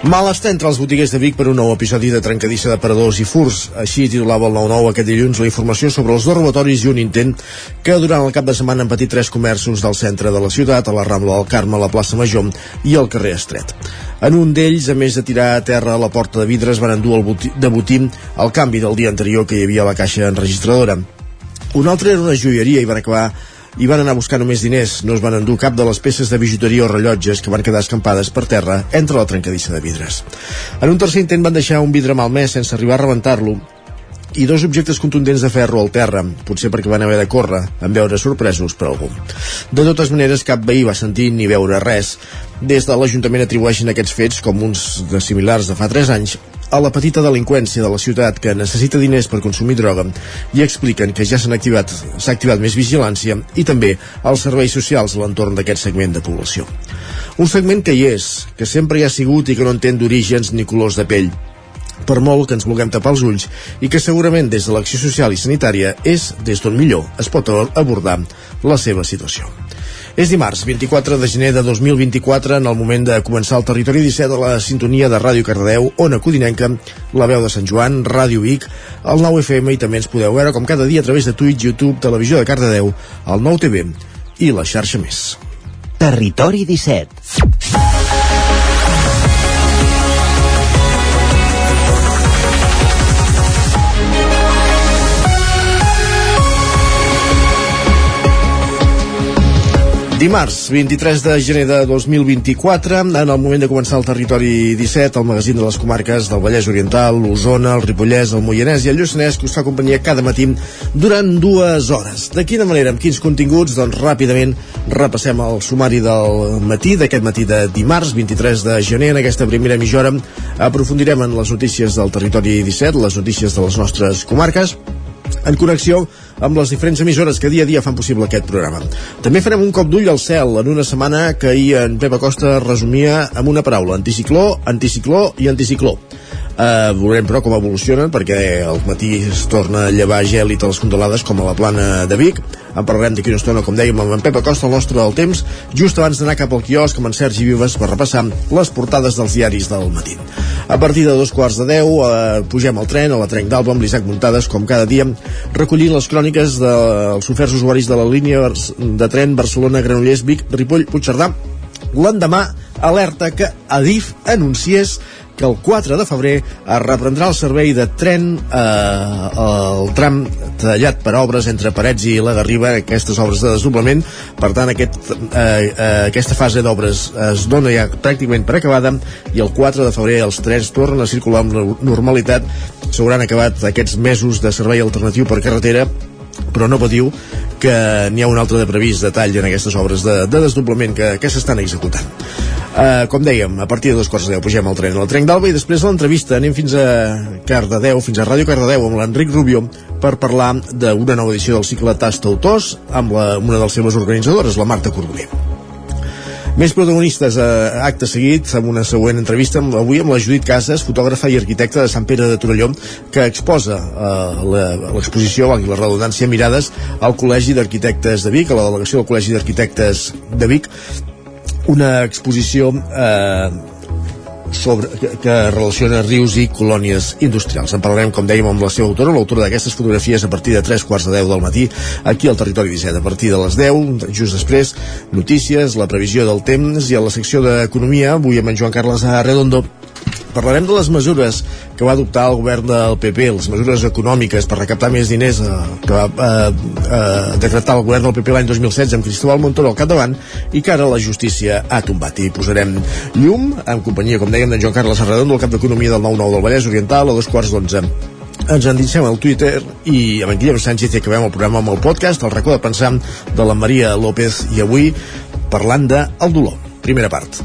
Malestar entre els botiguers de Vic per un nou episodi de trencadissa de paradors i furs. Així titulava el 9-9 aquest dilluns la informació sobre els dos robatoris i un intent que durant el cap de setmana han patit tres comerços del centre de la ciutat, a la Rambla del Carme, a la plaça Major i al carrer Estret. En un d'ells, a més de tirar a terra la porta de vidres, van endur el botí, de botí el canvi del dia anterior que hi havia a la caixa enregistradora. Un altre era una joieria i van acabar i van anar a buscar només diners. No es van endur cap de les peces de bijuteria o rellotges que van quedar escampades per terra entre la trencadissa de vidres. En un tercer intent van deixar un vidre malmès sense arribar a rebentar-lo i dos objectes contundents de ferro al terra, potser perquè van haver de córrer, en veure sorpresos per algú. De totes maneres, cap veí va sentir ni veure res. Des de l'Ajuntament atribueixen aquests fets com uns de similars de fa 3 anys a la petita delinqüència de la ciutat que necessita diners per consumir droga i expliquen que ja s'han activat s'ha activat més vigilància i també els serveis socials a l'entorn d'aquest segment de població. Un segment que hi és, que sempre hi ha sigut i que no entén d'orígens ni colors de pell, per molt que ens vulguem tapar els ulls i que segurament des de l'acció social i sanitària és des d'on millor es pot abordar la seva situació. És dimarts, 24 de gener de 2024, en el moment de començar el territori 17 de la sintonia de Ràdio Cardedeu, Ona Codinenca, La Veu de Sant Joan, Ràdio Vic, el 9 FM i també ens podeu veure com cada dia a través de Twitch, YouTube, Televisió de Cardedeu, el 9 TV i la xarxa més. Territori 17 Dimarts, 23 de gener de 2024, en el moment de començar el territori 17, el magazín de les comarques del Vallès Oriental, l'Osona, el Ripollès, el Moianès i el Lluçanès, que us fa companyia cada matí durant dues hores. De quina manera, amb quins continguts? Doncs ràpidament repassem el sumari del matí, d'aquest matí de dimarts, 23 de gener, en aquesta primera mitja hora aprofundirem en les notícies del territori 17, les notícies de les nostres comarques, en connexió amb les diferents emissores que dia a dia fan possible aquest programa. També farem un cop d'ull al cel en una setmana que ahir en Pep Acosta resumia amb una paraula, anticicló, anticicló i anticicló. Uh, veurem però com evolucionen perquè al matí es torna a llevar gèlit a les condolades com a la plana de Vic en parlarem d'aquí una estona, com dèiem, amb en Pep Acosta, el nostre del temps, just abans d'anar cap al quiosc amb en Sergi Vives per repassar les portades dels diaris del matí. A partir de dos quarts de deu eh, pugem al tren, a la Trenc d'Alba, amb l'Isaac Muntades, com cada dia, recollint les cròniques dels oferts usuaris de la línia de tren Barcelona-Granollers, Vic, Ripoll, Puigcerdà, l'endemà alerta que Adif anunciés que el 4 de febrer es reprendrà el servei de tren eh, el tram tallat per obres entre Parets i la Garriba, aquestes obres de desdoblament. Per tant, aquest, eh, eh, aquesta fase d'obres es dona ja pràcticament per acabada i el 4 de febrer els trens tornen a circular amb normalitat. S'hauran acabat aquests mesos de servei alternatiu per carretera però no patiu que n'hi ha un altre de previst detall en aquestes obres de, de desdoblament que, que s'estan executant. Uh, com dèiem, a partir de dos quarts de deu pugem al tren al Trenc d'Alba i després de l'entrevista anem fins a Cardedeu, fins a Ràdio Cardedeu amb l'Enric Rubio per parlar d'una nova edició del cicle Tasta Autors amb la, una de les seves organitzadores, la Marta Cordoler. Més protagonistes a eh, acte seguit amb una següent entrevista amb, avui amb la Judit Casas, fotògrafa i arquitecta de Sant Pere de Torelló, que exposa eh, l'exposició, valgui la redundància, Mirades al Col·legi d'Arquitectes de Vic, a la delegació del Col·legi d'Arquitectes de Vic, una exposició eh, sobre, que, que relaciona rius i colònies industrials. En parlarem, com dèiem, amb la seva autora, l'autora d'aquestes fotografies a partir de 3 quarts de 10 del matí, aquí al Territori 17. A partir de les 10, just després, notícies, la previsió del temps i a la secció d'Economia, avui amb en Joan Carles Arredondo, parlarem de les mesures que va adoptar el govern del PP, les mesures econòmiques per recaptar més diners eh, que va eh, eh, decretar el govern del PP l'any 2016 amb Cristóbal Montoro al capdavant i que ara la justícia ha tombat. I posarem llum, en companyia, com dèiem, d'en Joan Carles Arredondo, el cap d'Economia del 9-9 del Vallès Oriental, a dos quarts d'onze ens endinsem al Twitter i amb en Guillem Sánchez i acabem el programa amb el podcast, el racó de pensar de la Maria López i avui parlant de el dolor. Primera part.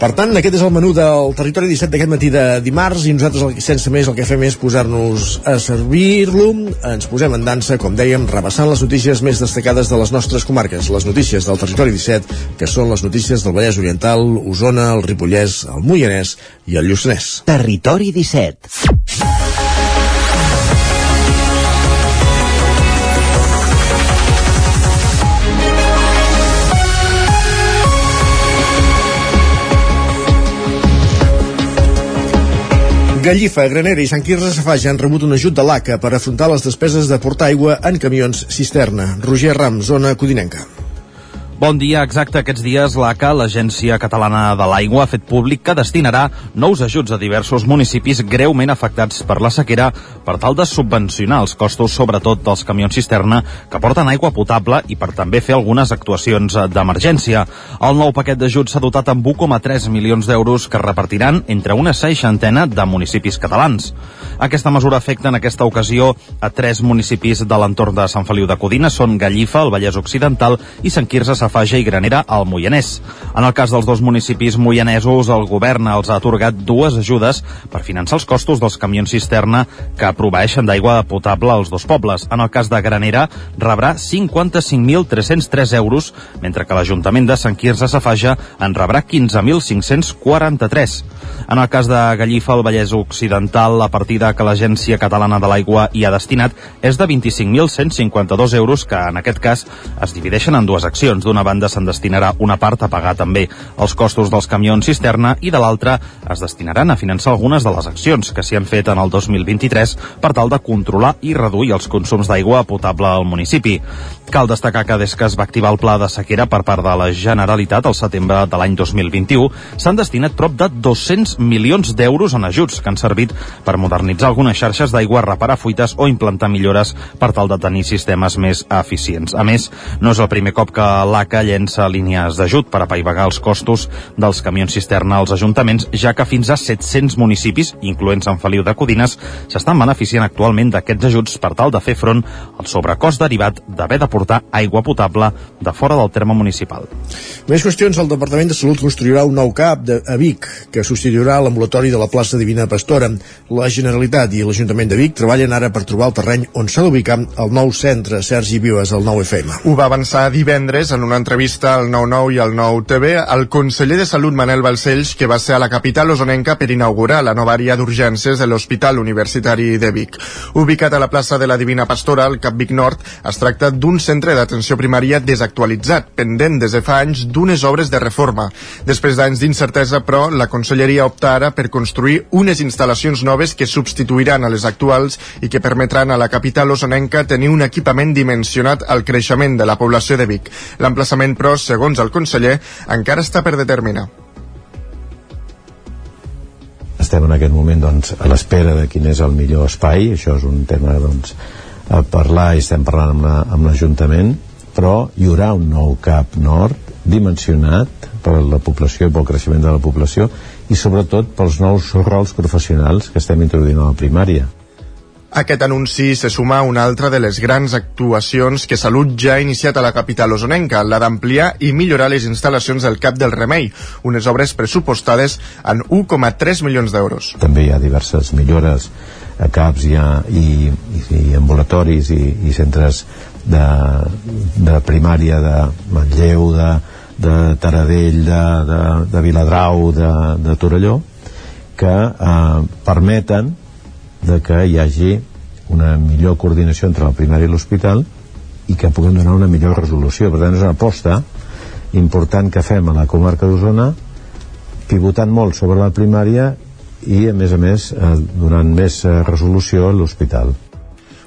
Per tant, aquest és el menú del Territori 17 d'aquest matí de dimarts i nosaltres, sense més, el que fem és posar-nos a servir-lo. Ens posem en dansa, com dèiem, rebassant les notícies més destacades de les nostres comarques, les notícies del Territori 17, que són les notícies del Vallès Oriental, Osona, el Ripollès, el Moianès i el Lluçanès. Territori 17. Gallifa, Granera i Sant Quirze Safaja han rebut un ajut de l'ACA per afrontar les despeses de portar aigua en camions cisterna. Roger Ram, zona Codinenca. Bon dia. Exacte aquests dies, l'ACA, l'Agència Catalana de l'Aigua, ha fet públic que destinarà nous ajuts a diversos municipis greument afectats per la sequera per tal de subvencionar els costos, sobretot dels camions cisterna que porten aigua potable i per també fer algunes actuacions d'emergència. El nou paquet d'ajuts s'ha dotat amb 1,3 milions d'euros que repartiran entre una seixantena de municipis catalans. Aquesta mesura afecta en aquesta ocasió a tres municipis de l'entorn de Sant Feliu de Codina, són Gallifa, el Vallès Occidental i Sant Quirze Safaja i Granera al Moianès. En el cas dels dos municipis moianesos, el govern els ha atorgat dues ajudes per finançar els costos dels camions cisterna que proveeixen d'aigua potable als dos pobles. En el cas de Granera, rebrà 55.303 euros, mentre que l'Ajuntament de Sant Quirze Safaja en rebrà 15.543. En el cas de Gallifa, el Vallès Occidental, la partida que l'Agència Catalana de l'Aigua hi ha destinat és de 25.152 euros, que en aquest cas es divideixen en dues accions. D'una banda se'n destinarà una part a pagar també els costos dels camions cisterna i de l'altra es destinaran a finançar algunes de les accions que s'hi han fet en el 2023 per tal de controlar i reduir els consums d'aigua potable al municipi. Cal destacar que des que es va activar el pla de sequera per part de la Generalitat al setembre de l'any 2021 s'han destinat prop de 200 milions d'euros en ajuts que han servit per modernitzar algunes xarxes d'aigua, reparar fuites o implantar millores per tal de tenir sistemes més eficients. A més, no és el primer cop que l'ACA llença línies d'ajut per apaivagar els costos dels camions cisterna als ajuntaments, ja que fins a 700 municipis, incloent Sant Feliu de Codines, s'estan beneficiant actualment d'aquests ajuts per tal de fer front al sobrecost derivat d'haver de portar aigua potable de fora del terme municipal. Més qüestions, el Departament de Salut construirà un nou CAP de, a Vic, que substituirà l'ambulatori de la plaça Divina Pastora. La Generalitat i l'Ajuntament de Vic treballen ara per trobar el terreny on s'ha d'ubicar el nou centre Sergi Vives, el nou FM. Ho va avançar divendres en una entrevista al 9-9 i al 9-TV el conseller de Salut Manel Balcells, que va ser a la capital osonenca per inaugurar la nova àrea d'urgències de l'Hospital Universitari de Vic. Ubicat a la plaça de la Divina Pastora, al Cap Vic Nord, es tracta d'un centre d'atenció primària desactualitzat, pendent des de fa anys d'unes obres de reforma. Després d'anys d'incertesa, però, la Conselleria opta ara per construir unes instal·lacions noves que substituiran a les actuals i que permetran a la capital osonenca tenir un equipament dimensionat al creixement de la població de Vic. L'emplaçament, però, segons el conseller, encara està per determinar estem en aquest moment doncs, a l'espera de quin és el millor espai, això és un tema doncs, a parlar i estem parlant amb l'Ajuntament, però hi haurà un nou CAP nord dimensionat per la població i pel creixement de la població i sobretot pels nous rols professionals que estem introduint a la primària. Aquest anunci se suma a una altra de les grans actuacions que Salut ja ha iniciat a la capital osonenca, la d'ampliar i millorar les instal·lacions del Cap del Remei, unes obres pressupostades en 1,3 milions d'euros. També hi ha diverses millores a CAPs i, a, i, i, ambulatoris i, i centres de, de primària de Manlleu, de, de Taradell, de, de, de Viladrau, de, de Torelló, que eh, permeten de que hi hagi una millor coordinació entre la primària i l'hospital i que puguem donar una millor resolució. Per tant, és una aposta important que fem a la comarca d'Osona pivotant molt sobre la primària i, a més a més, eh, donant més eh, resolució a l'hospital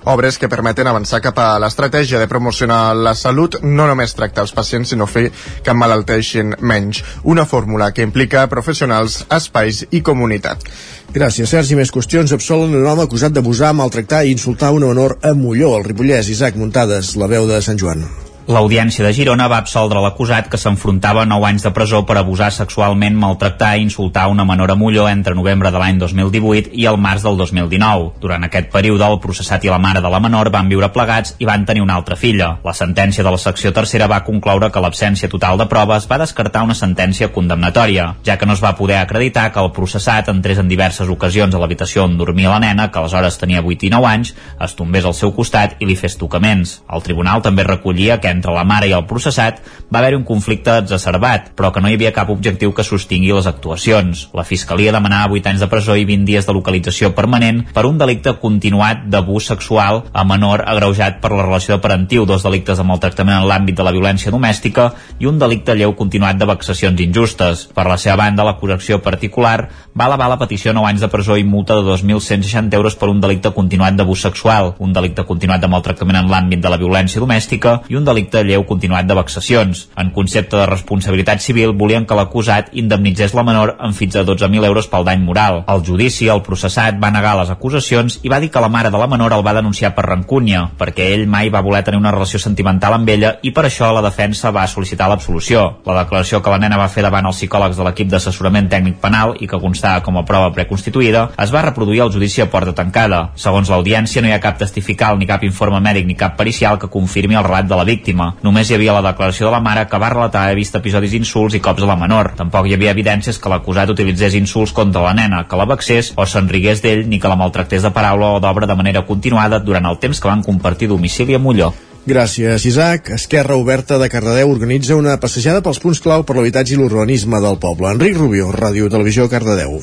obres que permeten avançar cap a l'estratègia de promocionar la salut, no només tractar els pacients, sinó fer que emmalalteixin menys. Una fórmula que implica professionals, espais i comunitat. Gràcies, Sergi. Més qüestions. Absolen un home acusat d'abusar, maltractar i insultar una menor a Molló, al Ripollès. Isaac Muntades, la veu de Sant Joan. L'Audiència de Girona va absoldre l'acusat que s'enfrontava a 9 anys de presó per abusar sexualment, maltractar i insultar una menor a Molló entre novembre de l'any 2018 i el març del 2019. Durant aquest període, el processat i la mare de la menor van viure plegats i van tenir una altra filla. La sentència de la secció tercera va concloure que l'absència total de proves va descartar una sentència condemnatòria, ja que no es va poder acreditar que el processat entrés en diverses ocasions a l'habitació on dormia la nena, que aleshores tenia 8 i 9 anys, es tombés al seu costat i li fes tocaments. El tribunal també recollia que entre la mare i el processat va haver-hi un conflicte exacerbat, però que no hi havia cap objectiu que sostingui les actuacions. La Fiscalia demanava 8 anys de presó i 20 dies de localització permanent per un delicte continuat d'abús sexual a menor agreujat per la relació de parentiu, dos delictes de maltractament en l'àmbit de la violència domèstica i un delicte lleu continuat de vexacions injustes. Per la seva banda, l'acusació particular va elevar la petició a 9 anys de presó i multa de 2.160 euros per un delicte continuat d'abús sexual, un delicte continuat de maltractament en l'àmbit de la violència domèstica i un delicte lleu greu continuat de vexacions. En concepte de responsabilitat civil volien que l'acusat indemnitzés la menor amb fins a 12.000 euros pel dany moral. Al judici, el processat va negar les acusacions i va dir que la mare de la menor el va denunciar per rancúnia, perquè ell mai va voler tenir una relació sentimental amb ella i per això la defensa va sol·licitar l'absolució. La declaració que la nena va fer davant els psicòlegs de l'equip d'assessorament tècnic penal i que constava com a prova preconstituïda es va reproduir al judici a porta tancada. Segons l'audiència, no hi ha cap testifical ni cap informe mèdic ni cap pericial que confirmi el relat de la víctima. Només hi havia la declaració de la mare que va relatar haver vist episodis d'insults i cops a la menor. Tampoc hi havia evidències que l'acusat utilitzés insults contra la nena, que la vexés o s'enrigués d'ell ni que la maltractés de paraula o d'obra de manera continuada durant el temps que van compartir domicili a Molló. Gràcies, Isaac. Esquerra Oberta de Cardedeu organitza una passejada pels punts clau per l'habitatge i l'urbanisme del poble. Enric Rubio, Ràdio Televisió, Cardedeu.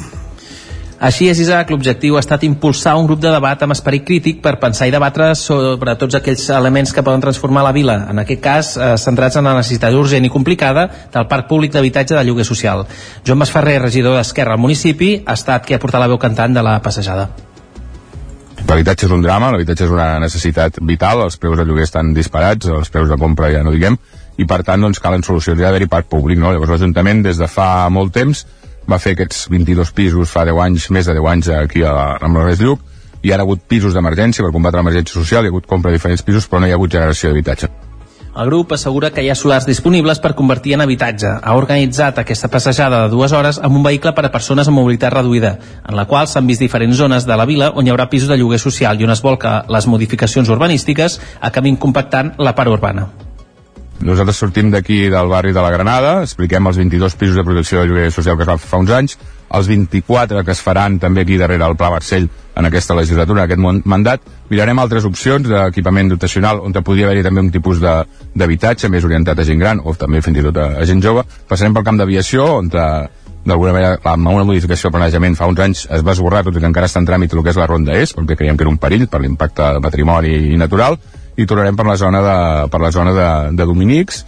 Així és, Isaac, l'objectiu ha estat impulsar un grup de debat amb esperit crític per pensar i debatre sobre tots aquells elements que poden transformar la vila, en aquest cas eh, centrats en la necessitat urgent i complicada del parc públic d'habitatge de lloguer social. Joan Masferrer, regidor d'Esquerra al municipi, ha estat qui ha portat la veu cantant de la passejada. L'habitatge és un drama, l'habitatge és una necessitat vital, els preus de lloguer estan disparats, els preus de compra ja no diguem, i per tant doncs, calen solucions, hi ha d'haver-hi parc públic. No? Llavors l'Ajuntament des de fa molt temps va fer aquests 22 pisos fa 10 anys, més de 10 anys aquí a, amb l'Ernest Lluc, i ha hagut pisos d'emergència per combatre l'emergència social, hi ha hagut compra de diferents pisos, però no hi ha hagut generació d'habitatge. El grup assegura que hi ha solars disponibles per convertir en habitatge. Ha organitzat aquesta passejada de dues hores amb un vehicle per a persones amb mobilitat reduïda, en la qual s'han vist diferents zones de la vila on hi haurà pisos de lloguer social i on es vol que les modificacions urbanístiques acabin compactant la part urbana. Nosaltres sortim d'aquí del barri de la Granada, expliquem els 22 pisos de protecció de lloguer social que es va fer fa uns anys, els 24 que es faran també aquí darrere el Pla Barcell en aquesta legislatura, en aquest mandat. Mirarem altres opcions d'equipament dotacional on podria haver-hi també un tipus d'habitatge més orientat a gent gran o també fins i tot a, gent jove. Passarem pel camp d'aviació on d'alguna manera, amb una modificació de planejament fa uns anys es va esborrar, tot i que encara està en tràmit el que és la Ronda És, perquè creiem que era un perill per l'impacte del patrimoni i natural, i tornarem per la zona de, per la zona de, de Dominics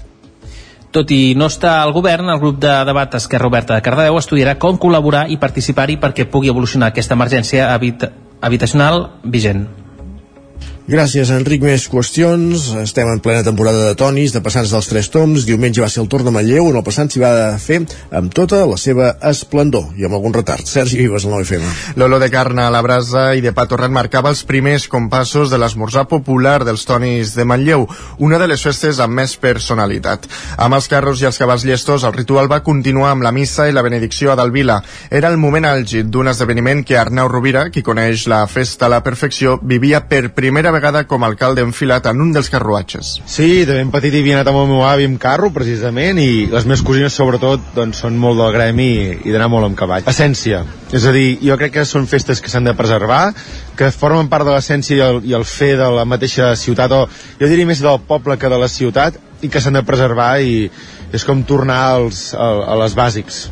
tot i no estar al govern, el grup de debat Esquerra Oberta de Cardedeu estudiarà com col·laborar i participar-hi perquè pugui evolucionar aquesta emergència habit habitacional vigent. Gràcies, Enric. Més qüestions. Estem en plena temporada de tonis, de passants dels tres toms. Diumenge va ser el torn de Manlleu, on el passant s'hi va fer amb tota la seva esplendor i amb algun retard. Sergi Vives, el 9FM. L'olor de carn a la brasa i de pa torrat marcava els primers compassos de l'esmorzar popular dels tonis de Manlleu, una de les festes amb més personalitat. Amb els carros i els cavalls llestos, el ritual va continuar amb la missa i la benedicció a Dalvila. Era el moment àlgid d'un esdeveniment que Arnau Rovira, qui coneix la festa a la perfecció, vivia per primera vegada com a alcalde enfilat en un dels carruatges. Sí, de ben petit hi havia anat amb el meu avi amb carro, precisament, i les meves cosines, sobretot, doncs, són molt del gremi i, i d'anar molt amb cavall. Essència. És a dir, jo crec que són festes que s'han de preservar, que formen part de l'essència i, el, i el fer de la mateixa ciutat, o jo diria més del poble que de la ciutat, i que s'han de preservar i és com tornar als, a, a les bàsics.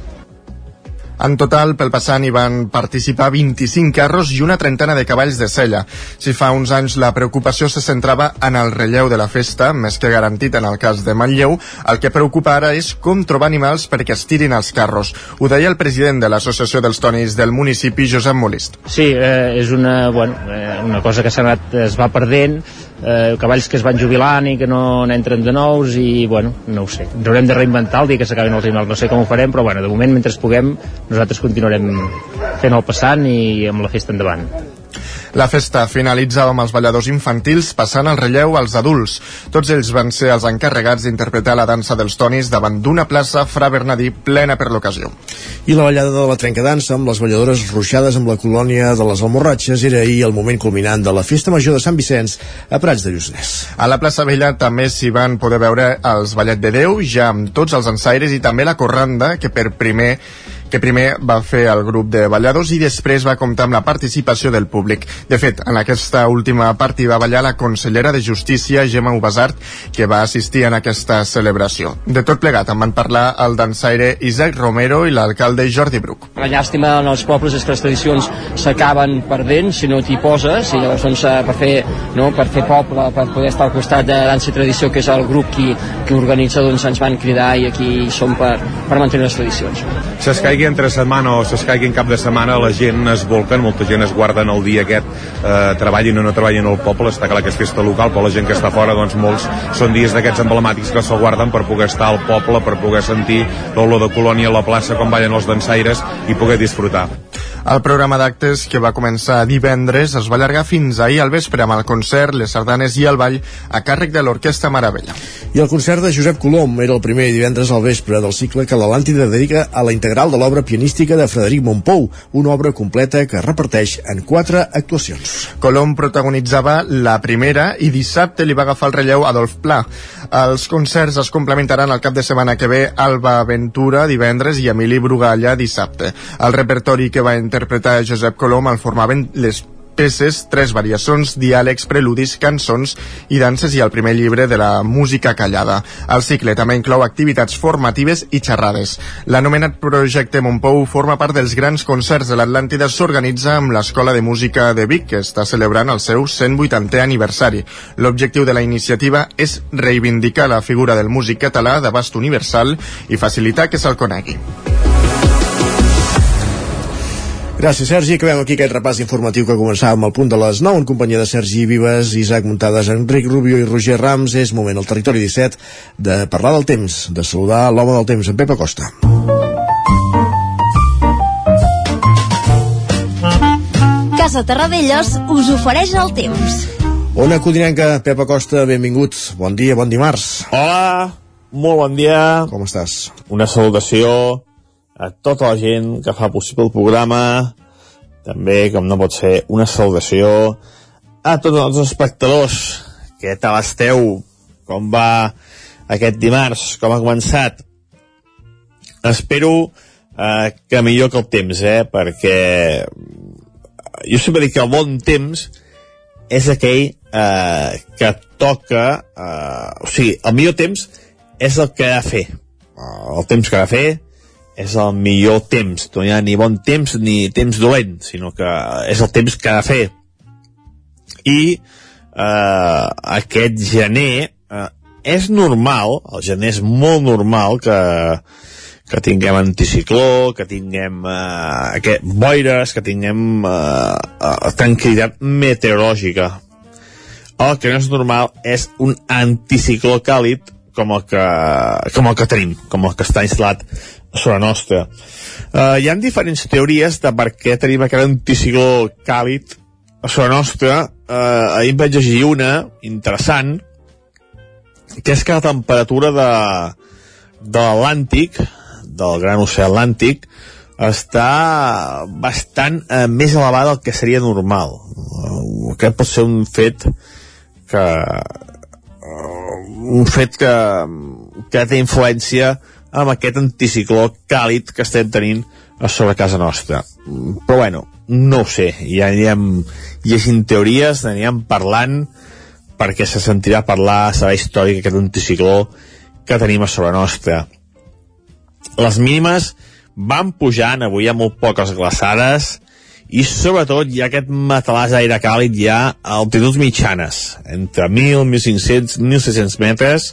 En total, pel passant hi van participar 25 carros i una trentena de cavalls de sella. Si fa uns anys la preocupació se centrava en el relleu de la festa, més que garantit en el cas de Manlleu, el que preocupa ara és com trobar animals perquè es tirin els carros. Ho deia el president de l'Associació dels Tonis del municipi, Josep Molist. Sí, eh, és una, bueno, eh, una cosa que anat, es va perdent, eh, cavalls que es van jubilant i que no n'entren de nous i bueno, no ho sé, ens haurem de reinventar el dia que s'acabin els animals, no sé com ho farem però bueno, de moment mentre puguem nosaltres continuarem fent el passant i amb la festa endavant La festa finalitzava amb els balladors infantils passant el relleu als adults. Tots ells van ser els encarregats d'interpretar la dansa dels tonis davant d'una plaça Fra Bernadí plena per l'ocasió. I la ballada de la trencadansa amb les balladores ruixades amb la colònia de les Almorratxes era ahir el moment culminant de la Festa Major de Sant Vicenç a Prats de Lluçanès. A la plaça Vella també s'hi van poder veure els Ballet de Déu, ja amb tots els ensaires i també la corranda, que per primer que primer va fer el grup de balladors i després va comptar amb la participació del públic. De fet, en aquesta última part hi va ballar la consellera de Justícia, Gemma Ubasart, que va assistir en aquesta celebració. De tot plegat en van parlar el dansaire Isaac Romero i l'alcalde Jordi Bruc. La llàstima en els pobles és que les tradicions s'acaben perdent si no t'hi poses i llavors doncs, eh, per, fer, no, per fer poble, per poder estar al costat de Dansa i Tradició, que és el grup qui, qui organitza, doncs ens van cridar i aquí som per, per mantenir les tradicions. S'escaigui entre setmana o s'escaigui en cap de setmana, la gent es volquen, molta gent es guarden el dia aquest, eh, treballin o no treballin al poble, està clar que és festa local, però la gent que està fora, doncs molts són dies d'aquests emblemàtics que se'l guarden per poder estar al poble, per poder sentir l'olor de colònia a la plaça quan ballen els dansaires i poder disfrutar. El programa d'actes, que va començar divendres, es va allargar fins ahir al vespre amb el concert, les sardanes i el ball a càrrec de l'Orquestra Maravella. I el concert de Josep Colom era el primer divendres al vespre del cicle que l'Atlàntida dedica a la integral de l'obra pianística de Frederic Montpou, una obra completa que reparteix en quatre actuacions. Colom protagonitzava la primera i dissabte li va agafar el relleu Adolf Pla. Els concerts es complementaran el cap de setmana que ve Alba Ventura divendres i Emili Brugalla dissabte. El repertori que va interpretar Josep Colom el formaven les peces, tres variacions, diàlegs, preludis, cançons i danses i el primer llibre de la música callada. El cicle també inclou activitats formatives i xerrades. L'anomenat projecte Montpou forma part dels grans concerts de l'Atlàntida s'organitza amb l'Escola de Música de Vic, que està celebrant el seu 180è aniversari. L'objectiu de la iniciativa és reivindicar la figura del músic català d'abast universal i facilitar que se'l conegui. Gràcies, Sergi. Acabem aquí aquest repàs informatiu que començàvem al punt de les 9 en companyia de Sergi Vives, Isaac Muntades, Enric Rubio i Roger Rams. És moment al territori 17 de parlar del temps, de saludar l'home del temps, en Pep Acosta. Casa Terradellos us ofereix el temps. Ona Codinenca, Pep Acosta, benvingut. Bon dia, bon dimarts. Hola, molt bon dia. Com estàs? Una salutació a tota la gent que fa possible el programa, també, com no pot ser, una salutació a tots els espectadors. Què tal esteu? Com va aquest dimarts? Com ha començat? Espero eh, que millor que el temps, eh? Perquè jo sempre dic que el bon temps és aquell eh, que toca... Eh, o sigui, el millor temps és el que ha de fer. El temps que ha de fer és el millor temps. No hi ha ni bon temps ni temps dolent, sinó que és el temps que ha de fer. I eh, aquest gener eh, és normal, el gener és molt normal que, que tinguem anticicló, que tinguem eh, aquest, boires, que tinguem eh, eh, tranquil·litat meteorològica. El que no és normal és un anticicló càlid com el que, com el que tenim, com el que està instal·lat sobre nostra. Uh, hi ha diferents teories de per què tenim aquest anticicló càlid a sobre nostra. Uh, ahir em vaig llegir una interessant, que és que la temperatura de, de l'Atlàntic, del gran oceà Atlàntic, està bastant eh, més elevada del que seria normal. Uh, aquest pot ser un fet que uh, un fet que, que té influència amb aquest anticicló càlid que estem tenint a sobre casa nostra. Però bueno, no ho sé, ja anirem llegint teories, anirem parlant perquè se sentirà parlar, serà històric aquest anticicló que tenim a sobre nostra. Les mínimes van pujant, avui hi ha molt poques glaçades, i sobretot hi ha aquest matalàs d'aire càlid ja a altituds mitjanes, entre 1.000, 1.500, 1.600 metres,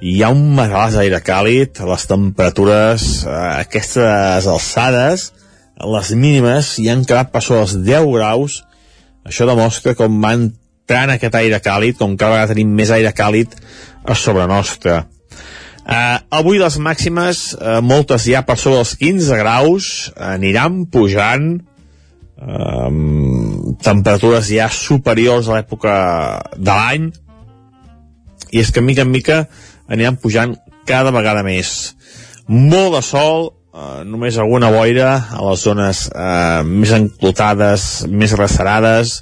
hi ha un matalàs d'aire càlid, les temperatures a eh, aquestes alçades, les mínimes hi han quedat per sobre els 10 graus, això demostra com va entrant aquest aire càlid, com cada vegada tenim més aire càlid a sobre nostra. Uh, avui les màximes, uh, moltes ja per sobre els 15 graus, aniran pujant, um, temperatures ja superiors a l'època de l'any i és que mica en mica aniran pujant cada vegada més. Molt de sol eh, només alguna boira a les zones eh, més enclotades més recerades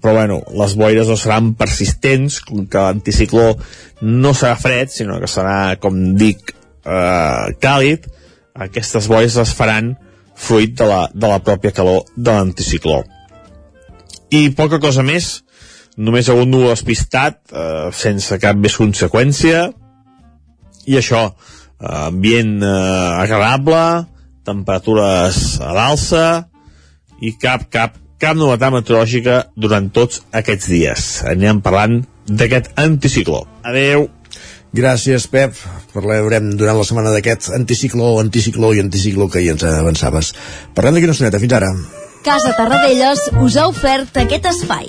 però bueno, les boires no seran persistents, que l'anticicló no serà fred, sinó que serà, com dic, eh, càlid, aquestes boires es faran fruit de la, de la pròpia calor de l'anticicló. I poca cosa més, només algun núvol despistat, eh, sense cap més conseqüència, i això, eh, ambient eh, agradable, temperatures a l'alça, i cap, cap, cap novetat meteorològica durant tots aquests dies. Anirem parlant d'aquest anticicló. Adeu! Gràcies, Pep. Parlarem durant la setmana d'aquest anticicló, anticicló i anticicló que hi ens avançaves. Parlem d'aquí una estoneta. Fins ara. Casa Tarradellas us ha ofert aquest espai.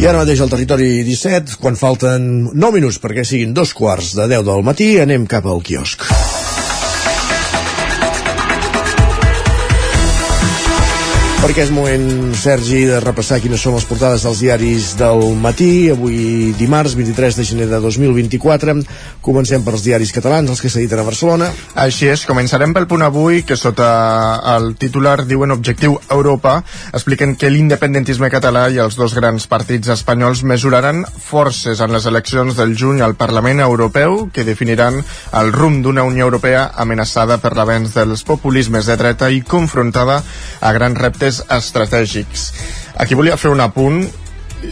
I ara mateix al territori 17, quan falten 9 minuts perquè siguin dos quarts de 10 del matí, anem cap al quiosc. Perquè és moment, Sergi, de repassar quines són les portades dels diaris del matí. Avui, dimarts, 23 de gener de 2024. Comencem pels diaris catalans, els que s'editen a Barcelona. Així és, començarem pel punt avui, que sota el titular diuen Objectiu Europa, expliquen que l'independentisme català i els dos grans partits espanyols mesuraran forces en les eleccions del juny al Parlament Europeu que definiran el rumb d'una Unió Europea amenaçada per l'avenç dels populismes de dreta i confrontada a grans reptes estratègics. Aquí volia fer un apunt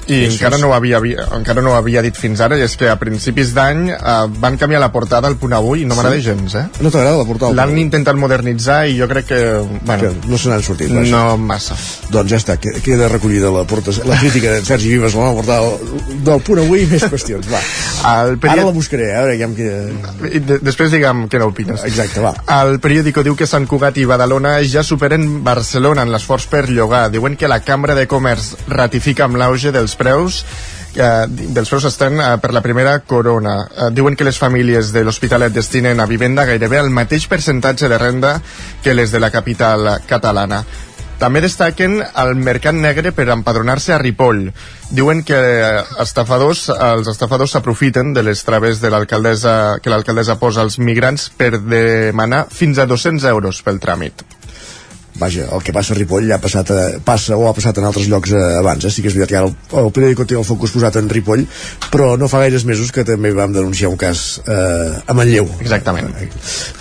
i Això encara no, ho havia, encara no ho havia dit fins ara i és que a principis d'any eh, van canviar la portada al punt avui i no Sí? m'agrada gens eh? No t'agrada la portada? l'han intentat modernitzar i jo crec que, bueno, Que no se n'han sortit, vaja. no massa Doncs ja està, que- queda recollida la, porta, la crítica de Sergi Vives la portada del, punt avui, més qüestions, va. El period- Ara la buscaré, a veure, ja em queda... I de després diguem què n'opines. Exacte, va. El periòdico diu que Sant Cugat i Badalona ja superen Barcelona en l'esforç per llogar. Diuen que la Cambra de Comerç ratifica amb l'auge dels preus eh, dels preus estan eh, per la primera corona. Eh, diuen que les famílies de l'Hospitalet destinen a vivenda gairebé el mateix percentatge de renda que les de la capital catalana. També destaquen el mercat negre per empadronar-se a Ripoll. Diuen que estafadors, els estafadors s'aprofiten de les traves de que l'alcaldessa posa als migrants per demanar fins a 200 euros pel tràmit. Vaja, el que passa a Ripoll ja ha passat a, passa o ha passat en altres llocs eh, abans, eh? sí que és veritat que ara el, el periòdico té el focus posat en Ripoll, però no fa gaires mesos que també vam denunciar un cas eh, a Manlleu. Exactament.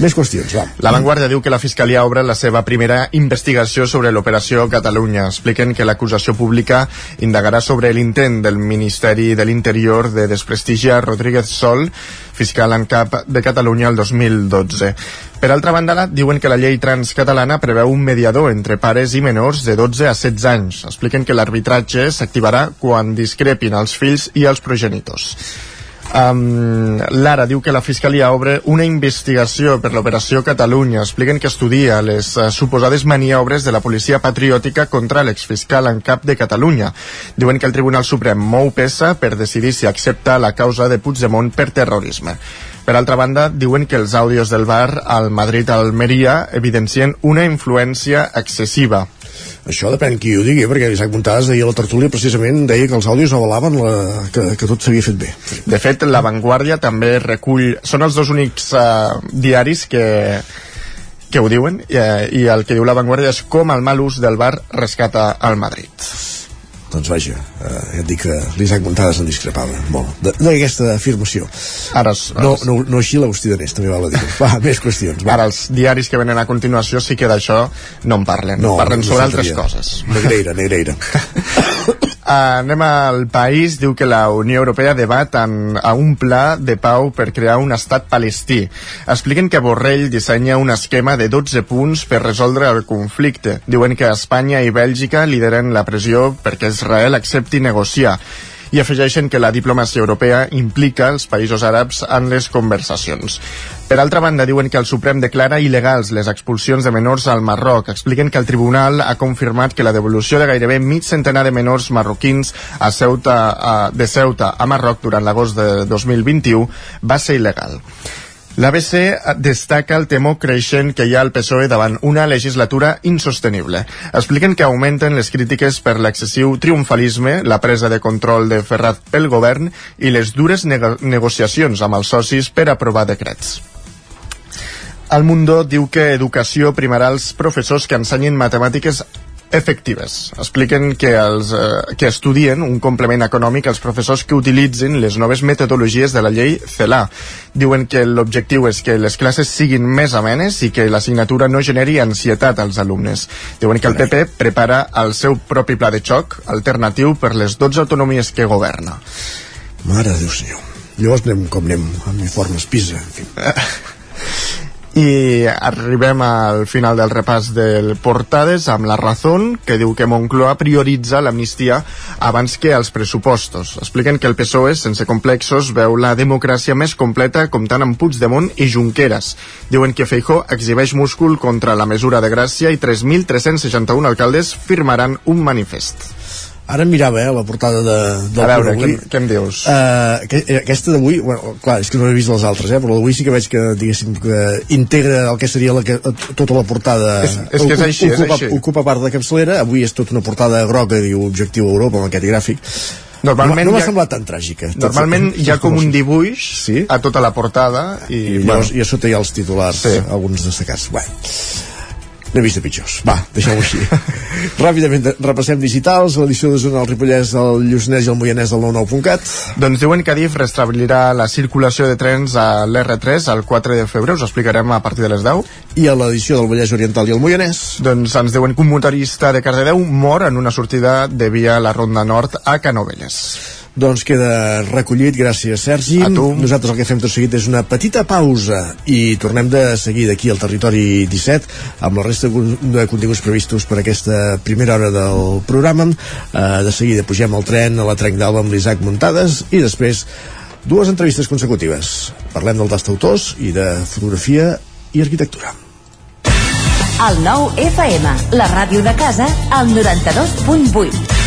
Més qüestions, va. La Vanguardia diu que la Fiscalia obre la seva primera investigació sobre l'operació Catalunya. Expliquen que l'acusació pública indagarà sobre l'intent del Ministeri de l'Interior de desprestigiar Rodríguez Sol, fiscal en cap de Catalunya el 2012. Per altra banda, diuen que la llei trans catalana preveu un mediador entre pares i menors de 12 a 16 anys. Expliquen que l'arbitratge s'activarà quan discrepin els fills i els progenitors. Um, Lara diu que la Fiscalia obre una investigació per l'operació Catalunya. Expliquen que estudia les uh, suposades maniobres de la policia patriòtica contra l'exfiscal en cap de Catalunya. Diuen que el Tribunal Suprem mou peça per decidir si accepta la causa de Puigdemont per terrorisme. Per altra banda, diuen que els àudios del bar al Madrid-Almeria evidencien una influència excessiva. Això depèn qui ho digui, perquè Isaac Montades ahir a la tertúlia precisament deia que els àudios avalaven la, que, que tot s'havia fet bé. De fet, La Vanguardia també recull... Són els dos únics uh, diaris que, que ho diuen eh, i el que diu La Vanguardia és com el mal ús del bar rescata al Madrid. Doncs vaja, eh, ja et dic que l'Isaac Montades en discrepava molt d'aquesta afirmació. Ara, No, no, no així l'Agustí Danés, també val a dir. Va, més qüestions. Va. Ara els diaris que venen a continuació sí que d'això no en parlen, No, parlen no sobre altres coses. Negreira, negreira. anem al país, diu que la Unió Europea debat en, a un pla de pau per crear un estat palestí. Expliquen que Borrell dissenya un esquema de 12 punts per resoldre el conflicte. Diuen que Espanya i Bèlgica lideren la pressió perquè Israel accepti negociar i afegeixen que la diplomàcia europea implica els països àrabs en les conversacions. Per altra banda, diuen que el Suprem declara il·legals les expulsions de menors al Marroc. Expliquen que el tribunal ha confirmat que la devolució de gairebé mig centenar de menors marroquins a Ceuta, a, de Ceuta a Marroc durant l'agost de 2021 va ser il·legal. L'ABC destaca el temor creixent que hi ha al PSOE davant una legislatura insostenible. Expliquen que augmenten les crítiques per l'excessiu triomfalisme, la presa de control de Ferrat pel govern i les dures nego negociacions amb els socis per aprovar decrets. El Mundo diu que educació primarà els professors que ensenyin matemàtiques efectives. Expliquen que, els, eh, que estudien un complement econòmic als professors que utilitzin les noves metodologies de la llei CELA. Diuen que l'objectiu és que les classes siguin més amenes i que l'assignatura no generi ansietat als alumnes. Diuen que el PP prepara el seu propi pla de xoc alternatiu per les 12 autonomies que governa. Mare de Déu senyor. Llavors anem com anem, amb informes PISA, en fi. i arribem al final del repàs del Portades amb la Razón, que diu que Moncloa prioritza l'amnistia abans que els pressupostos. Expliquen que el PSOE, sense complexos, veu la democràcia més completa comptant amb Puigdemont i Junqueras. Diuen que Feijó exhibeix múscul contra la mesura de Gràcia i 3.361 alcaldes firmaran un manifest. Ara em mirava, eh, la portada de, del A veure, què, què em dius? Uh, que, aquesta d'avui, bueno, clar, és que no he vist les altres, eh, però d'avui sí que veig que, diguéssim, que integra el que seria la, que, tota la portada... És- és que és així, és ocupa, així. Ocupa part de capçalera, avui és tota una portada groga, diu Objectiu Europa, amb aquest gràfic. Normalment no, no m'ha ha- semblat tan tràgica. Normalment hi ha com un dibuix sí? a tota la portada i, I, llavors, i a sota hi ha els titulars, sí. alguns destacats. Bé, n'he vist de pitjors. Va, deixem-ho així. Ràpidament repassem digitals, l'edició de zona del Ripollès, el Lluçanès i el Moianès del 99.cat. Doncs diuen que Adif restablirà la circulació de trens a l'R3 el 4 de febrer, us explicarem a partir de les 10. I a l'edició del Vallès Oriental i el Moianès? Doncs ens diuen que un motorista de Cardedeu mor en una sortida de via la Ronda Nord a Canovelles. Doncs queda recollit, gràcies Sergi. A tu. Nosaltres el que fem tot seguit és una petita pausa i tornem de seguir d'aquí al territori 17 amb la resta de continguts previstos per aquesta primera hora del programa. Eh, de seguida pugem al tren a la Trenc d'Alba amb l'Isaac Muntades i després dues entrevistes consecutives. Parlem del tast autors i de fotografia i arquitectura. El nou FM, la ràdio de casa, al 92.8.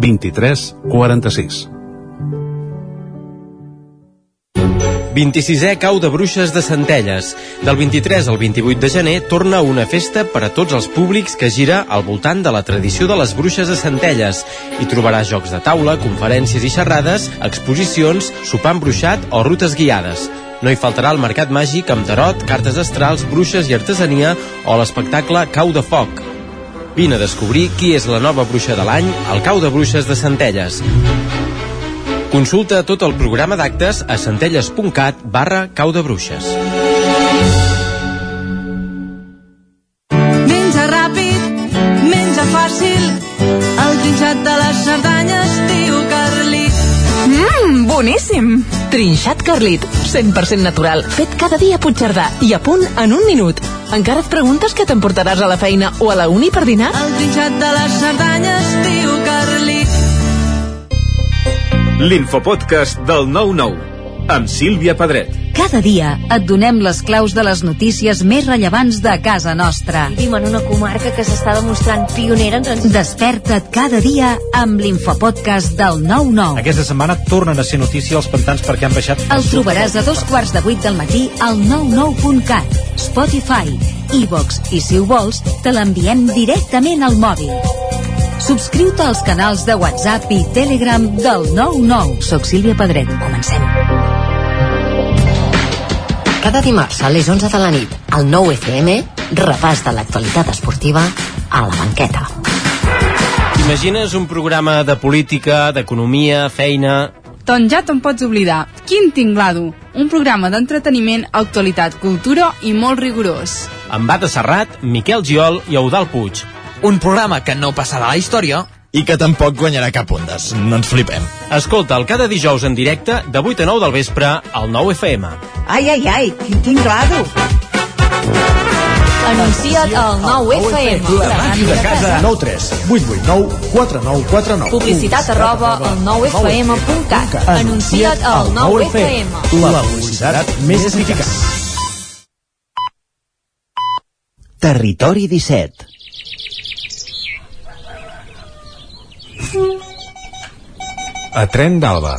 23 46. 26è Cau de Bruixes de Centelles. Del 23 al 28 de gener torna una festa per a tots els públics que gira al voltant de la tradició de les bruixes de Centelles. Hi trobaràs jocs de taula, conferències i xerrades, exposicions, sopar embruixat o rutes guiades. No hi faltarà el mercat màgic amb tarot, cartes astrals, bruixes i artesania o l'espectacle Cau de Foc. Vine a descobrir qui és la nova bruixa de l'any al Cau de Bruixes de Centelles. Consulta tot el programa d'actes a centelles.cat barra cau de bruixes. Menja ràpid, menja fàcil, el trinxat de tio Carlit. Mmm, boníssim! Trinxat Carlit, 100% natural, fet cada dia a Puigcerdà i a punt en un minut. Encara et preguntes què t'emportaràs a la feina o a la uni per dinar? El trinxat de les Cerdanyes, tio Carlit. L'infopodcast del 9-9 amb Sílvia Pedret. Cada dia et donem les claus de les notícies més rellevants de casa nostra. Vivim en una comarca que s'està demostrant pionera en trans... Desperta't cada dia amb l'infopodcast del 9-9. Aquesta setmana tornen a ser notícia els pantans perquè han baixat... El trobaràs a dos quarts de vuit del matí al 99.cat, Spotify, iVox i si ho vols, te l'enviem directament al mòbil. Subscriu-te als canals de WhatsApp i Telegram del 99. Soc Sílvia Pedret. Comencem. Cada dimarts a les 11 de la nit, al 9 FM, repàs de l'actualitat esportiva a la banqueta. T'imagines un programa de política, d'economia, feina... Doncs ja te'n pots oblidar. Quin tinglado! Un programa d'entreteniment, actualitat, cultura i molt rigorós. Amb Bata Serrat, Miquel Giol i Eudal Puig. Un programa que no passarà a la història i que tampoc guanyarà cap ondes. No ens flipem. Escolta'l cada dijous en directe de 8 a 9 del vespre al 9 FM. Ai, ai, ai, quin tinglado! Anuncia't al 9 FM. La màquina de casa. 9 3 8 8 9 4 9 4 9 Publicitat arroba al 9fm.cat. Anuncia't al 9 FM. La publicitat més eficaç. Territori 17 A Tren d'Alba.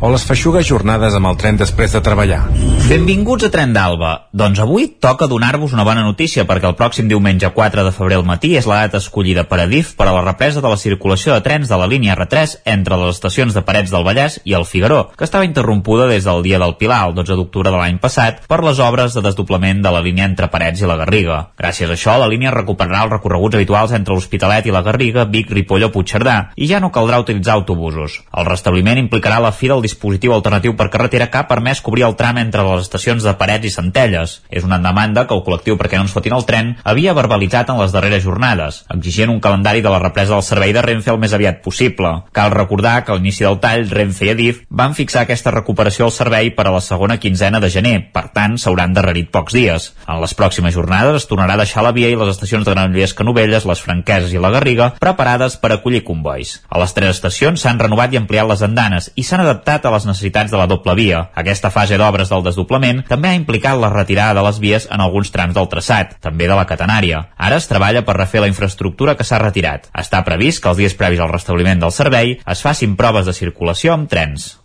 o les feixugues jornades amb el tren després de treballar. Benvinguts a Tren d'Alba. Doncs avui toca donar-vos una bona notícia perquè el pròxim diumenge 4 de febrer al matí és la data escollida per Adif per a la represa de la circulació de trens de la línia R3 entre les estacions de Parets del Vallès i el Figaró, que estava interrompuda des del dia del Pilar, el 12 d'octubre de l'any passat, per les obres de desdoblament de la línia entre Parets i la Garriga. Gràcies a això, la línia recuperarà els recorreguts habituals entre l'Hospitalet i la Garriga, Vic, Ripoll o Puigcerdà, i ja no caldrà utilitzar autobusos. El restabliment implicarà la fi del dispositiu alternatiu per carretera que ha permès cobrir el tram entre les estacions de Parets i Centelles. És una demanda que el col·lectiu perquè no ens fotin el tren havia verbalitzat en les darreres jornades, exigint un calendari de la represa del servei de Renfe el més aviat possible. Cal recordar que a l'inici del tall, Renfe i Adif van fixar aquesta recuperació del servei per a la segona quinzena de gener, per tant s'hauran darrerit pocs dies. En les pròximes jornades es tornarà a deixar la via i les estacions de Granollers Canovelles, les Franqueses i la Garriga preparades per acollir convois. A les tres estacions s'han renovat i ampliat les andanes i s'han adaptat a les necessitats de la doble via. Aquesta fase d'obres del desdoblament també ha implicat la retirada de les vies en alguns trams del traçat, també de la catenària. Ara es treballa per refer la infraestructura que s'ha retirat. Està previst que els dies previs al restabliment del servei es facin proves de circulació amb trens.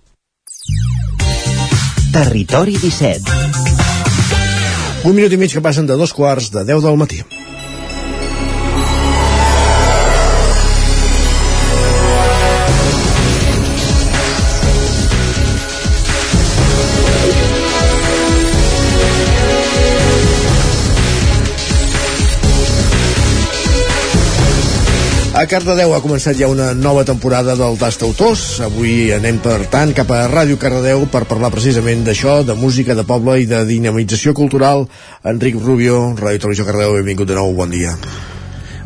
Territori 17 Un minut i mig que passen de dos quarts de 10 del matí. A Cardedeu ha començat ja una nova temporada del Tast Autors. Avui anem, per tant, cap a Ràdio Cardedeu per parlar precisament d'això, de música, de poble i de dinamització cultural. Enric Rubio, Ràdio Televisió Cardedeu, benvingut de nou, bon dia.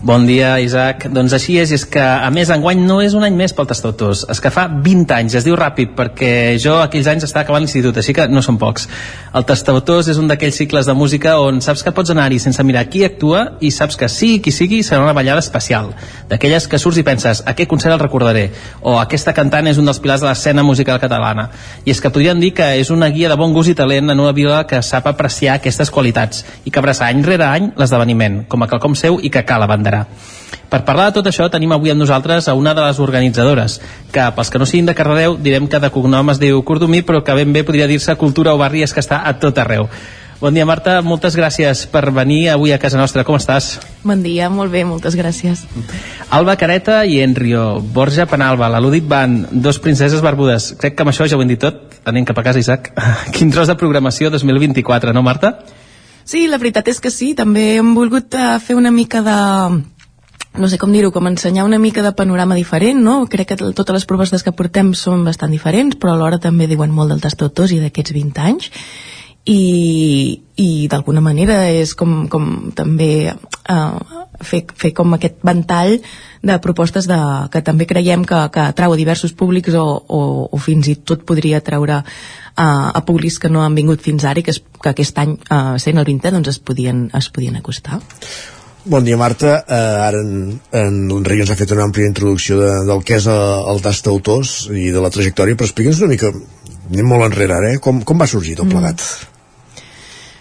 Bon dia, Isaac. Doncs així és, és que a més enguany no és un any més pel Tastautors, és que fa 20 anys, es diu ràpid perquè jo aquells anys estava acabant l'institut, així que no són pocs. El Tastautors és un d'aquells cicles de música on saps que pots anar-hi sense mirar qui actua i saps que sigui qui sigui serà una ballada especial, d'aquelles que surts i penses a què concert el recordaré, o aquesta cantant és un dels pilars de l'escena musical catalana. I és que podríem dir que és una guia de bon gust i talent en una vila que sap apreciar aquestes qualitats i que abraça any rere any l'esdeveniment, com a quelcom seu i que cal abanderar. Per parlar de tot això tenim avui amb nosaltres a una de les organitzadores, que pels que no siguin de Cardedeu direm que de cognom es diu Cordomí, però que ben bé podria dir-se Cultura o Barri és que està a tot arreu. Bon dia, Marta. Moltes gràcies per venir avui a casa nostra. Com estàs? Bon dia, molt bé, moltes gràcies. Alba Careta i Enrio, Borja Penalba, la Ludit Band, dos princeses barbudes. Crec que amb això ja ho hem dit tot. Anem cap a casa, Isaac. Quin tros de programació 2024, no, Marta? Sí, la veritat és que sí. També hem volgut uh, fer una mica de no sé com dir-ho, com ensenyar una mica de panorama diferent, no? Crec que totes les propostes que portem són bastant diferents, però alhora també diuen molt del tastautors i d'aquests 20 anys i, i d'alguna manera és com, com també uh, fer, fer com aquest ventall de propostes de, que també creiem que, que atrau a diversos públics o, o, o fins i tot podria atraure a públics que no han vingut fins ara i que, es, que aquest any, uh, sent el 20, doncs es podien, es podien acostar. Bon dia, Marta. Uh, ara en, en l'Enric ens ha fet una àmplia introducció de, del que és el tast d'autors i de la trajectòria, però explica'ns una mica, anem molt enrere ara, eh? Com, com va sorgir tot plegat? Mm.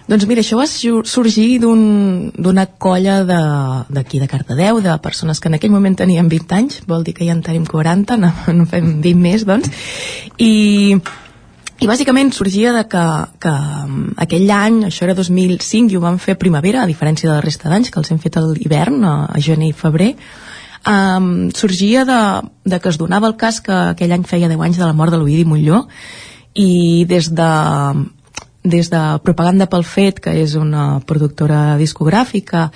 Doncs mira, això va sorgir d'una un, colla d'aquí de, de Cardedeu, de persones que en aquell moment tenien 20 anys, vol dir que ja en tenim 40, no, no fem 20 més, doncs, i i bàsicament sorgia de que, que um, aquell any, això era 2005 i ho vam fer primavera, a diferència de la resta d'anys que els hem fet a l'hivern, a, a gener i febrer um, sorgia de, de que es donava el cas que aquell any feia 10 anys de la mort de l'Ovidi Molló i des de des de Propaganda pel Fet, que és una productora discogràfica,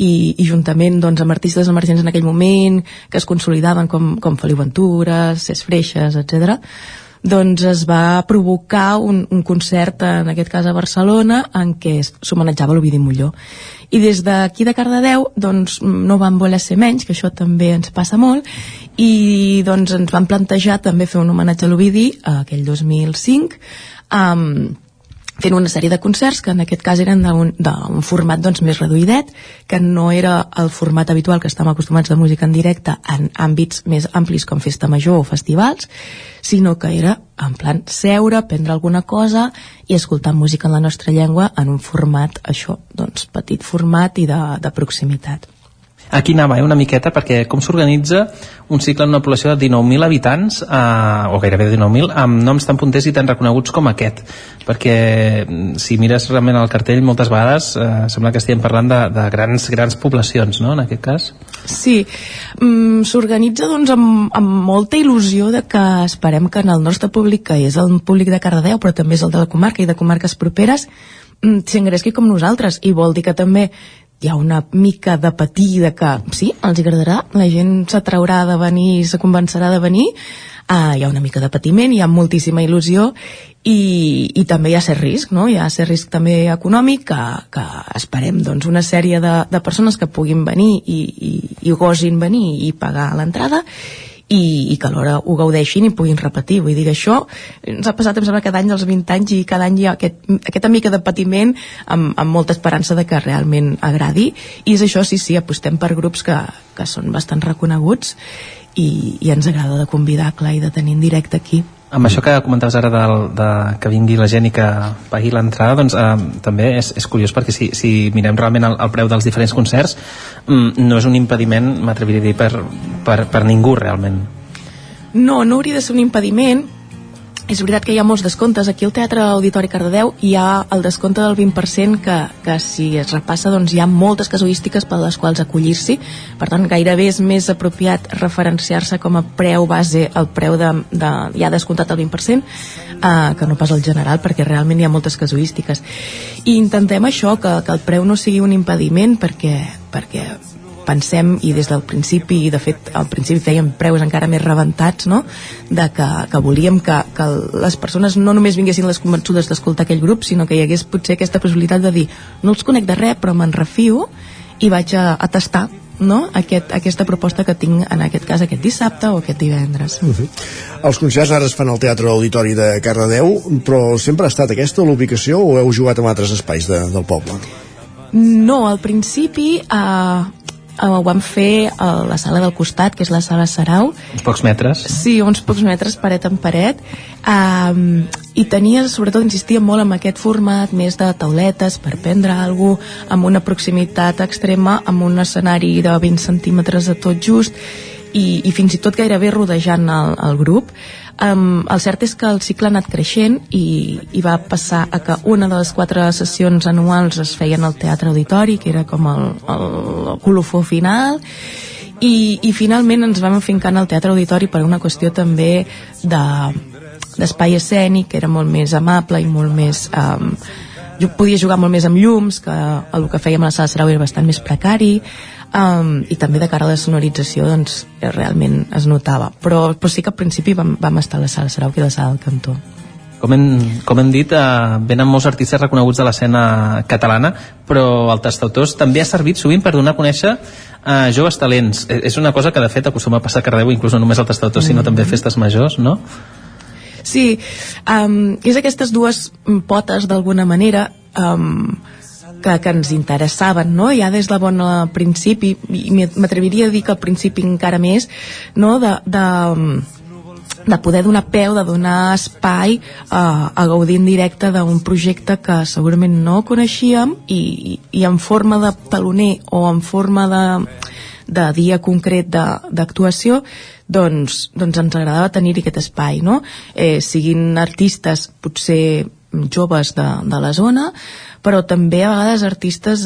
i, i juntament doncs, amb artistes emergents en aquell moment, que es consolidaven com, com Feliu Ventura, Cés Freixes, etc doncs es va provocar un, un concert, en aquest cas a Barcelona, en què s'homenatjava l'Ovidi Molló. I des d'aquí de Cardedeu, doncs, no van voler ser menys, que això també ens passa molt, i doncs ens van plantejar també fer un homenatge a l'Ovidi aquell 2005, amb fent una sèrie de concerts que en aquest cas eren d'un format doncs, més reduïdet, que no era el format habitual que estem acostumats de música en directe en àmbits més amplis com festa major o festivals, sinó que era en plan seure, prendre alguna cosa i escoltar música en la nostra llengua en un format, això, doncs, petit format i de, de proximitat. Aquí anava, eh, una miqueta, perquè com s'organitza un cicle en una població de 19.000 habitants, eh, o gairebé 19.000, amb noms tan punters i tan reconeguts com aquest. Perquè mm, si mires realment el cartell, moltes vegades eh, sembla que estem parlant de, de grans, grans poblacions, no?, en aquest cas. Sí, mm, s'organitza doncs amb, amb molta il·lusió de que esperem que en el nostre públic, que és el públic de Cardedeu, però també és el de la comarca i de comarques properes, mm, s'engresqui com nosaltres i vol dir que també hi ha una mica de patir de que sí, els agradarà, la gent s'atraurà de venir, se convencerà de venir, uh, hi ha una mica de patiment, hi ha moltíssima il·lusió i, i també hi ha cert risc, no? hi ha cert risc també econòmic que, que esperem doncs, una sèrie de, de persones que puguin venir i, i, i gosin venir i pagar l'entrada i, i que alhora ho gaudeixin i puguin repetir. Vull dir, això ens ha passat, em sembla, cada any dels 20 anys i cada any hi ha aquest, aquesta mica de patiment amb, amb molta esperança de que realment agradi i és això, sí, sí, apostem per grups que, que són bastant reconeguts i, i ens agrada de convidar, clar, i de tenir en directe aquí amb això que comentaves ara del, de que vingui la gent i que pagui l'entrada doncs eh, també és, és curiós perquè si, si mirem realment el, el preu dels diferents concerts mm, no és un impediment m'atreviria a dir per, per, per ningú realment. No, no hauria de ser un impediment és veritat que hi ha molts descomptes. Aquí al Teatre Auditori Cardedeu hi ha el descompte del 20% que, que si es repassa doncs hi ha moltes casuístiques per les quals acollir-s'hi. Per tant, gairebé és més apropiat referenciar-se com a preu base al preu de, de ja descomptat el 20% eh, que no pas el general perquè realment hi ha moltes casuístiques. I intentem això, que, que el preu no sigui un impediment perquè, perquè pensem, i des del principi, i de fet al principi fèiem preus encara més rebentats, no? de que, que volíem que, que les persones no només vinguessin les convençudes d'escoltar aquell grup, sinó que hi hagués potser aquesta possibilitat de dir no els conec de res, però me'n refio i vaig a, a tastar no? Aquest, aquesta proposta que tinc en aquest cas aquest dissabte o aquest divendres uh -huh. Els concerts ara es fan al Teatre Auditori de Cardedeu però sempre ha estat aquesta l'ubicació o heu jugat en altres espais de, del poble? No, al principi eh, eh, ho vam fer a la sala del costat, que és la sala Sarau. Uns pocs metres. Sí, uns pocs metres, paret en paret. Um, I tenia, sobretot, insistia molt en aquest format més de tauletes per prendre alguna cosa, amb una proximitat extrema, amb un escenari de 20 centímetres de tot just, i, i fins i tot gairebé rodejant el, el grup Um, el cert és que el cicle ha anat creixent i, i va passar a que una de les quatre sessions anuals es feien al Teatre Auditori, que era com el, el, colofó final, i, i finalment ens vam afincar al Teatre Auditori per una qüestió també de d'espai escènic, que era molt més amable i molt més... Um, jo podia jugar molt més amb llums, que el que fèiem a la sala Sarau era bastant més precari, um, i també de cara a la sonorització doncs eh, realment es notava però, però sí que al principi vam, vam estar a la sala Sarau i la sala del Cantó com hem, com hem dit, eh, venen molts artistes reconeguts de l'escena catalana, però el Tastautors també ha servit sovint per donar a conèixer eh, joves talents. Eh, és una cosa que, de fet, acostuma a passar a Cardeu, inclús no només al Tastautors, sinó mm -hmm. també a festes majors, no? Sí, um, és aquestes dues potes, d'alguna manera, um, que, que ens interessaven, no? ja des de bon principi, i m'atreviria a dir que al principi encara més, no? de, de, de poder donar peu, de donar espai uh, a gaudir en directe d'un projecte que segurament no coneixíem i, i en forma de taloner o en forma de de dia concret d'actuació, doncs, doncs ens agradava tenir aquest espai, no? Eh, siguin artistes potser joves de, de la zona, però també a vegades artistes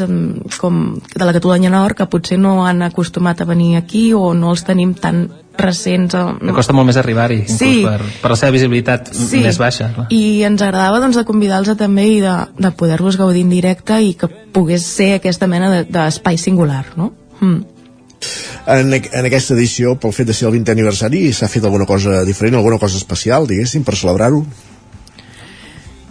com de la Catalunya Nord que potser no han acostumat a venir aquí o no els tenim tan recents a, Que costa molt més arribar-hi, Sí. per, per la seva visibilitat Sí. més baixa. clar. i ens agradava doncs, de convidar-los també i de, de poder-los gaudir en directe i que pogués ser aquesta mena de- d'espai singular no? mm. En, en aquesta edició, pel fet de ser el 20è aniversari, s'ha fet alguna cosa diferent, alguna cosa especial, diguéssim, per celebrar-ho?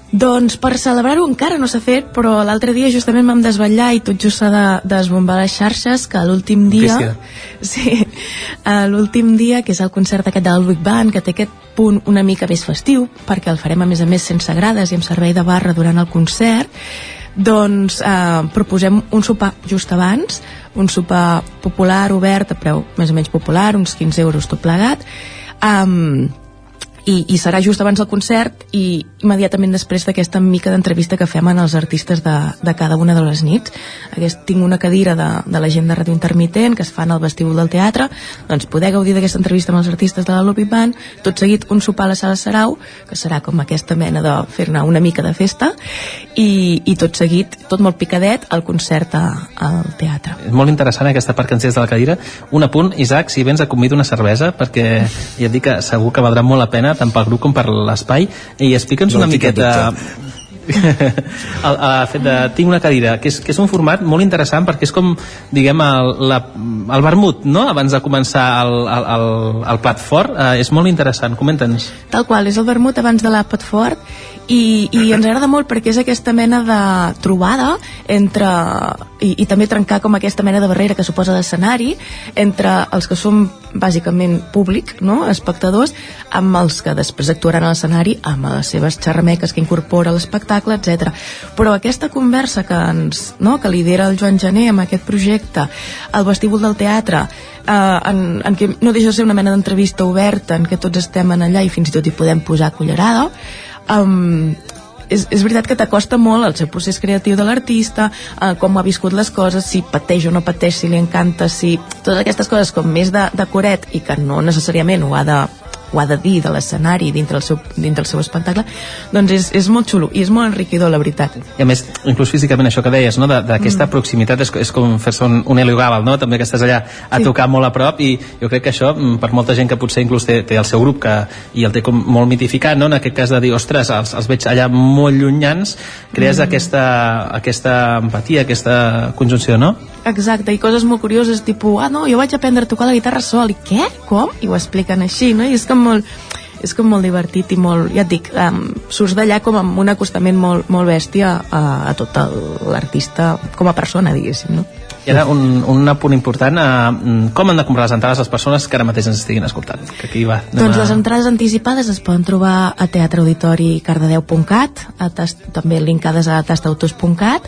Doncs per celebrar-ho encara no s'ha fet, però l'altre dia justament vam desvetllar i tot just s'ha de desbombar les xarxes que l'últim dia... Sí, eh, l'últim dia, que és el concert aquest del Big Band, que té aquest punt una mica més festiu, perquè el farem a més a més sense grades i amb servei de barra durant el concert, doncs eh, proposem un sopar just abans, un sopar popular, obert, a preu més o menys popular, uns 15 euros tot plegat, um, i, i serà just abans del concert i immediatament després d'aquesta mica d'entrevista que fem en els artistes de, de cada una de les nits. Aquest, tinc una cadira de, de la gent de ràdio intermitent que es fan al vestíbul del teatre. Doncs poder gaudir d'aquesta entrevista amb els artistes de la Lupi Band tot seguit un sopar a la sala Sarau que serà com aquesta mena de fer-ne una mica de festa i, i tot seguit, tot molt picadet el concert a, al teatre. És molt interessant aquesta part que ens de la cadira. Un apunt, Isaac, si vens a convido una cervesa, perquè ja et dic que segur que valdrà molt la pena, tant pel grup com per l'espai, i explica'ns No una miqueta... el, el fet de tinc una cadira que és, que és un format molt interessant perquè és com diguem el, la, el vermut no? abans de començar el, el, el, el plat fort eh, és molt interessant, comenta'ns. Tal qual, és el vermut abans de l'àpat fort i, i ens agrada molt perquè és aquesta mena de trobada entre i, i també trencar com aquesta mena de barrera que suposa l'escenari entre els que som bàsicament públic, no? espectadors, amb els que després actuaran a l'escenari, amb les seves xerrameques que incorpora l'espectacle, etc. Però aquesta conversa que, ens, no? que lidera el Joan Gené amb aquest projecte, al vestíbul del teatre, eh, en, en què no deixa de ser una mena d'entrevista oberta en què tots estem en allà i fins i tot hi podem posar cullerada, um, és, és veritat que t'acosta molt el seu procés creatiu de l'artista, eh, com ha viscut les coses, si pateix o no pateix, si li encanta, si... Totes aquestes coses com més de, de coret i que no necessàriament ho ha de ho ha de dir de l'escenari dintre, el seu, dintre el seu espectacle doncs és, és molt xulo i és molt enriquidor la veritat i a més, inclús físicament això que deies no? d'aquesta mm. proximitat és, és com fer-se un, un Helio no? també que estàs allà a Sí. tocar molt a prop i jo crec que això mm, per molta gent que potser inclús té, té el seu grup que, i el té com molt mitificat no? en aquest cas de dir, ostres, els, els veig allà molt llunyans crees Mm. aquesta, aquesta empatia, aquesta conjunció, no? Exacte, i coses molt curioses, tipus, ah, no, jo vaig aprendre a tocar la guitarra sol, i què? Com? I ho expliquen així, no? I és com molt, és com molt divertit i molt, ja et dic, um, surts d'allà com amb un acostament molt, molt bèstia a, a tot el- l'artista com a persona, diguéssim, no? I ara un, un apunt important, eh, com han de comprar les entrades les persones que ara mateix ens estiguin escoltant? Que aquí va, anem Doncs a- les entrades anticipades es poden trobar a teatreauditori.cardedeu.cat, tast, també linkades a tastautos.cat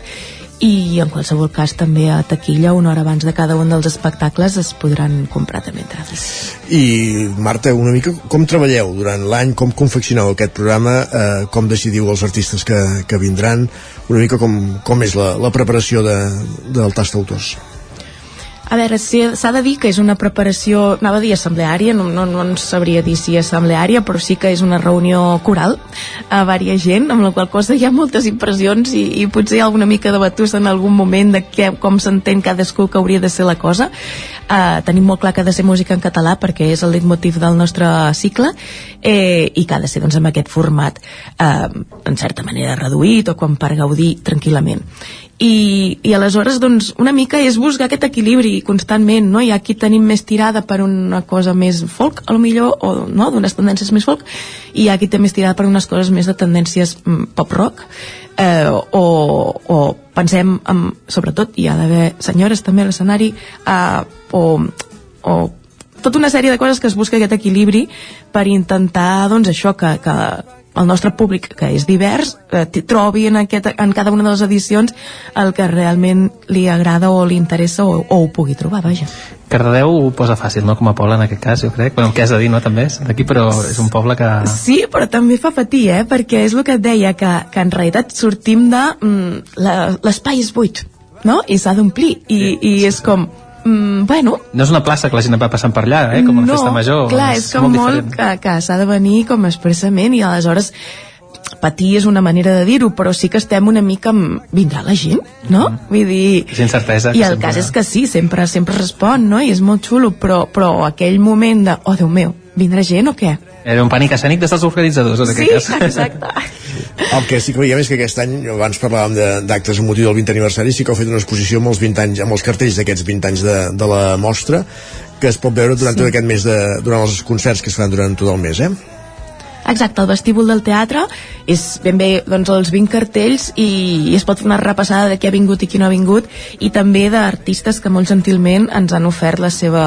i en qualsevol cas també a taquilla una hora abans de cada un dels espectacles es podran comprar també entrades. I, Marta, una mica com treballeu durant l'any, com confeccioneu aquest programa, eh, com decidiu els artistes que, que vindran, una mica com, com és la, la preparació de, del Tast Autors. A veure, s'ha de dir que és una preparació, anava a dir assembleària, no, no, no ens sabria dir si assembleària, però sí que és una reunió coral a vària gent, amb la qual cosa hi ha moltes impressions i, i potser alguna mica de batussa en algun moment de què, com s'entén cadascú que hauria de ser la cosa. Uh, tenim molt clar que ha de ser música en català perquè és el leitmotiv del nostre cicle eh, i que ha de ser doncs, amb aquest format eh, en certa manera reduït o com per gaudir tranquil·lament i, i aleshores doncs una mica és buscar aquest equilibri constantment, no? Hi ha qui tenim més tirada per una cosa més folk, a lo millor, o no, d'unes tendències més folk, i qui té més tirada per unes coses més de tendències mm, pop-rock, eh, o, o pensem, en, sobretot, hi ha d'haver senyores també a l'escenari, eh, o, o tota una sèrie de coses que es busca aquest equilibri per intentar, doncs, això, que, que el nostre públic, que és divers, eh, trobi en, aquest, en cada una de les edicions el que realment li agrada o li interessa o, o ho pugui trobar, vaja. Cardedeu ho posa fàcil, no? Com a poble en aquest cas, jo crec. Bueno, què has de dir, no? També és d'aquí, però és un poble que... Sí, però també fa patir, eh? Perquè és el que et deia, que, que en realitat sortim de... Mm, L'espai és buit, no? I s'ha d'omplir. I, I és com... mm, bueno, No és una plaça que la gent va passant per allà, eh? com una no, festa major. clar, és com molt, diferent. que, que s'ha de venir com expressament i aleshores patir és una manera de dir-ho, però sí que estem una mica amb... Vindrà la gent, no? Mm. Vull dir... És incertesa. I el cas és que sí, sempre sempre respon, no? I és molt xulo, però, però aquell moment de, oh, Déu meu, vindrà gent o què? Era un pànic escènic dels organitzadors, en Sí, aquest cas. exacte. El que sí que veiem és que aquest any, abans parlàvem de- d'actes amb motiu del 20 aniversari, sí que heu fet una exposició amb els 20 anys, amb els cartells d'aquests 20 anys de, de la mostra, que es pot veure durant Sí. tot aquest mes de, durant els concerts que es fan durant tot el mes, eh? Exacte, el vestíbul del teatre és ben bé doncs, els 20 cartells i, i es pot fer una repassada de qui ha vingut i qui no ha vingut i també d'artistes que molt gentilment ens han ofert la seva,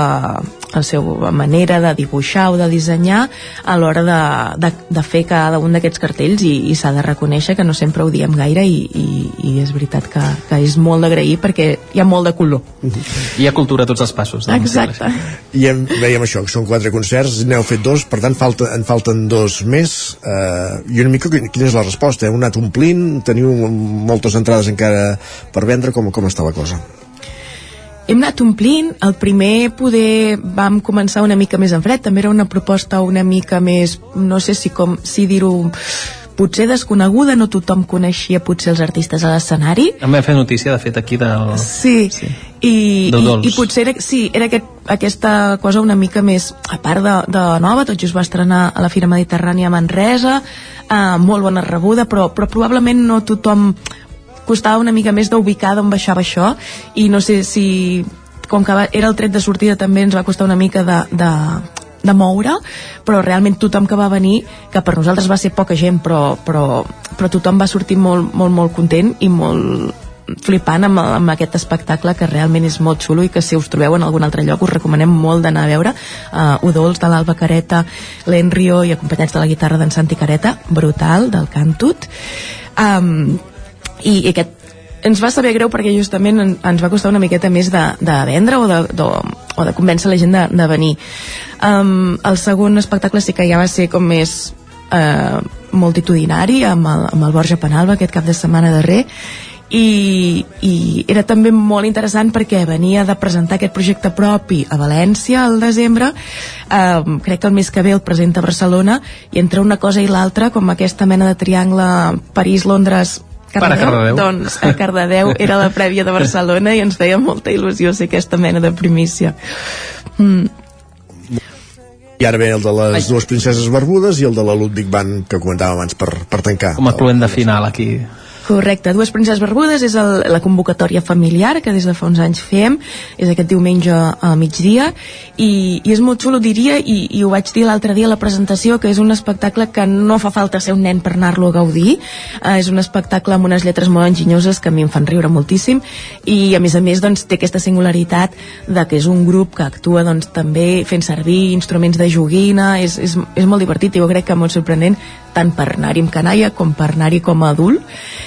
la seva manera de dibuixar o de dissenyar a l'hora de, de, de fer cada un d'aquests cartells i, i s'ha de reconèixer que no sempre ho diem gaire i, i, i és veritat que, que és molt d'agrair perquè hi ha molt de color. Hi ha cultura a tots els passos. doncs. Exacte. I hem, veiem això, que són quatre concerts, n'heu fet dos, per tant falta, en falten dos més, eh, i una mica quina és la resposta? Heu anat omplint? Teniu moltes entrades encara per vendre? Com, com està la cosa? Hem anat omplint, el primer poder vam començar una mica més en fred, també era una proposta una mica més, no sé si com si dir-ho potser desconeguda, no tothom coneixia potser els artistes a l'escenari, Em vam fer notícia, de fet, aquí del... Sí, sí. I, i, D'Udols. i potser era, sí, era aquest, aquesta cosa una mica més a part de, de nova, tot just va estrenar a la Fira Mediterrània a Manresa eh, molt bona rebuda però, però probablement no tothom costava una mica més d'ubicar d'on baixava això i no sé si com que va, era el tret de sortida també ens va costar una mica de, de, de moure però realment tothom que va venir que per nosaltres va ser poca gent però, però, però tothom va sortir molt, molt, molt content i molt flipant amb, amb aquest espectacle que realment és molt xulo i que si us trobeu en algun altre lloc us recomanem molt d'anar a veure uh, Udols de l'Alba Careta l'Enrio i acompanyats de la guitarra d'en Santi Careta brutal, del Cantut. Um, i, i aquest ens va saber greu perquè justament en, ens va costar una miqueta més de, de vendre o de, de, o de convèncer la gent de, de venir. Um, el segon espectacle sí que ja va ser com més eh, multitudinari amb el, amb el Borja Penalba aquest cap de setmana darrer i, i era també molt interessant perquè venia de presentar aquest projecte propi a València al desembre. Eh, crec que el mes que ve el presenta a Barcelona i entre una cosa i l'altra com aquesta mena de triangle París-Londres Para Cardedeu. doncs a Cardedeu era la prèvia de Barcelona i ens feia molta il·lusió ser aquesta mena de primícia mm. I ara ve el de les dues princeses barbudes i el de la Ludwig Band que comentàvem abans per, per tancar. Com a cluent de final, aquí. Correcte, Dues Princes Barbudes és el, la convocatòria familiar que des de fa uns anys fem, és aquest diumenge a migdia i, i és molt xulo, diria, i, i ho vaig dir l'altre dia a la presentació, que és un espectacle que no fa falta ser un nen per anar-lo a gaudir, eh, és un espectacle amb unes lletres molt enginyoses que a mi em fan riure moltíssim i a més a més doncs, té aquesta singularitat de que és un grup que actua doncs, també fent servir instruments de joguina, és, és, és molt divertit i jo crec que molt sorprenent tant per anar-hi amb canalla com per anar-hi com a adult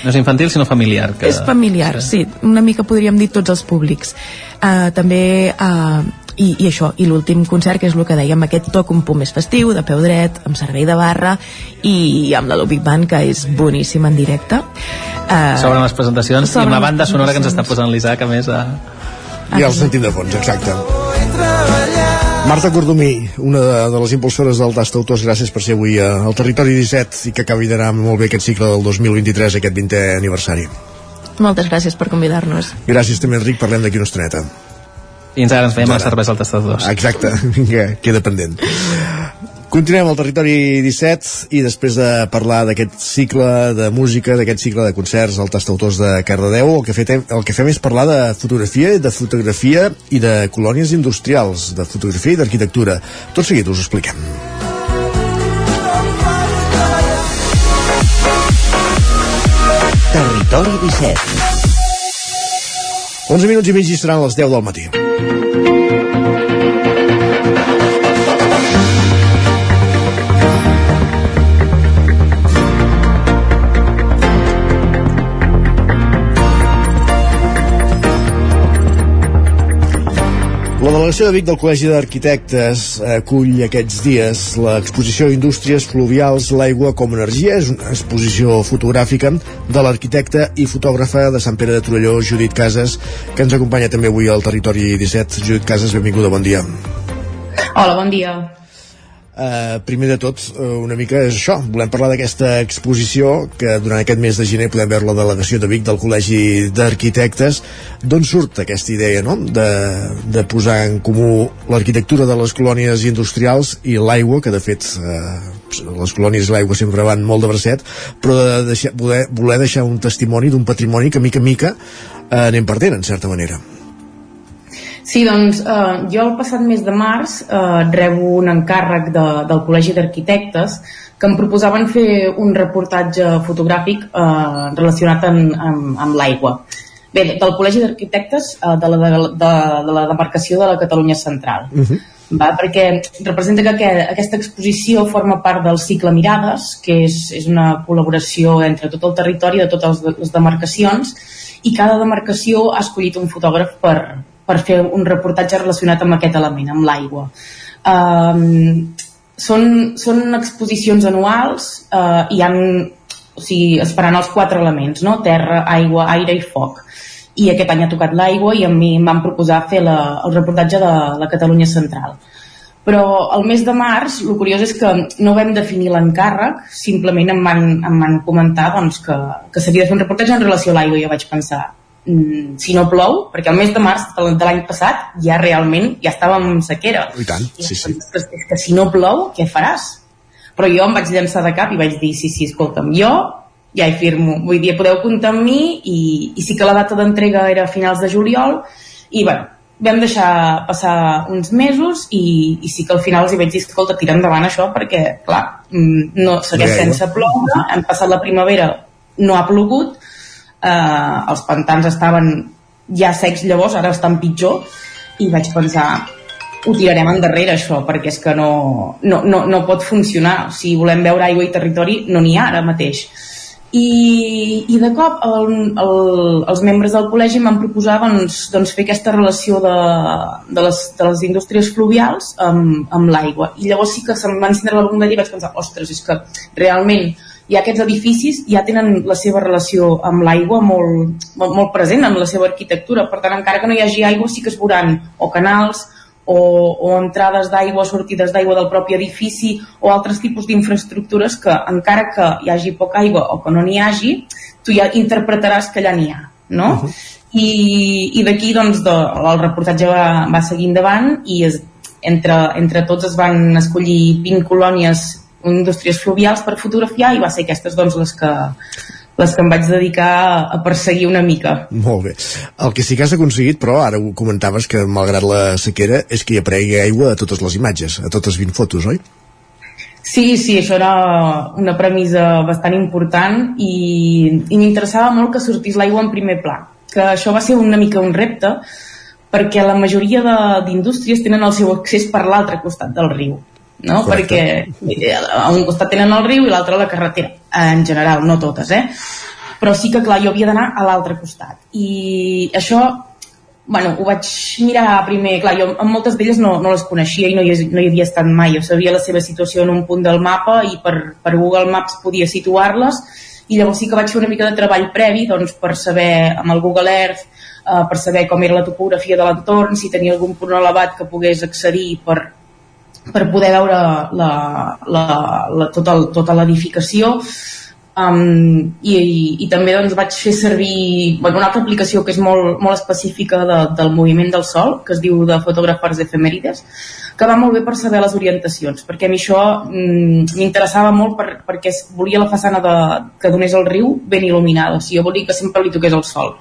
No és infantil, sinó familiar. Que... és familiar, sí. Una mica podríem dir tots els públics. Uh, també... Uh, i, i això, i l'últim concert que és el que dèiem, aquest toc un punt més festiu, de peu dret, amb servei de barra i amb la Big Band que és boníssim en directe uh, S'obren les presentacions i s'obren amb la banda sonora que ens està posant l'Isaac, a més, a... I el sentim de fons, exacte. Marta Cordomí, una de, de les impulsores del Tastautors, gràcies per ser avui a- al Territori 17 i que acabi d'anar molt bé aquest cicle del 2023, aquest 20è aniversari. moltes gràcies per convidar-nos Gràcies també, Enric, parlem d'aquí una estoneta. I ens ara ens veiem a la cervesa al tastador. Exacte, vinga, queda pendent. Continuem al territori 17 i després de parlar d'aquest cicle de música, d'aquest cicle de concerts al Tastautors de Cardedeu, el que, fem, el que fem és parlar de fotografia, de fotografia i de colònies industrials, de fotografia i d'arquitectura. Tot seguit us ho expliquem. Territori 17. 11 minuts i mig i seran les 10 del matí. La delegació de Vic del Col·legi d'Arquitectes acull aquests dies l'exposició Indústries Fluvials, l'aigua com energia. És una exposició fotogràfica de l'arquitecte i fotògrafa de Sant Pere de Torelló, Judit Casas, que ens acompanya també avui al Territori 17. Judit Casas, benvinguda, bon dia. Hola, bon dia. Uh, primer de tot, uh, una mica és això, volem parlar d'aquesta exposició que durant aquest mes de gener podem veure la delegació de Vic del Col·legi d'Arquitectes. D'on surt aquesta idea no? de, de posar en comú l'arquitectura de les colònies industrials i l'aigua, que de fet uh, les colònies i l'aigua sempre van molt de bracet però de deixar, voler, voler deixar un testimoni d'un patrimoni que mica en mica uh, anem perdent en certa manera Sí, doncs eh, jo el passat mes de març eh, rebo un encàrrec de, del Col·legi d'Arquitectes que em proposaven fer un reportatge fotogràfic eh, relacionat amb, amb, amb l'aigua. Bé, del Col·legi d'Arquitectes eh, de, la, de, de, de la demarcació de la Catalunya Central. Uh -huh. Va, perquè representa que aquest, aquesta exposició forma part del cicle Mirades, que és, és una col·laboració entre tot el territori de totes les demarcacions, i cada demarcació ha escollit un fotògraf per, per fer un reportatge relacionat amb aquest element, amb l'aigua. Um, són, són exposicions anuals uh, i han, o sigui, es faran els quatre elements, no? terra, aigua, aire i foc. I aquest any ha tocat l'aigua i a mi em van proposar fer la, el reportatge de la Catalunya Central. Però el mes de març, el curiós és que no vam definir l'encàrrec, simplement em van, em van comentar doncs, que, que s'havia de fer un reportatge en relació a l'aigua i jo vaig pensar, si no plou, perquè el mes de març de l'any passat ja realment ja estàvem en sequera. I tant, sí, sí. Que, és que si no plou, què faràs? Però jo em vaig llançar de cap i vaig dir, sí, sí, escolta'm, jo ja hi firmo. Vull dir, podeu comptar amb mi i, i sí que la data d'entrega era a finals de juliol i, bueno, vam deixar passar uns mesos i, i sí que al final els hi vaig dir, escolta, tira endavant això perquè, clar, mm, no segueix sense ploure, hem passat la primavera, no ha plogut, eh, els pantans estaven ja secs llavors, ara estan pitjor i vaig pensar ho tirarem endarrere això perquè és que no, no, no, no pot funcionar. Si volem veure aigua i territori no n'hi ha ara mateix. I, i de cop el, el, els membres del col·legi m'han proposat doncs, doncs fer aquesta relació de, de, les, de les indústries fluvials amb, amb l'aigua. I llavors sí que se'm va encendre la bomba i vaig pensar, ostres, és que realment i aquests edificis ja tenen la seva relació amb l'aigua molt, molt, molt present en la seva arquitectura, per tant encara que no hi hagi aigua sí que es veuran o canals o, o entrades d'aigua sortides d'aigua del propi edifici o altres tipus d'infraestructures que encara que hi hagi poca aigua o que no n'hi hagi, tu ja interpretaràs que allà n'hi ha, no? Uh -huh. I, i d'aquí doncs de, el reportatge va, va seguir endavant i es, entre, entre tots es van escollir 20 colònies indústries fluvials per fotografiar i va ser aquestes doncs les que les que em vaig dedicar a perseguir una mica. Molt bé. El que sí que has aconseguit, però ara ho comentaves que malgrat la sequera és que hi apregui aigua a totes les imatges, a totes 20 fotos, oi? Sí, sí, això era una premissa bastant important i, i m'interessava molt que sortís l'aigua en primer pla, que això va ser una mica un repte perquè la majoria d'indústries tenen el seu accés per l'altre costat del riu no? perquè eh, a un costat tenen el riu i l'altre la carretera. En general, no totes eh? però sí que clar, jo havia d'anar a l'altre costat. I això bueno, ho vaig mirar primer, clar, jo amb moltes d'elles no, no les coneixia i no hi, no hi havia estat mai, jo sabia la seva situació en un punt del mapa i per, per Google Maps podia situar-les. I llavors sí que vaig fer una mica de treball previ doncs, per saber amb el Google Earth eh, per saber com era la topografia de l'entorn, si tenia algun punt elevat que pogués accedir per, per poder veure la, la, la, tota, tota l'edificació. Um, i, i, i també doncs, vaig fer servir bueno, una altra aplicació que és molt, molt específica de, del moviment del sol que es diu de fotògrafes efemèrides que va molt bé per saber les orientacions perquè a mi això mm, m'interessava molt per, perquè volia la façana de, que donés el riu ben il·luminada o sigui, jo volia que sempre li toqués el sol.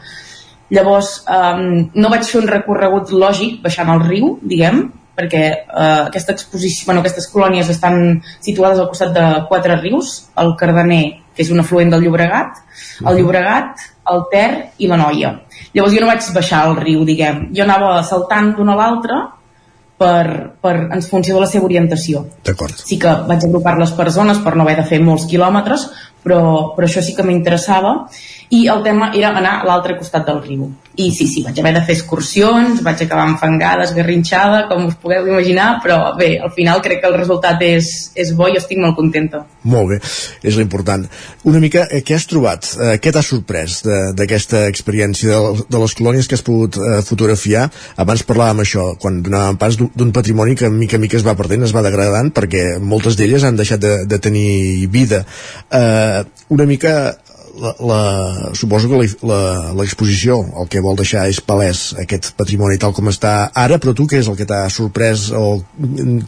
Llavors um, no vaig fer un recorregut lògic baixant el riu diguem perquè eh, aquesta exposició, bueno, aquestes colònies estan situades al costat de quatre rius, el Cardener, que és un afluent del Llobregat, el Llobregat, el Ter i la Noia. Llavors jo no vaig baixar al riu, diguem. Jo anava saltant d'una a l'altra per, per, en funció de la seva orientació. D'acord. Sí que vaig agrupar les persones per no haver de fer molts quilòmetres, però, però això sí que m'interessava i el tema era anar a l'altre costat del riu i sí, sí, vaig haver de fer excursions vaig acabar enfangada, esgarrinxada com us pugueu imaginar, però bé, al final crec que el resultat és, és bo i estic molt contenta. Molt bé, és l'important. Una mica, eh, què has trobat? Eh, què t'ha sorprès d'aquesta experiència de, de les colònies que has pogut eh, fotografiar? Abans parlàvem això, quan donàvem pas d'un patrimoni que mica mica es va perdent, es va degradant, perquè moltes d'elles han deixat de, de tenir vida. Eh, una mica la, la, suposo que l'exposició el que vol deixar és palès aquest patrimoni tal com està ara, però tu què és el que t'ha sorprès o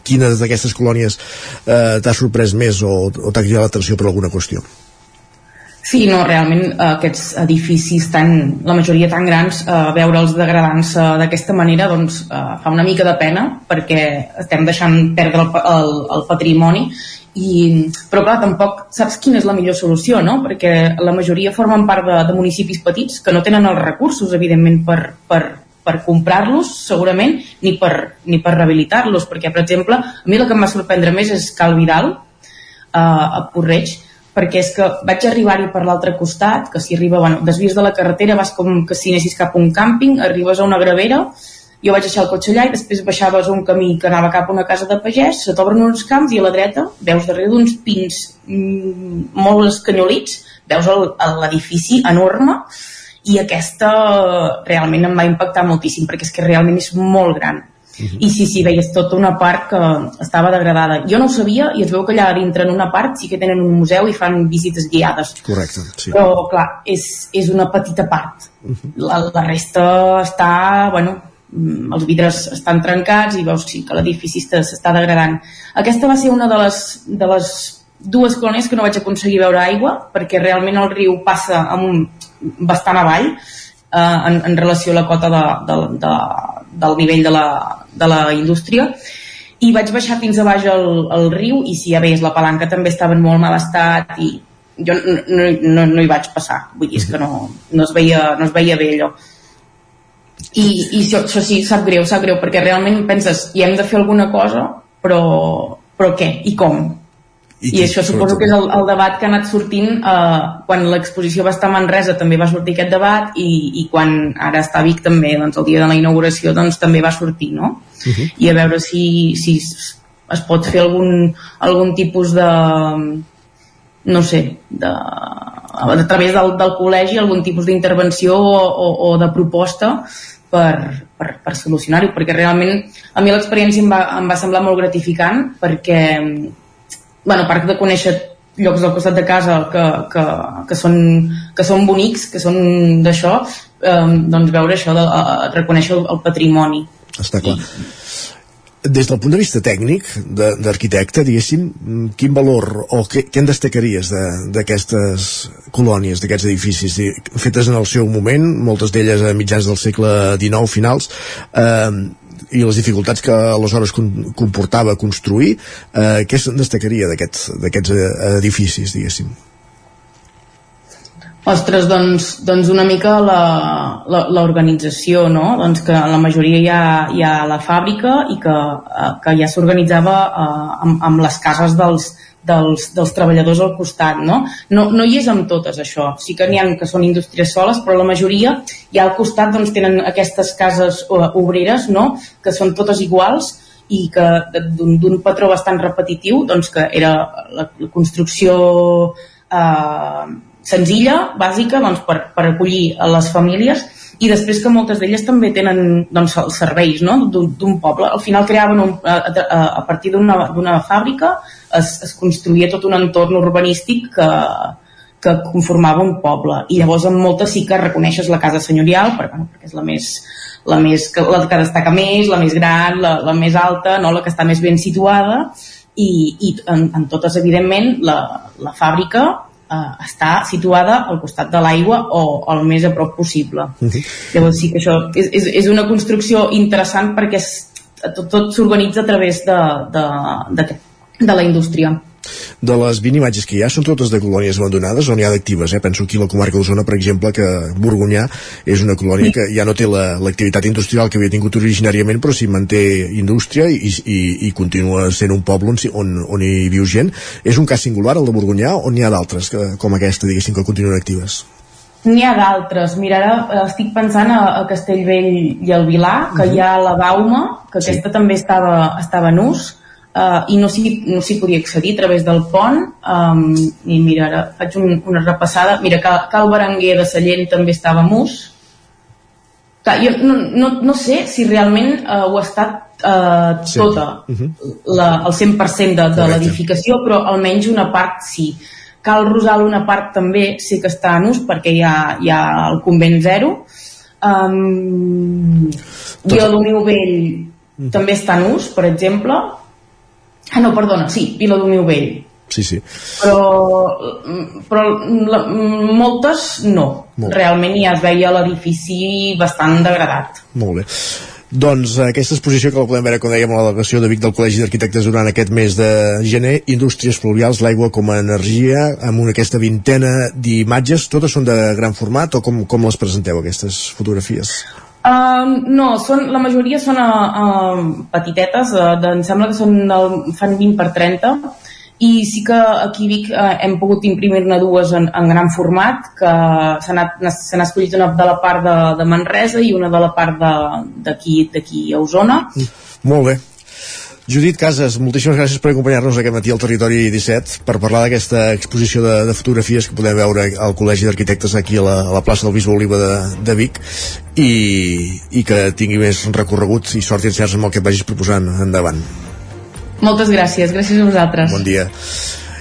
quines d'aquestes colònies eh, t'ha sorprès més o, o t'ha cridat l'atenció per alguna qüestió? Sí, no, realment eh, aquests edificis tan, la majoria tan grans, eh, veure'ls degradant-se d'aquesta manera doncs eh, fa una mica de pena perquè estem deixant perdre el, el, el patrimoni i, però clar, tampoc saps quina és la millor solució, no? Perquè la majoria formen part de, de municipis petits que no tenen els recursos, evidentment, per, per, per comprar-los, segurament, ni per, ni per rehabilitar-los, perquè, per exemple, a mi el que em va sorprendre més és Cal Vidal, eh, a Porreig, perquè és que vaig arribar-hi per l'altre costat, que si arriba, bueno, desvies de la carretera, vas com que si anessis cap a un càmping, arribes a una gravera, jo vaig deixar el cotxe allà i després baixaves un camí que anava cap a una casa de pagès, se t'obren uns camps i a la dreta veus darrere d'uns pins mm, molt escanyolits, veus l'edifici enorme i aquesta realment em va impactar moltíssim perquè és que realment és molt gran Uh mhm. -huh. i sí, sí, veies tota una part que estava degradada. Jo no ho sabia i es veu que allà dintre en una part sí que tenen un museu i fan visites guiades. Correcte, sí. Però, clar, és, és una petita part. Uh mhm. -huh. la, la resta està, bueno, els vidres estan trencats i veus sí, que l'edifici s'està degradant. Aquesta va ser una de les, de les dues colònies que no vaig aconseguir veure aigua perquè realment el riu passa amb un, bastant avall eh, en, en relació a la cota de, de, de, del nivell de la, de la indústria. I vaig baixar fins a baix el, el riu i si ja veus la palanca també estava en molt mal estat i jo no, no, no, no hi vaig passar. Vull dir, és que no, no, es veia, no es veia bé allò i, i això, això sí, sap greu, sap greu, perquè realment penses, hi hem de fer alguna cosa, però, però què? I com? I, I això suposo que és el, el debat que ha anat sortint eh, quan l'exposició va estar a Manresa també va sortir aquest debat i, i quan ara està a Vic també, doncs el dia de la inauguració doncs també va sortir, no? Uh -huh. I a veure si, si es pot fer algun, algun tipus de no sé, de, a través del, del col·legi algun tipus d'intervenció o, o, o de proposta per, per, per solucionar-ho, perquè realment a mi l'experiència em, va, em va semblar molt gratificant perquè, bueno, a part de conèixer llocs al costat de casa que, que, que, són, que són bonics, que són d'això, eh, doncs veure això, de, de reconèixer el, el patrimoni. Està clar. I, des del punt de vista tècnic d'arquitecte, diguéssim, quin valor o què, què en destacaries d'aquestes de, colònies, d'aquests edificis fetes en el seu moment, moltes d'elles a mitjans del segle XIX finals, eh, i les dificultats que aleshores comportava construir, eh, què se'n destacaria d'aquests eh, edificis, diguéssim? Ostres, doncs, doncs una mica l'organització, no? Doncs que la majoria hi ha, hi ha la fàbrica i que, eh, que ja s'organitzava eh, amb, amb les cases dels, dels, dels treballadors al costat, no? no? No hi és amb totes, això. Sí que n'hi ha que són indústries soles, però la majoria ja al costat doncs, tenen aquestes cases uh, obreres, no?, que són totes iguals i que d'un patró bastant repetitiu, doncs que era la, la construcció eh, senzilla, bàsica, doncs, per, per acollir a les famílies i després que moltes d'elles també tenen doncs, els serveis no? d'un poble. Al final creaven un, a, a, a partir d'una fàbrica es, es construïa tot un entorn urbanístic que, que conformava un poble i llavors amb moltes sí que reconeixes la casa senyorial perquè, bueno, perquè és la més, la més la que destaca més, la més gran, la, la més alta, no? la que està més ben situada i, i en, en totes evidentment la, la fàbrica eh, està situada al costat de l'aigua o el més a prop possible. Uh mhm. Llavors sí que això és, és, és una construcció interessant perquè és, tot, tot s'organitza a través de, de, de, de la indústria. De les 20 imatges que hi ha, són totes de colònies abandonades o n'hi ha d'actives? Eh? Penso aquí la comarca d'Osona, per exemple, que Borgonyà és una colònia que ja no té l'activitat la, industrial que havia tingut originàriament, però s'hi manté indústria i, i, i continua sent un poble on, on, on hi viu gent. És un cas singular, el de Borgonyà, o n'hi ha d'altres com aquesta, diguéssim, que continuen actives? N'hi ha d'altres. Mira, ara eh, estic pensant a, a Castellvell i al Vilar, que uh -huh. hi ha la Bauma, que sí. aquesta també estava, estava en ús, uh, i no s'hi no podia accedir a través del pont. Um, I mira, ara faig un, una repassada. Mira, Cal, Cal Berenguer de Sallent també estava ús. Clar, jo no, no, no sé si realment uh, ho ha estat uh, sí. tota, uh -huh. la, el 100% de, de l'edificació, però almenys una part sí. Cal Rosal una part també sí que està en ús perquè hi ha, hi ha el convent zero. Um, Tot... Viladomiu Vell mm. també està en ús, per exemple. Ah, no, perdona, sí, Viladomiu Vell. Sí, sí. Però, però la, moltes no. Molt. Realment ja es veia l'edifici bastant degradat. Molt bé. Doncs aquesta exposició que la podem veure, com dèiem, a la delegació de Vic del Col·legi d'Arquitectes durant aquest mes de gener, Indústries Pluvials, l'aigua com a energia, amb una, aquesta vintena d'imatges, totes són de gran format o com, com les presenteu, aquestes fotografies? Uh, no, són, la majoria són uh, uh, petitetes, uh, de, em sembla que són, uh, fan 20 per 30, i sí que aquí Vic eh, hem pogut imprimir-ne dues en, en gran format que s'han escollit una de la part de, de Manresa i una de la part d'aquí a Osona. Mm, Molt bé Judit Casas, moltíssimes gràcies per acompanyar-nos aquest matí al Territori 17 per parlar d'aquesta exposició de, de fotografies que podem veure al Col·legi d'Arquitectes aquí a la, a la plaça del Bisbe Oliva de, de Vic i, i que tingui més recorregut i sort i encerts amb el que vagis proposant endavant. Moltes gràcies, gràcies a vosaltres. Bon dia.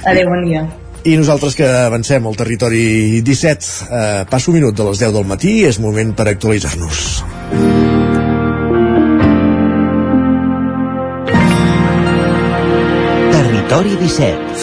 Adéu, bon dia. I nosaltres que avancem al territori 17, eh, passo un minut de les 10 del matí, és moment per actualitzar-nos. Territori 17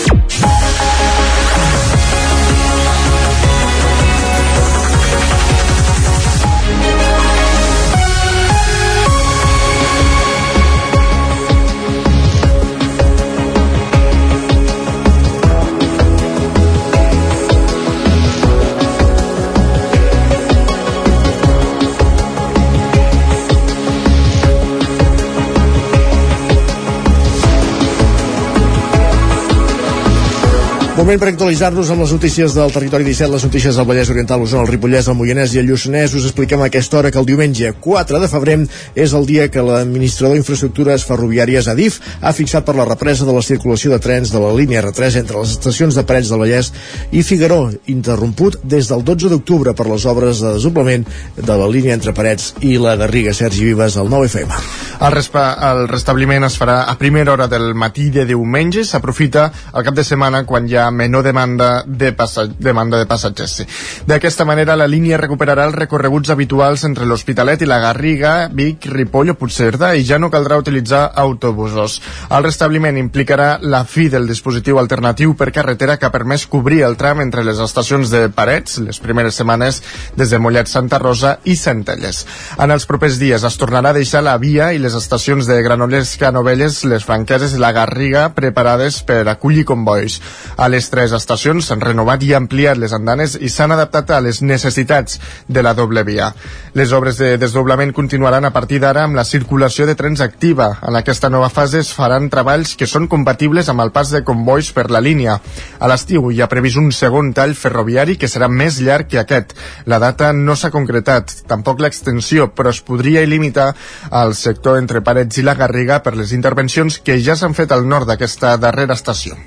Moment per actualitzar-nos amb les notícies del territori 17, les notícies del Vallès Oriental, l'Osona, el Ripollès, el Moianès i el Lluçanès. Us expliquem a aquesta hora que el diumenge 4 de febrer és el dia que l'administrador d'infraestructures ferroviàries ADIF ha fixat per la represa de la circulació de trens de la línia R3 entre les estacions de Parets del Vallès i Figaró, interromput des del 12 d'octubre per les obres de desdoblament de la línia entre Parets i la de Riga Sergi Vives al 9FM. El, el restabliment es farà a primera hora del matí de diumenge, s'aprofita el cap de setmana quan hi ha menor demanda de, passa, demanda de passatgers. Sí. D'aquesta manera, la línia recuperarà els recorreguts habituals entre l'Hospitalet i la Garriga, Vic, Ripoll o Puigcerdà i ja no caldrà utilitzar autobusos. El restabliment implicarà la fi del dispositiu alternatiu per carretera que ha permès cobrir el tram entre les estacions de Parets, les primeres setmanes des de Mollet Santa Rosa i Centelles. En els propers dies es tornarà a deixar la via i les estacions de Granollers, Canovelles, les Franqueses i la Garriga preparades per acollir convois. A les tres estacions s'han renovat i ampliat les andanes i s'han adaptat a les necessitats de la doble via. Les obres de desdoblament continuaran a partir d'ara amb la circulació de trens activa. En aquesta nova fase es faran treballs que són compatibles amb el pas de convois per la línia. A l'estiu hi ha previst un segon tall ferroviari que serà més llarg que aquest. La data no s'ha concretat, tampoc l'extensió, però es podria limitar al sector entre Parets i la Garriga per les intervencions que ja s'han fet al nord d'aquesta darrera estació.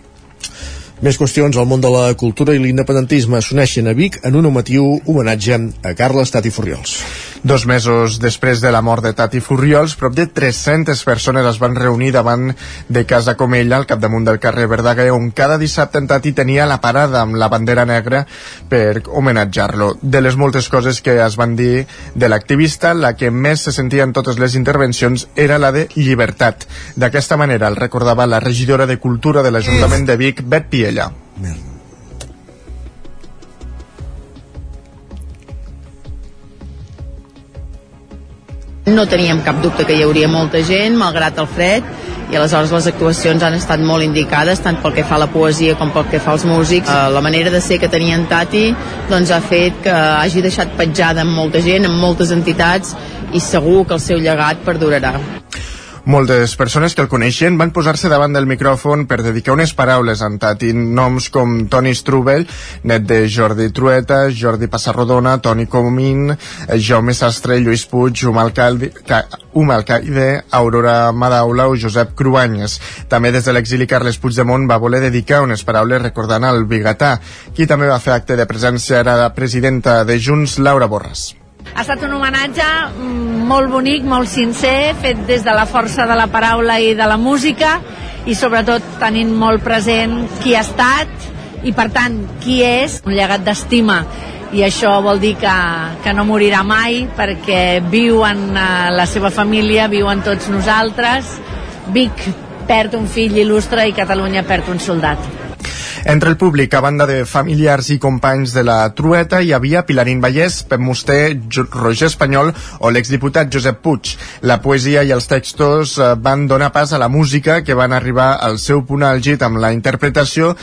Més qüestions al món de la cultura i l'independentisme s'uneixen a Vic en un homatiu homenatge a Carles Tati Furriols. Dos mesos després de la mort de Tati Furriols, prop de 300 persones es van reunir davant de Casa Comella, al capdamunt del carrer Verdaguer, on cada dissabte en Tati tenia la parada amb la bandera negra per homenatjar-lo. De les moltes coses que es van dir de l'activista, la que més se sentia en totes les intervencions era la de llibertat. D'aquesta manera el recordava la regidora de Cultura de l'Ajuntament de Vic, Bet Pie ella. No teníem cap dubte que hi hauria molta gent, malgrat el fred, i aleshores les actuacions han estat molt indicades tant pel que fa a la poesia com pel que fa als músics. Uh, la manera de ser que tenia en Tati doncs ha fet que hagi deixat petjada amb molta gent, amb moltes entitats i segur que el seu llegat perdurarà moltes persones que el coneixien van posar-se davant del micròfon per dedicar unes paraules en Tati, noms com Toni Strubell, net de Jordi Trueta, Jordi Passarrodona, Toni Comín, Jaume Sastre, Lluís Puig, Umal Caide, Aurora Madaula o Josep Cruanyes. També des de l'exili Carles Puigdemont va voler dedicar unes paraules recordant el Bigatà. Qui també va fer acte de presència era la presidenta de Junts, Laura Borras. Ha estat un homenatge mm, molt bonic, molt sincer, fet des de la força de la paraula i de la música i sobretot tenint molt present qui ha estat i per tant qui és, un llegat d'estima. I això vol dir que, que no morirà mai perquè viu en uh, la seva família, viu en tots nosaltres. Vic perd un fill il·lustre i Catalunya perd un soldat entre el públic, a banda de familiars i companys de la Trueta, hi havia Pilarín Vallès, Pep Musté, Roger Espanyol o l'exdiputat Josep Puig. La poesia i els textos eh, van donar pas a la música que van arribar al seu punt àlgid amb la interpretació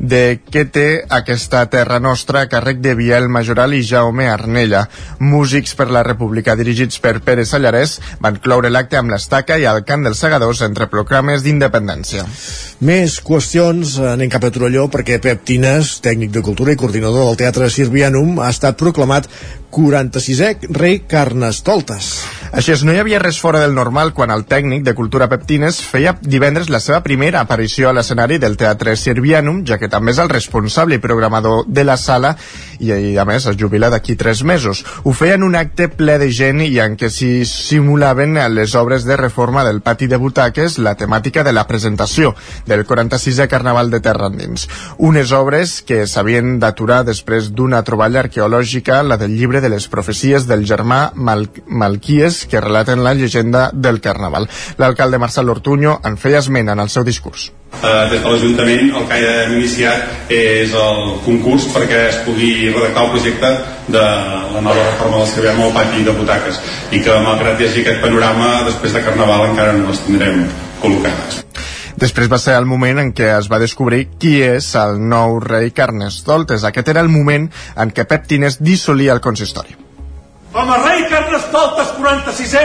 de què té aquesta terra nostra a càrrec de Biel Majoral i Jaume Arnella. Músics per la República dirigits per Pere Sallarès van cloure l'acte amb l'estaca i el cant dels segadors entre proclames d'independència. Més qüestions, anem cap a Torelló perquè Pep Tines, tècnic de cultura i coordinador del Teatre Sirvianum, ha estat proclamat 46è rei Carnestoltes. Així és, no hi havia res fora del normal quan el tècnic de Cultura Peptines feia divendres la seva primera aparició a l'escenari del Teatre Sirvianum, ja que també és el responsable i programador de la sala i, a més es jubila d'aquí tres mesos. Ho feia en un acte ple de gent i en què s'hi simulaven les obres de reforma del pati de butaques, la temàtica de la presentació del 46è Carnaval de Terra Endins. Unes obres que s'havien d'aturar després d'una troballa arqueològica, la del llibre de les profecies del germà Mal Malquies que relaten la llegenda del Carnaval. L'alcalde Marcel Ortuño en feia esment en el seu discurs. Uh, des de l'Ajuntament el que hem iniciat és el concurs perquè es pugui redactar el projecte de la nova reforma del servei al pati de butaques i que malgrat hi hagi aquest panorama després de Carnaval encara no les tindrem col·locades. Després va ser el moment en què es va descobrir qui és el nou rei Carnestoltes. Aquest era el moment en què Pep Tines dissolia el consistori. Com a rei Carnestoltes 46è,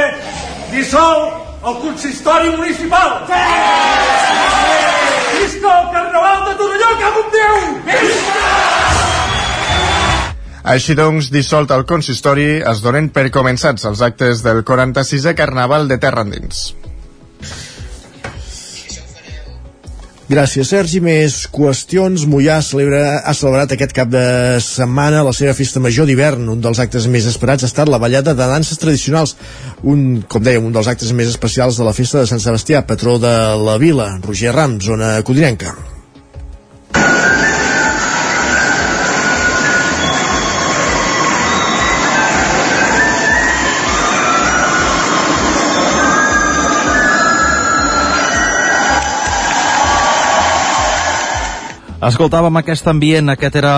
dissol el consistori municipal. Sí! Visca el Carnaval de Torelló, cap un Déu! Visca! Així doncs, dissolt el consistori, es donen per començats els actes del 46è Carnaval de Terra Endins. Gràcies, Sergi. Més qüestions. Mollà celebra, ha celebrat aquest cap de setmana la seva festa major d'hivern. Un dels actes més esperats ha estat la ballada de danses tradicionals. Un, com dèiem, un dels actes més especials de la festa de Sant Sebastià, patró de la vila. Roger Ram, zona codinenca. Escoltàvem aquest ambient, aquest era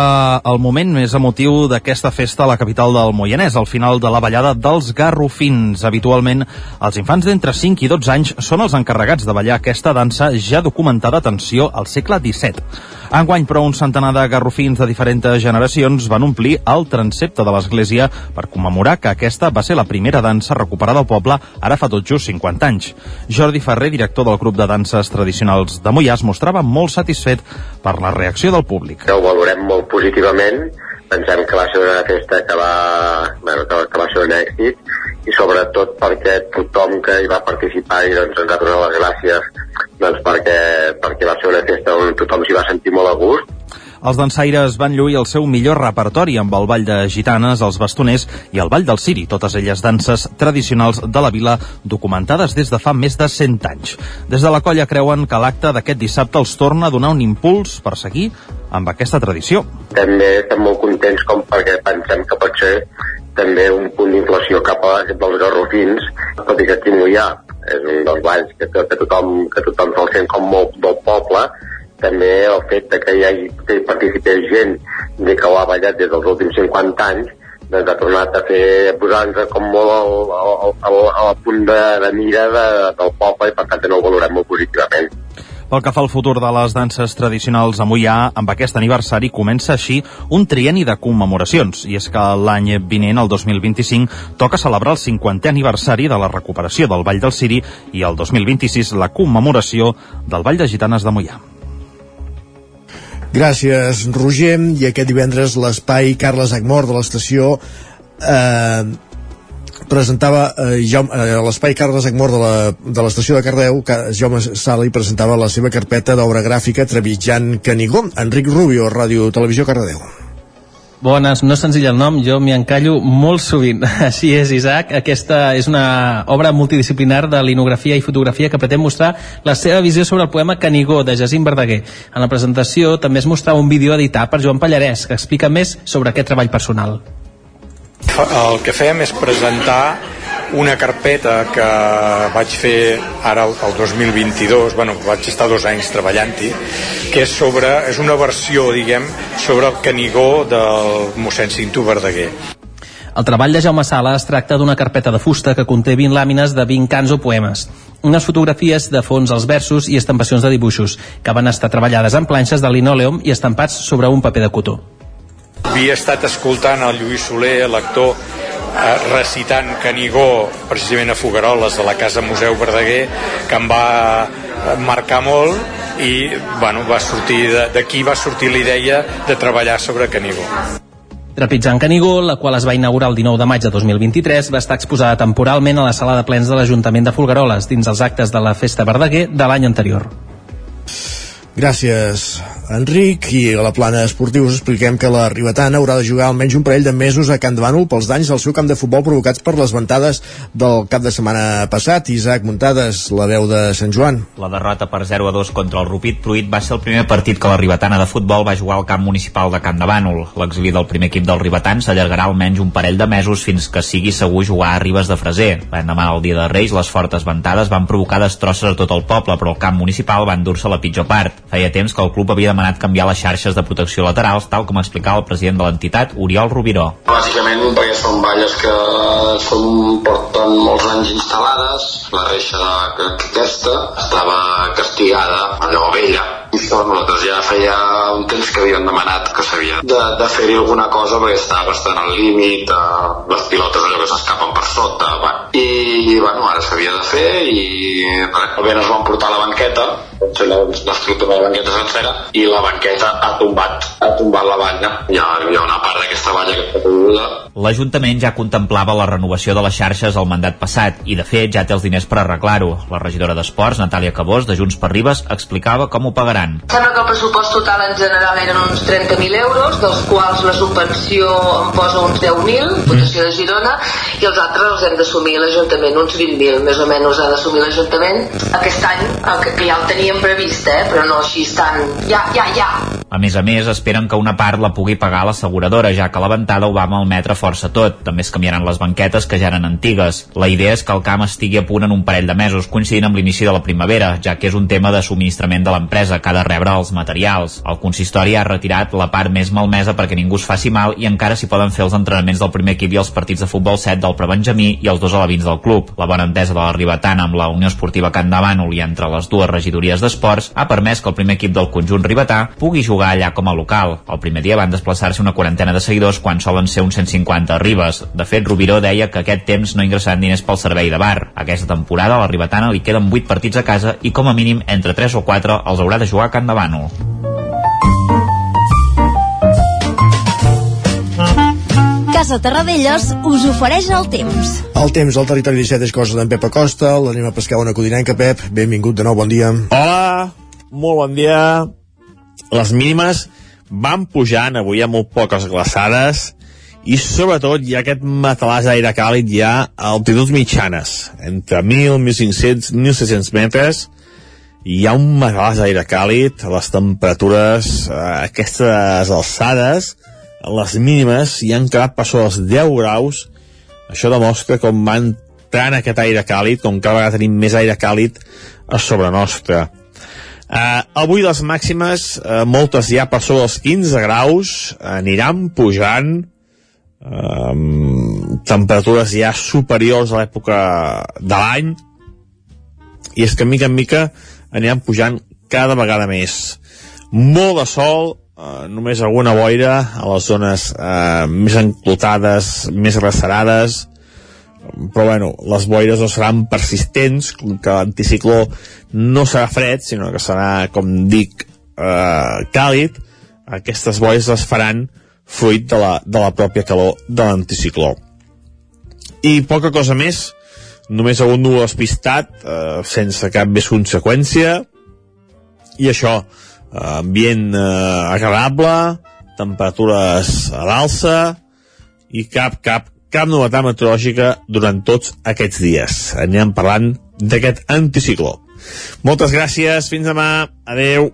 el moment més emotiu d'aquesta festa a la capital del Moianès, al final de la ballada dels Garrofins. Habitualment, els infants d'entre 5 i 12 anys són els encarregats de ballar aquesta dansa ja documentada, atenció, al segle XVII. Enguany, però, un centenar de garrofins de diferents generacions van omplir el transepte de l'església per commemorar que aquesta va ser la primera dansa recuperada al poble ara fa tot just 50 anys. Jordi Ferrer, director del grup de danses tradicionals de Mollà, es mostrava molt satisfet per la reacció del públic. Ho valorem molt positivament, pensem que va ser una festa que va, bueno, que, que va ser un èxit i sobretot perquè tothom que hi va participar i doncs, ens ha donat les gràcies doncs, perquè, perquè va ser una festa on tothom s'hi va sentir molt a gust els dansaires van lluir el seu millor repertori amb el ball de gitanes, els bastoners i el ball del Siri, totes elles danses tradicionals de la vila documentades des de fa més de 100 anys. Des de la colla creuen que l'acte d'aquest dissabte els torna a donar un impuls per seguir amb aquesta tradició. També estem molt contents com perquè pensem que pot ser també un punt d'inflació cap a dels garrofins, tot i que aquí no hi ha. És un dels balls que, que, tothom, que tothom se'l sent com molt del poble, també el fet de que hi hagi que hi participi gent de que ho ha ballat des dels últims 50 anys doncs ha tornat a fer, posar-nos com molt al, al, al, al punt de, de mira de, del poble i per tant no ho valorem molt positivament. Pel que fa al futur de les danses tradicionals a Mollà, amb aquest aniversari comença així un trieni de commemoracions, i és que l'any vinent, el 2025, toca celebrar el 50è aniversari de la recuperació del Vall del Siri i el 2026 la commemoració del Vall de Gitanes de Mollà. Gràcies, Roger. I aquest divendres l'espai Carles Agmor de l'estació eh, presentava eh, Jaume, eh, l'espai Carles Agmor de la- de l'estació de, Cardeu, que Jaume Sala hi presentava la seva carpeta d'obra gràfica Trepitjant Canigó. Enric Rubio, Ràdio Televisió Cardeu. Bones, no és senzill el nom, jo m'hi encallo molt sovint. Així és, Isaac. Aquesta és una obra multidisciplinar de linografia i fotografia que pretén mostrar la seva visió sobre el poema Canigó, de Jacint Verdaguer. En la presentació també es mostrava un vídeo editat per Joan Pallarès, que explica més sobre aquest treball personal. El que fem és presentar una carpeta que vaig fer ara el 2022, bueno, vaig estar dos anys treballant-hi, que és sobre, és una versió, diguem, sobre el canigó del mossèn Cinto Verdaguer. El treball de Jaume Sala es tracta d'una carpeta de fusta que conté 20 làmines de 20 cants o poemes, unes fotografies de fons als versos i estampacions de dibuixos, que van estar treballades en planxes de linòleum i estampats sobre un paper de cotó. Havia estat escoltant el Lluís Soler, l'actor, eh, recitant Canigó precisament a Fogaroles de la Casa Museu Verdaguer que em va eh, marcar molt i bueno, va sortir de- d'aquí va sortir la idea de treballar sobre Canigó. Trepitjant Canigó, la qual es va inaugurar el 19 de maig de 2023, va estar exposada temporalment a la sala de plens de l'Ajuntament de Folgueroles, dins els actes de la Festa Verdaguer de l'any anterior. Gràcies, Enric. I a la plana esportiva us expliquem que la Ribetana haurà de jugar almenys un parell de mesos a Can de Bànol pels danys al seu camp de futbol provocats per les ventades del cap de setmana passat. Isaac Muntades, la veu de Sant Joan. La derrota per 0 a 2 contra el Rupit Pruit va ser el primer partit que la Ribetana de futbol va jugar al camp municipal de Can de Bànol. L'exili del primer equip del Ribetan s'allargarà almenys un parell de mesos fins que sigui segur jugar a Ribes de Freser. L'endemà del dia de Reis, les fortes ventades van provocar destrosses a tot el poble, però el camp municipal va endur-se la pitjor part. Feia temps que el club havia demanat canviar les xarxes de protecció laterals, tal com explicava el president de l'entitat, Oriol Rubiró. Bàsicament perquè són valles que són, porten molts anys instal·lades, la reixa de- aquesta estava castigada, allò vella, això nosaltres ja feia un temps que havíem demanat que s'havia de, de fer-hi alguna cosa perquè estava bastant al límit, eh, les pilotes allò que s'escapen per sota, bueno. i bueno, ara s'havia de fer i vent es van portar la banqueta, l'estructura de la banqueta sencera, i la banqueta ha tombat, ha tombat la banya. Hi ha, hi ha una part d'aquesta banya que està caiguda, L'Ajuntament ja contemplava la renovació de les xarxes al mandat passat i, de fet, ja té els diners per arreglar-ho. La regidora d'Esports, Natàlia Cabós, de Junts per Ribes, explicava com ho pagaran. Sembla que el pressupost total en general eren uns 30.000 euros, dels quals la subvenció en posa uns 10.000, votació de Girona, i els altres els hem d'assumir l'Ajuntament, uns 20.000 més o menys ha d'assumir l'Ajuntament aquest any, el que, que ja el teníem previst, eh? però no així tan... Ja, ja, ja! A més a més, esperen que una part la pugui pagar l'asseguradora, ja que la ventada ho va malmetre força tot. També es canviaran les banquetes, que ja eren antigues. La idea és que el camp estigui a punt en un parell de mesos, coincidint amb l'inici de la primavera, ja que és un tema de subministrament de l'empresa, que ha de rebre els materials. El consistori ha retirat la part més malmesa perquè ningú es faci mal i encara s'hi poden fer els entrenaments del primer equip i els partits de futbol 7 del prebenjamí i els dos alevins del club. La bona entesa de la Ribetana amb la Unió Esportiva Can de Bànol i entre les dues regidories d'esports ha permès que el primer equip del conjunt ribetà pugui jugar allà com a local. El primer dia van desplaçar-se una quarantena de seguidors quan solen ser uns 150 a Ribes. De fet, Rubiró deia que aquest temps no ingressaran diners pel servei de bar. Aquesta temporada a la Ribetana li queden 8 partits a casa i com a mínim entre 3 o 4 els haurà de jugar a Can de Bànol. Casa Terradellos us ofereix el temps. El temps al territori 17 és cosa d'en Pep Acosta, l'anem a pescar una codinenca, Pep. Benvingut de nou, bon dia. Hola, molt bon dia. Les mínimes van pujant, avui hi ha molt poques glaçades, i sobretot hi ha aquest matalàs d'aire càlid ja a altituds mitjanes, entre 1.000, 1.500, 1.600 metres, hi ha un matalàs d'aire càlid, les temperatures a aquestes alçades, les mínimes hi han quedat per sobre els 10 graus, això demostra com va entrant aquest aire càlid, com cada vegada tenim més aire càlid a sobre nostra. Uh, avui les màximes, uh, moltes ja per sobre els 15 graus, aniran pujant um, temperatures ja superiors a l'època de l'any i és que mica en mica aniran pujant cada vegada més. Molt de sol uh, només alguna boira a les zones uh, més enclotades més recerades però bueno, les boires no seran persistents, que l'anticicló no serà fred, sinó que serà, com dic, eh, càlid, aquestes boires les faran fruit de la, de la pròpia calor de l'anticicló. I poca cosa més, només algun núvol despistat, eh, sense cap més conseqüència, i això, eh, ambient eh, agradable, temperatures a l'alça, i cap, cap, cap novetat meteorològica durant tots aquests dies. Anirem parlant d'aquest anticicló. Moltes gràcies, fins demà, adeu.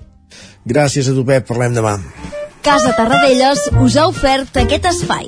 Gràcies a tu, Pep, parlem demà. Casa Tarradellas us ha ofert aquest espai.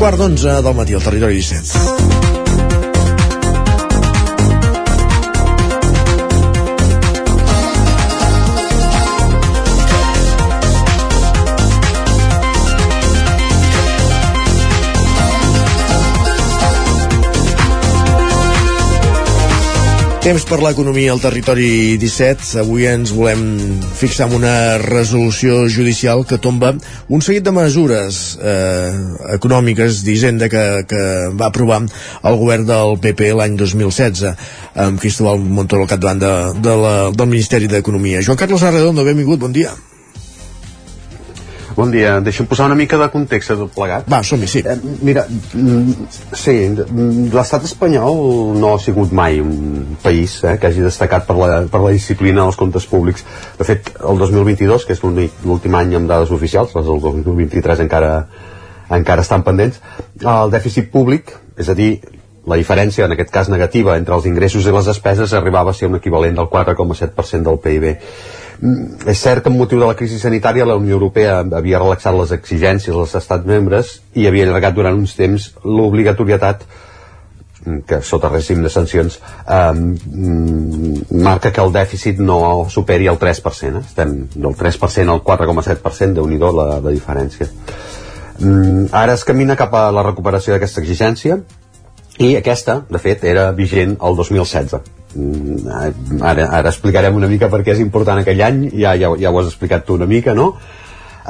Quart d'onze del matí al territori 17. Temps per l'economia al territori 17. Avui ens volem fixar en una resolució judicial que tomba un seguit de mesures eh, econòmiques d'Hisenda que, que va aprovar el govern del PP l'any 2016 amb Cristóbal Montoro al capdavant de, de la, del Ministeri d'Economia. Joan Carles Arredondo, benvingut, bon dia. Bon dia, deixa'm posar una mica de context a tot plegat. Va, som-hi, sí. Eh, mira, mm, sí, mm, l'estat espanyol no ha sigut mai un país eh, que hagi destacat per la, per la disciplina dels comptes públics. De fet, el 2022, que és l'últim any amb dades oficials, les del 2023 encara, encara estan pendents, el dèficit públic, és a dir, la diferència, en aquest cas negativa, entre els ingressos i les despeses arribava a ser un equivalent del 4,7% del PIB. Mm, És cert que amb motiu de la crisi sanitària la Unió Europea havia relaxat les exigències als estats membres i havia allargat durant uns temps l'obligatorietat mm, que sota règim de sancions eh, marca que el dèficit no superi el 3%. Eh? Estem del 3% al 4,7%, déu nhi la, la diferència. Mm, ara es camina cap a la recuperació d'aquesta exigència i aquesta, de fet, era vigent el 2016. Mm, Ara, ara explicarem una mica per què és important aquell any, ja, ja, ja ho has explicat tu una mica, no?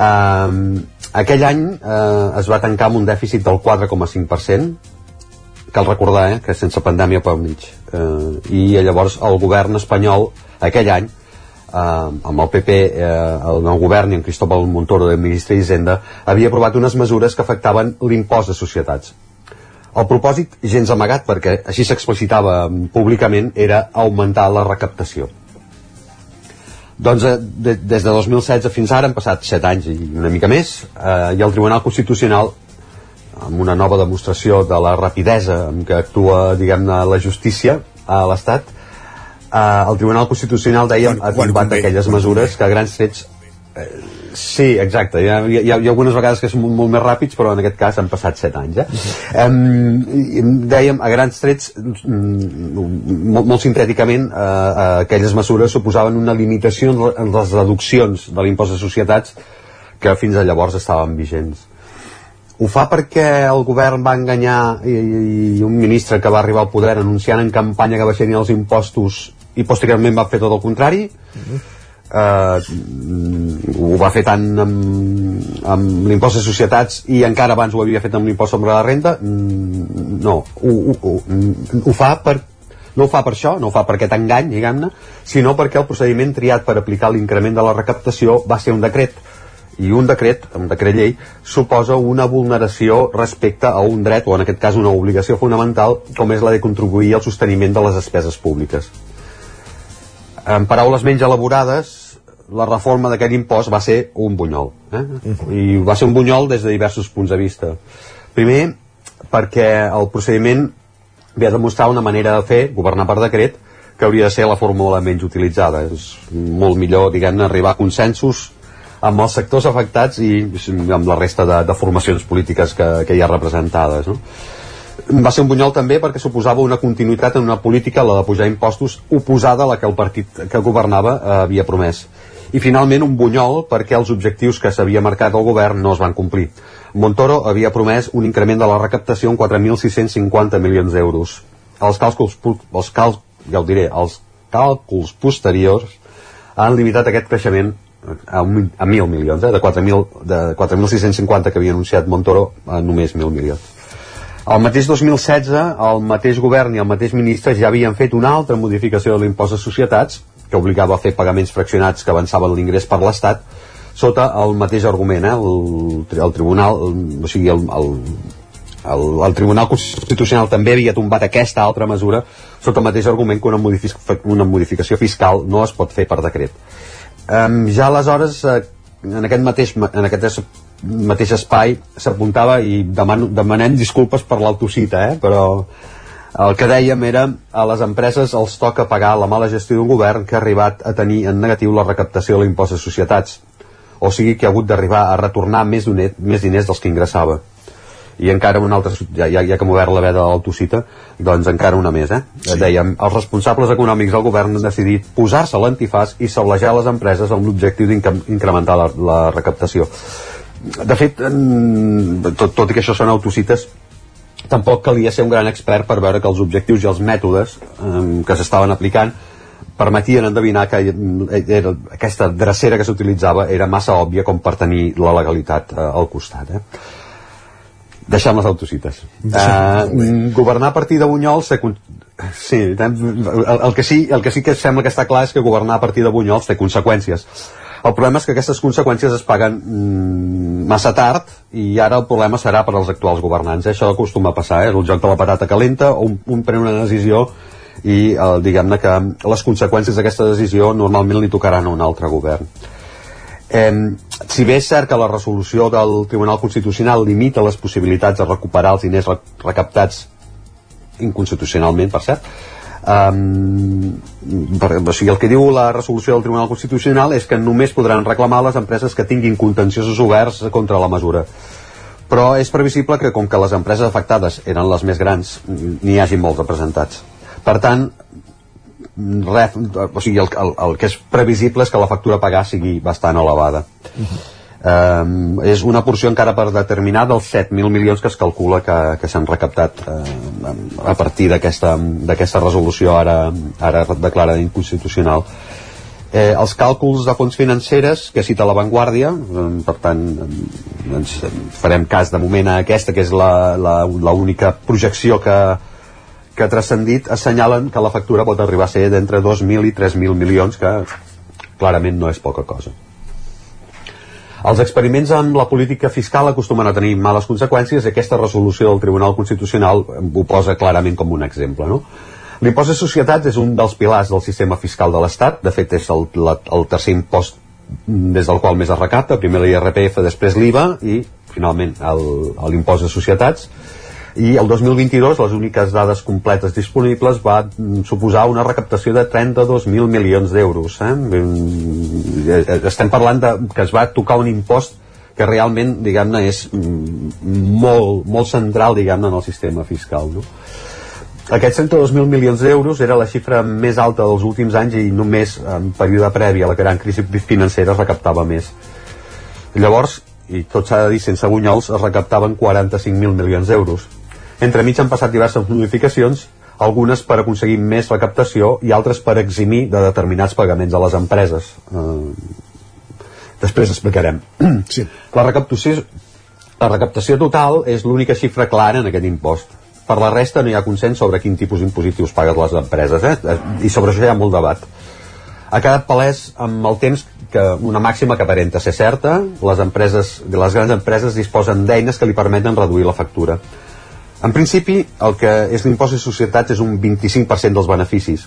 Um, aquell any uh, es va tancar amb un dèficit del 4,5%, cal recordar eh, que sense pandèmia pel mig. Uh, I llavors el govern espanyol, aquell any, uh, amb el PP, uh, el nou govern i en Cristóbal Montoro de ministre d'Hisenda, havia aprovat unes mesures que afectaven l'impost de societats. El propòsit, gens amagat, perquè així s'explicitava públicament, era augmentar la recaptació. Doncs eh, de, des de 2016 fins ara han passat 7 anys i una mica més, eh, i el Tribunal Constitucional, amb una nova demostració de la rapidesa amb què actua, diguem-ne, la justícia a l'Estat, eh, el Tribunal Constitucional, dèiem, ha tombat aquelles mesures que a grans trets Sí, exacte. Hi ha, hi, ha, hi ha algunes vegades que són molt, molt més ràpids, però en aquest cas han passat 7 anys. Eh? Um, dèiem, a grans trets, mm, molt, molt sintèticament, eh, eh, aquelles mesures suposaven una limitació en les reduccions de l'impost de societats que fins a llavors estaven vigents. Ho fa perquè el govern va enganyar i, i un ministre que va arribar al poder anunciant en campanya que baixarien els impostos i posteriorment va fer tot el contrari eh, ho va fer tant amb, amb l'impost de societats i encara abans ho havia fet amb l'impost sobre la renda mm, no ho, ho, ho, mm, ho fa per no ho fa per això, no ho fa per aquest engany, diguem-ne, sinó perquè el procediment triat per aplicar l'increment de la recaptació va ser un decret i un decret, un decret llei, suposa una vulneració respecte a un dret, o en aquest cas una obligació fonamental, com és la de contribuir al sosteniment de les despeses públiques. En paraules menys elaborades, la reforma d'aquest impost va ser un bunyol. Eh? I va ser un bunyol des de diversos punts de vista. Primer, perquè el procediment ve a demostrar una manera de fer, governar per decret, que hauria de ser la fórmula menys utilitzada. És molt millor, diguem-ne, arribar a consensos amb els sectors afectats i amb la resta de, de formacions polítiques que, que hi ha representades. No? Va ser un bunyol també perquè suposava una continuïtat en una política, la de pujar impostos, oposada a la que el partit que governava eh, havia promès. I finalment un bunyol perquè els objectius que s'havia marcat el govern no es van complir. Montoro havia promès un increment de la recaptació en 4.650 milions d'euros. Els càlculs, els cal, ja ho diré, els càlculs posteriors han limitat aquest creixement a, un, a 1.000 milions, eh? de 4.650 que havia anunciat Montoro a només 1.000 milions. El mateix 2016, el mateix govern i el mateix ministre ja havien fet una altra modificació de l'impost de societats que obligava a fer pagaments fraccionats que avançaven l'ingrés per l'Estat sota el mateix argument, eh? el, el tribunal, o sigui, el, el, el, el Tribunal Constitucional també havia tombat aquesta altra mesura sota el mateix argument que una, modific una modificació fiscal no es pot fer per decret Um, ja aleshores, uh, en aquest mateix, en aquest mateix espai, s'apuntava i demano, demanem disculpes per l'autocita, eh? però el que dèiem era a les empreses els toca pagar la mala gestió d'un govern que ha arribat a tenir en negatiu la recaptació de l'impost de societats o sigui que ha hagut d'arribar a retornar més, donet, més diners dels que ingressava i encara una altra, ja, ja, ja que hem obert la veda de l'autocita, doncs encara una més, eh? Sí. Dèiem, els responsables econòmics del govern han decidit posar-se l'antifàs i sablejar les empreses amb l'objectiu d'incrementar la, la recaptació. De fet, tot, tot i que això són autocites, tampoc calia ser un gran expert per veure que els objectius i els mètodes eh, que s'estaven aplicant permetien endevinar que era, aquesta drecera que s'utilitzava era massa òbvia com per tenir la legalitat eh, al costat. Eh? Deixem les autocites. Uh, governar a partir de Bunyols... Té, sí, el, el, que sí, el que sí que sembla que està clar és que governar a partir de Bunyols té conseqüències. El problema és que aquestes conseqüències es paguen mm, massa tard i ara el problema serà per als actuals governants. Eh? Això acostuma a passar, eh? el joc de la patata calenta, un, un pren una decisió i eh, diguem-ne que les conseqüències d'aquesta decisió normalment li tocaran a un altre govern. Eh, si bé és cert que la resolució del Tribunal Constitucional limita les possibilitats de recuperar els diners recaptats inconstitucionalment, per cert, um, per, o sigui, el que diu la resolució del Tribunal Constitucional és que només podran reclamar les empreses que tinguin contenciosos oberts contra la mesura però és previsible que com que les empreses afectades eren les més grans n'hi hagi molts representats per tant ref, o sigui, el, el, el que és previsible és que la factura a pagar sigui bastant elevada. Uh -huh. Um, és una porció encara per determinar dels 7.000 milions que es calcula que, que s'han recaptat uh, a partir d'aquesta resolució ara, ara declarada inconstitucional. Eh, els càlculs de fons financeres que cita la Vanguardia, eh, per tant ens farem cas de moment a aquesta que és l'única projecció que, que ha transcendit assenyalen que la factura pot arribar a ser d'entre 2.000 i 3.000 milions, que clarament no és poca cosa. Els experiments amb la política fiscal acostumen a tenir males conseqüències i aquesta resolució del Tribunal Constitucional ho posa clarament com un exemple. No? L'impost de societats és un dels pilars del sistema fiscal de l'Estat, de fet és el, la, el tercer impost des del qual més es recapta, primer l'IRPF, després l'IVA i finalment l'impost de societats i el 2022 les úniques dades completes disponibles va suposar una recaptació de 32.000 milions d'euros eh? eh? estem parlant de, que es va tocar un impost que realment diguem-ne és molt, molt central diguem-ne en el sistema fiscal no? Aquests 32.000 milions d'euros era la xifra més alta dels últims anys i només en període previ a la gran crisi financera es recaptava més. Llavors, i tot s'ha de dir sense bunyols, es recaptaven 45.000 milions d'euros. Entremig han passat diverses modificacions, algunes per aconseguir més recaptació i altres per eximir de determinats pagaments a les empreses. Eh, després explicarem. Sí. La recaptació, la recaptació total és l'única xifra clara en aquest impost. Per la resta no hi ha consens sobre quin tipus impositius paguen les empreses, eh? i sobre això hi ha molt debat. Ha quedat palès amb el temps que una màxima que aparenta ser certa, les, empreses, les grans empreses disposen d'eines que li permeten reduir la factura en principi, el que és l'impost de societats és un 25% dels beneficis,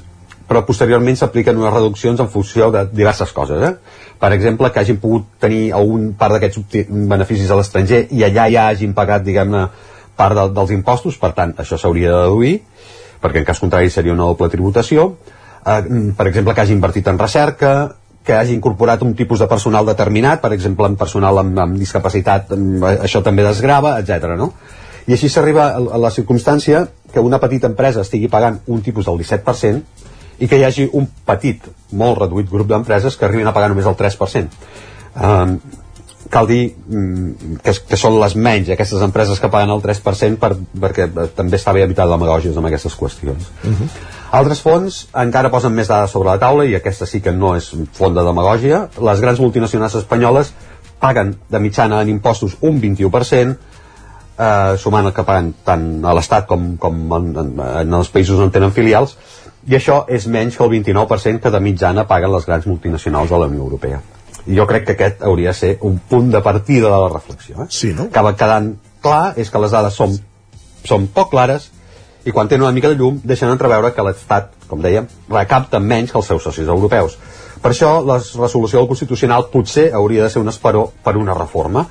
però posteriorment s'apliquen unes reduccions en funció de diverses coses. Eh? Per exemple, que hagin pogut tenir algun part d'aquests beneficis a l'estranger i allà ja hagin pagat, diguem-ne, part de, dels impostos, per tant, això s'hauria de deduir, perquè en cas contrari seria una doble tributació. Eh, per exemple, que hagi invertit en recerca, que hagi incorporat un tipus de personal determinat, per exemple, en personal amb, amb discapacitat, això també desgrava, etc. no? I així s'arriba a la circumstància que una petita empresa estigui pagant un tipus del 17% i que hi hagi un petit, molt reduït grup d'empreses que arribin a pagar només el 3%. Um, cal dir mm, que, que són les menys aquestes empreses que paguen el 3% per, perquè també està bé evitar demagògies amb aquestes qüestions. Uh -huh. Altres fons encara posen més dades sobre la taula i aquesta sí que no és font de demagògia. Les grans multinacionals espanyoles paguen de mitjana en impostos un 21%, eh, sumant el que paguen tant a l'Estat com, com en, en, en els països on tenen filials, i això és menys que el 29% que de mitjana paguen les grans multinacionals de la Unió Europea. I jo crec que aquest hauria de ser un punt de partida de la reflexió. Eh? Sí, no? Acaba quedant clar és que les dades són, són poc clares i quan tenen una mica de llum deixen entreveure que l'Estat, com dèiem, recapta menys que els seus socis europeus. Per això la resolució del Constitucional potser hauria de ser un esperó per una reforma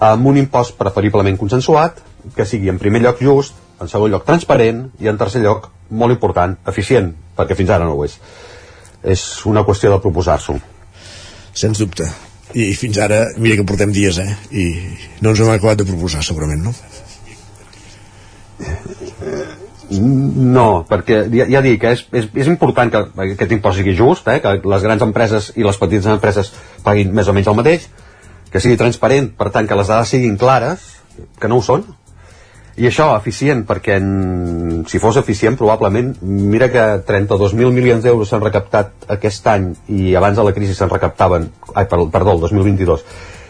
amb un impost preferiblement consensuat que sigui en primer lloc just, en segon lloc transparent i en tercer lloc molt important, eficient, perquè fins ara no ho és. És una qüestió de proposar-s'ho. Sens dubte. I fins ara, mira que portem dies, eh? I no ens hem acabat de proposar, segurament, no? No, perquè ja, ja dic, és, és, és important que aquest impost sigui just, eh? que les grans empreses i les petites empreses paguin més o menys el mateix, que sigui transparent, per tant, que les dades siguin clares, que no ho són, i això, eficient, perquè en, si fos eficient, probablement, mira que 32.000 milions d'euros s'han recaptat aquest any i abans de la crisi se'n recaptaven, ai, perdó, el 2022,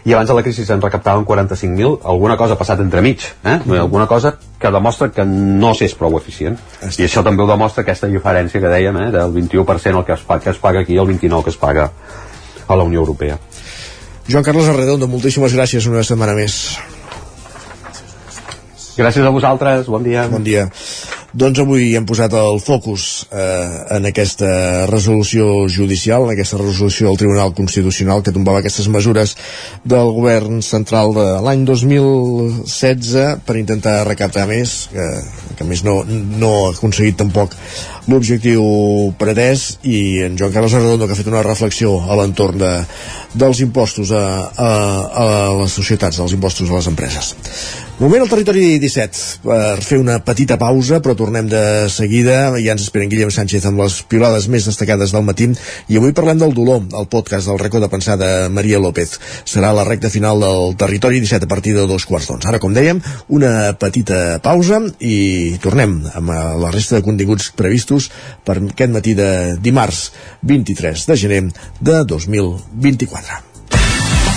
i abans de la crisi se'n recaptaven 45.000, alguna cosa ha passat entremig, eh? Alguna cosa que demostra que no s'és prou eficient. Estic. I això també ho demostra aquesta diferència que dèiem, eh? del 21% el que es, paga, que es paga aquí i el 29% que es paga a la Unió Europea. Joan Carles Arredondo, moltíssimes gràcies una setmana més. Gràcies a vosaltres, bon dia. Bon dia. Doncs avui hem posat el focus eh, en aquesta resolució judicial, en aquesta resolució del Tribunal Constitucional que tombava aquestes mesures del govern central de l'any 2016 per intentar recaptar més, que, que més no, no ha aconseguit tampoc l'objectiu pretès i en Joan Carles Arredondo que ha fet una reflexió a l'entorn de, dels impostos a, a, a les societats, dels impostos a les empreses. Moment al territori 17 per fer una petita pausa, però tornem de seguida. Ja ens esperen Guillem Sánchez amb les piolades més destacades del matí. I avui parlem del dolor, el podcast del racó de pensar de Maria López. Serà la recta final del territori 17 a partir de dos quarts d'ons. Ara, com dèiem, una petita pausa i tornem amb la resta de continguts previstos per aquest matí de dimarts 23 de gener de 2024.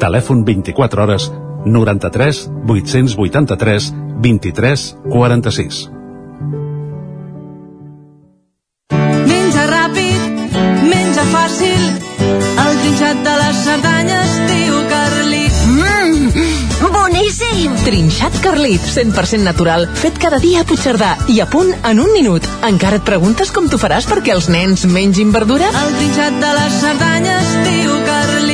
Telèfon 24 hores 93 883 23 46. Menja ràpid, menja fàcil, el trinxat de les Cerdanyes diu Carlit. Mmm, boníssim! Trinxat Carlit, 100% natural, fet cada dia a Puigcerdà i a punt en un minut. Encara et preguntes com t'ho faràs perquè els nens mengin verdura? El trinxat de les Cerdanyes diu Carlit.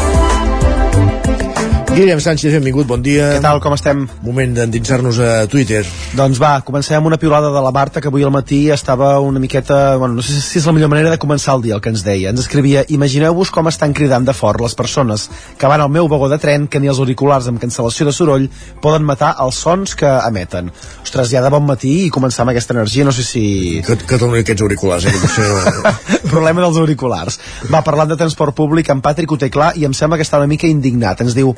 Guillem Sánchez, benvingut, bon dia. Què tal, com estem? Moment d'endinsar-nos a Twitter. Doncs va, comencem amb una piulada de la Marta, que avui al matí estava una miqueta... Bueno, no sé si és la millor manera de començar el dia, el que ens deia. Ens escrivia, imagineu-vos com estan cridant de fort les persones que van al meu vagó de tren que ni els auriculars amb cancel·lació de soroll poden matar els sons que emeten. Ostres, ja de bon matí i començar amb aquesta energia, no sé si... Que, que dono aquests auriculars, eh? potser... Problema dels auriculars. Va, parlant de transport públic, en Patrick ho té clar i em sembla que està una mica indignat. Ens diu,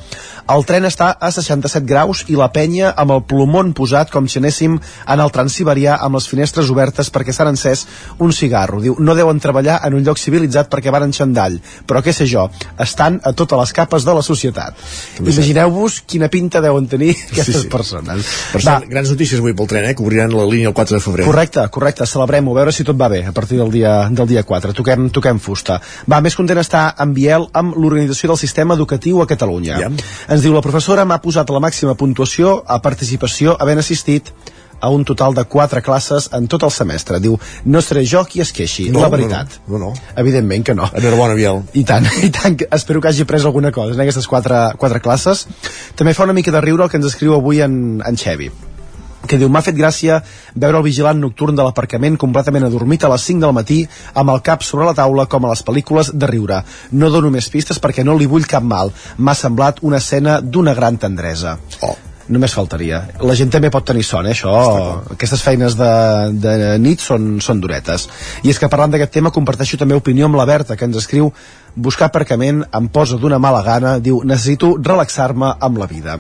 el tren està a 67 graus i la penya amb el plomón posat com si anéssim en el transiberià amb les finestres obertes perquè s'han encès un cigarro. Diu, no deuen treballar en un lloc civilitzat perquè van en xandall, però què sé jo, estan a totes les capes de la societat. Imagineu-vos quina pinta deuen tenir aquestes Sí, sí. persones. Per cert, grans notícies avui pel tren, eh? que obriran la línia el 4 de febrer. Correcte, correcte, celebrem-ho, a veure si tot va bé a partir del dia, del dia 4, toquem, toquem fusta. Va, més content està en Biel amb l'organització del sistema educatiu a Catalunya. Ja. Ens diu, la professora m'ha posat la màxima puntuació a participació havent assistit a un total de 4 classes en tot el semestre. Diu, no seré jo qui es queixi, No, la veritat. no, no, no. Evidentment que no. Enhorabona, Biel. I tant, i tant, espero que hagi pres alguna cosa en aquestes quatre, quatre classes. També fa una mica de riure el que ens escriu avui en, en Xevi que diu, m'ha fet gràcia veure el vigilant nocturn de l'aparcament completament adormit a les 5 del matí amb el cap sobre la taula com a les pel·lícules de riure. No dono més pistes perquè no li vull cap mal. M'ha semblat una escena d'una gran tendresa. Oh. Només faltaria. La gent també pot tenir son, eh, això. Aquestes feines de, de nit són, són duretes. I és que parlant d'aquest tema comparteixo també opinió amb la Berta, que ens escriu buscar aparcament em posa d'una mala gana, diu, necessito relaxar-me amb la vida.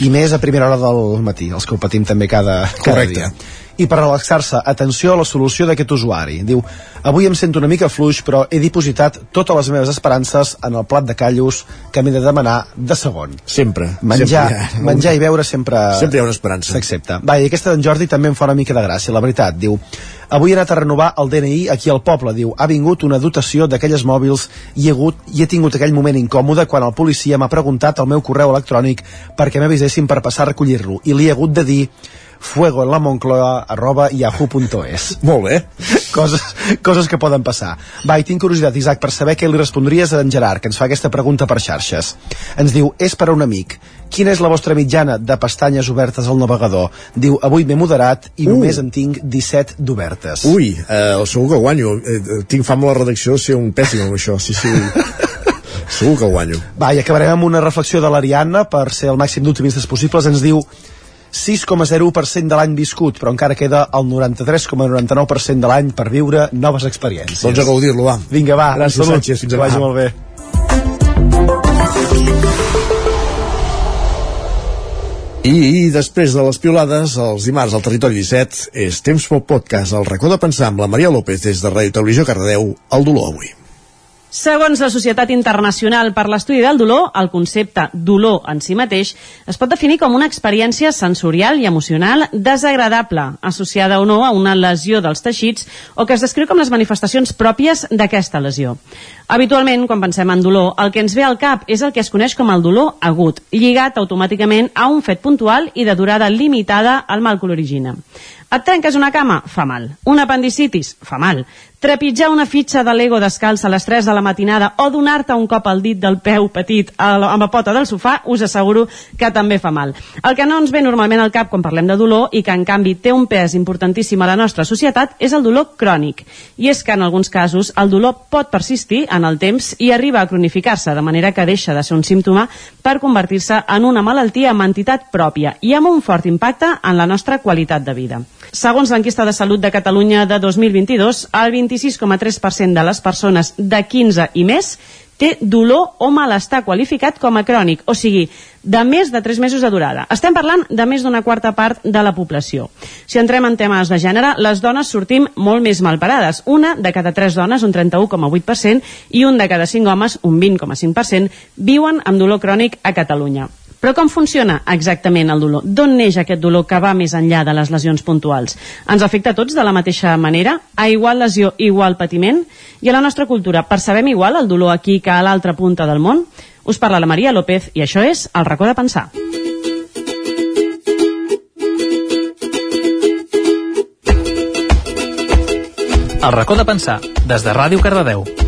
I més a primera hora del matí, els que ho patim també cada, cada Correcte. dia. I per relaxar-se, atenció a la solució d'aquest usuari. Diu, avui em sento una mica fluix, però he dipositat totes les meves esperances en el plat de callos que m'he de demanar de segon. Sempre. Menjar, Sempre menjar i beure sempre... Sempre hi ha una esperança. S'accepta. Va, i aquesta d'en Jordi també em fa una mica de gràcia, la veritat. Diu, avui he anat a renovar el DNI aquí al poble. Diu, ha vingut una dotació d'aquelles mòbils i he, hagut, i he tingut aquell moment incòmode quan el policia m'ha preguntat el meu correu electrònic perquè m'avisessin per passar a recollir-lo. I li he hagut de dir fuego en la Moncloa arroba yahoo.es Molt bé. coses, coses que poden passar. Va, i tinc curiositat, Isaac, per saber què li respondries a en Gerard, que ens fa aquesta pregunta per xarxes. Ens diu, és per a un amic. Quina és la vostra mitjana de pestanyes obertes al navegador? Diu, avui m'he moderat i Uh. només en tinc 17 d'obertes. Ui, eh, segur que guanyo. Eh, eh, tinc fama a la redacció de ser un pèssim amb això. Sí, sí. segur que guanyo. Va, i acabarem amb una reflexió de l'Ariadna per ser el màxim d'optimistes possibles. Ens diu 6,01% de l'any viscut, però encara queda el 93,99% de l'any per viure noves experiències. Doncs a gaudir-lo, va. Vinga, va, Gràcies, salut, Sánchez. Fins que vagi molt bé. I, I després de les piolades, els dimarts al Territori 17, és temps pel podcast, el racó de pensar amb la Maria López des de Ràdio Televisió Cardedeu, el dolor avui. Segons la Societat Internacional per l'Estudi del Dolor, el concepte dolor en si mateix es pot definir com una experiència sensorial i emocional desagradable, associada o no a una lesió dels teixits o que es descriu com les manifestacions pròpies d'aquesta lesió. Habitualment, quan pensem en dolor, el que ens ve al cap és el que es coneix com el dolor agut, lligat automàticament a un fet puntual i de durada limitada al mal que l'origina. Et trenques una cama? Fa mal. Un apendicitis? Fa mal. Trepitjar una fitxa de Lego descalça a les 3 de la matinada o donar-te un cop al dit del peu petit a la, amb la pota del sofà, us asseguro que també fa mal. El que no ens ve normalment al cap quan parlem de dolor i que en canvi té un pes importantíssim a la nostra societat és el dolor crònic. I és que en alguns casos el dolor pot persistir en el temps i arriba a cronificar-se, de manera que deixa de ser un símptoma per convertir-se en una malaltia amb entitat pròpia i amb un fort impacte en la nostra qualitat de vida. Segons l'enquesta de salut de Catalunya de 2022, el 26,3% de les persones de 15 i més té dolor o malestar qualificat com a crònic, o sigui, de més de 3 mesos de durada. Estem parlant de més d'una quarta part de la població. Si entrem en temes de gènere, les dones sortim molt més malparades. Una de cada 3 dones, un 31,8%, i un de cada 5 homes, un 20,5%, viuen amb dolor crònic a Catalunya. Però com funciona exactament el dolor? D'on neix aquest dolor que va més enllà de les lesions puntuals? Ens afecta a tots de la mateixa manera? A igual lesió, igual patiment? I a la nostra cultura, percebem igual el dolor aquí que a l'altra punta del món? Us parla la Maria López i això és El racó de pensar. El racó de pensar, des de Ràdio Cardedeu.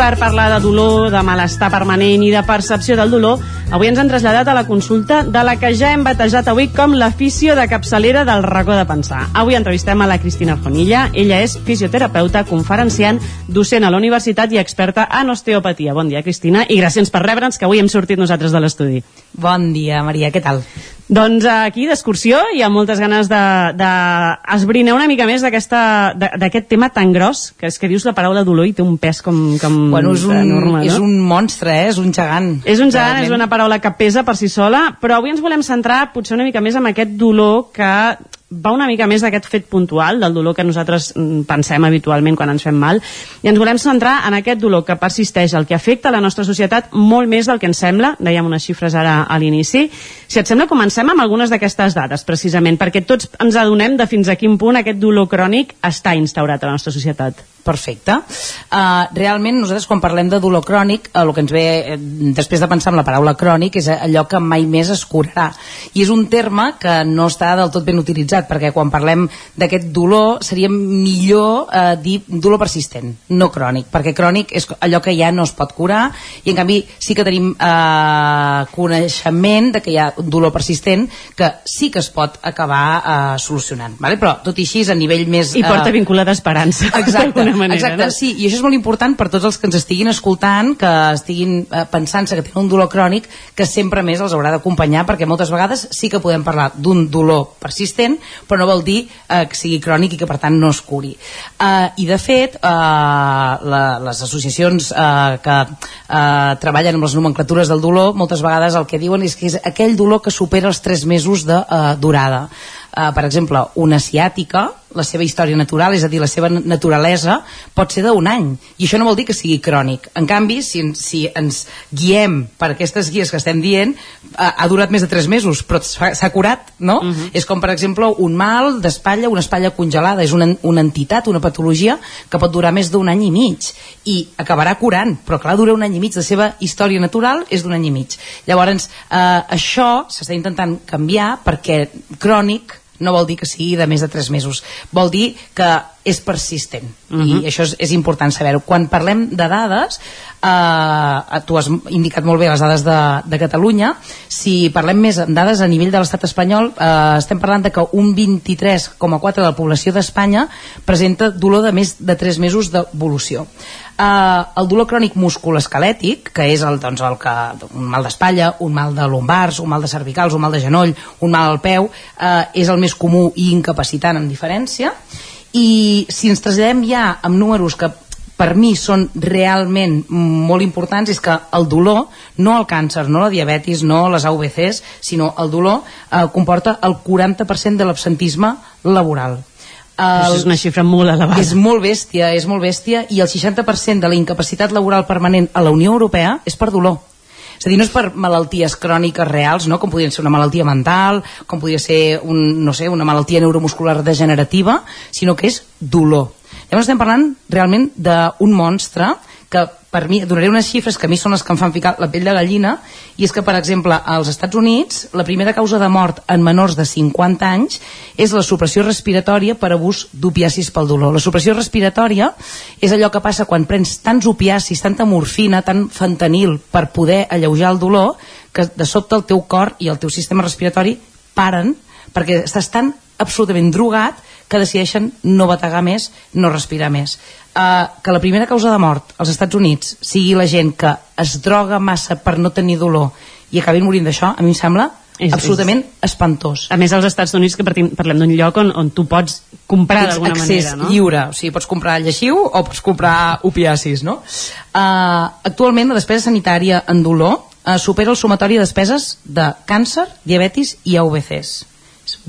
Per parlar de dolor, de malestar permanent i de percepció del dolor, avui ens han traslladat a la consulta de la que ja hem batejat avui com l'afició de capçalera del racó de pensar. Avui entrevistem a la Cristina Arjonilla. Ella és fisioterapeuta, conferenciant, docent a la universitat i experta en osteopatia. Bon dia, Cristina, i gràcies per rebre'ns, que avui hem sortit nosaltres de l'estudi. Bon dia, Maria, què tal? Doncs aquí d'excursió i amb moltes ganes d'esbrinar de, de una mica més d'aquest tema tan gros, que és que dius la paraula dolor i té un pes com, com Bueno, és un, enorme, no? és un monstre, eh? és un gegant. És un gegant, Realment. és una paraula que pesa per si sola, però avui ens volem centrar potser una mica més en aquest dolor que va una mica més d'aquest fet puntual, del dolor que nosaltres mm, pensem habitualment quan ens fem mal, i ens volem centrar en aquest dolor que persisteix, el que afecta la nostra societat molt més del que ens sembla, dèiem unes xifres ara a l'inici. Si et sembla, comencem amb algunes d'aquestes dades, precisament, perquè tots ens adonem de fins a quin punt aquest dolor crònic està instaurat a la nostra societat. Perfecte. Uh, realment, nosaltres quan parlem de dolor crònic, uh, el que ens ve, eh, després de pensar en la paraula crònic, és allò que mai més es curarà. I és un terme que no està del tot ben utilitzat, perquè quan parlem d'aquest dolor seria millor uh, dir dolor persistent, no crònic, perquè crònic és allò que ja no es pot curar, i en canvi sí que tenim uh, coneixement de que hi ha un dolor persistent que sí que es pot acabar uh, solucionant. Vale? Però tot i així, a nivell més... I porta eh, vinculada esperança, Exacte, manera. exacte, no? sí, i això és molt important per tots els que ens estiguin escoltant, que estiguin eh, pensant-se que tenen un dolor crònic, que sempre més els haurà d'acompanyar, perquè moltes vegades sí que podem parlar d'un dolor persistent, però no vol dir eh, que sigui crònic i que per tant no es curi. Eh, I de fet, eh, la, les associacions eh, que eh, treballen amb les nomenclatures del dolor, moltes vegades el que diuen és que és aquell dolor que supera els 3 mesos de eh, durada. Uh, per exemple, una ciàtica, la seva història natural, és a dir, la seva naturalesa, pot ser d'un any. I això no vol dir que sigui crònic. En canvi, si, si ens guiem per aquestes guies que estem dient, uh, ha durat més de 3 mesos, però s'ha s'ha curat, no? Uh -huh. És com, per exemple, un mal d'espatlla, una espatlla congelada. És una, una entitat, una patologia que pot durar més d'un any i mig i acabarà curant, però clar, dura un any i mig. La seva història natural és d'un any i mig. Llavors, eh, això s'està intentant canviar perquè crònic no vol dir que sigui de més de 3 mesos. Vol dir que és persistent Mhm. i això és, és important saber-ho quan parlem de dades eh, tu has indicat molt bé les dades de, de Catalunya si parlem més en dades a nivell de l'estat espanyol eh, estem parlant de que un 23,4 de la població d'Espanya presenta dolor de més de 3 mesos d'evolució eh, el dolor crònic musculoesquelètic que és el, doncs, el que, un mal d'espatlla un mal de lumbars, un mal de cervicals un mal de genoll, un mal al peu eh, és el més comú i incapacitant en diferència i si ens traslladem ja amb números que per mi són realment molt importants és que el dolor, no el càncer, no la diabetis, no les AVCs, sinó el dolor eh, comporta el 40% de l'absentisme laboral. Això és una xifra molt elevada. És molt bèstia, és molt bèstia, i el 60% de la incapacitat laboral permanent a la Unió Europea és per dolor. És a dir, no és per malalties cròniques reals, no? com podria ser una malaltia mental, com podria ser un, no sé, una malaltia neuromuscular degenerativa, sinó que és dolor. Llavors estem parlant realment d'un monstre que per mi, donaré unes xifres que a mi són les que em fan ficar la pell de gallina i és que, per exemple, als Estats Units la primera causa de mort en menors de 50 anys és la supressió respiratòria per abús d'opiacis pel dolor. La supressió respiratòria és allò que passa quan prens tants opiacis, tanta morfina, tant fentanil per poder alleujar el dolor que de sobte el teu cor i el teu sistema respiratori paren perquè estàs tan absolutament drogat que decideixen no bategar més, no respirar més. Uh, que la primera causa de mort als Estats Units sigui la gent que es droga massa per no tenir dolor i acabin morint d'això, a mi em sembla És- absolutament espantós. A més, als Estats Units, que partim, parlem d'un lloc on, on tu pots comprar d'alguna accés manera, no? lliure, o sigui, pots comprar lleixiu o pots comprar opiacis, no? Uh, actualment la despesa sanitària en dolor uh, supera el sumatori de despeses de càncer, diabetis i AVCs.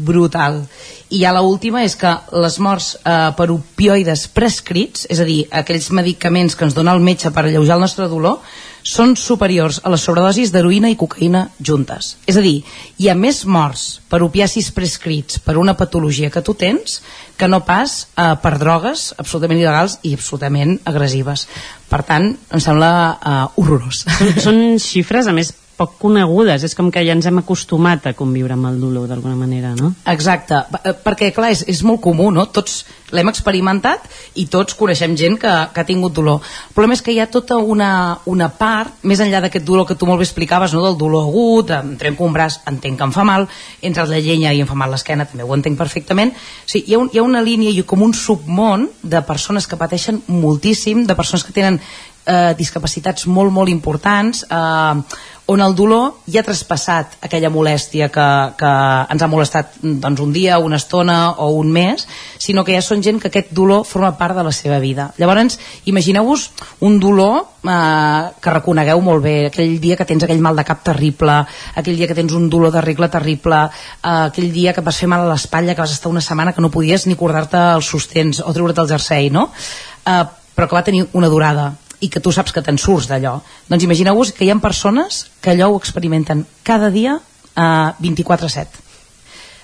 Brutal. I ja la última és que les morts eh, per opioides prescrits, és a dir, aquells medicaments que ens dona el metge per alleujar el nostre dolor, són superiors a les sobredosis d'heroïna i cocaïna juntes. És a dir, hi ha més morts per opiacis prescrits per una patologia que tu tens que no pas eh, per drogues absolutament il·legals i absolutament agressives. Per tant, em sembla eh, horrorós. Són, són xifres, a més, poc conegudes. És com que ja ens hem acostumat a conviure amb el dolor d'alguna manera, no? Exacte, eh, perquè clar, és, és molt comú, no? Tots l'hem experimentat i tots coneixem gent que, que ha tingut dolor. El problema és que hi ha tota una, una part, més enllà d'aquest dolor que tu molt bé explicaves, no? del dolor agut, em trenco un braç, entenc que em fa mal, entre la llenya i em fa mal l'esquena, també ho entenc perfectament. O sigui, hi, ha un, hi ha una línia i com un submón de persones que pateixen moltíssim, de persones que tenen eh, discapacitats molt, molt importants, eh, on el dolor ja ha traspassat aquella molèstia que, que ens ha molestat doncs, un dia, una estona o un mes, sinó que ja són gent que aquest dolor forma part de la seva vida. Llavors, imagineu-vos un dolor eh, que reconegueu molt bé, aquell dia que tens aquell mal de cap terrible, aquell dia que tens un dolor de regla terrible, eh, aquell dia que et vas fer mal a l'espatlla, que vas estar una setmana que no podies ni cordar-te els sostens o treure't el jersei, no? Eh, però que va tenir una durada i que tu saps que te'n surts d'allò. Doncs imagineu-vos que hi ha persones que allò ho experimenten cada dia eh, 24-7.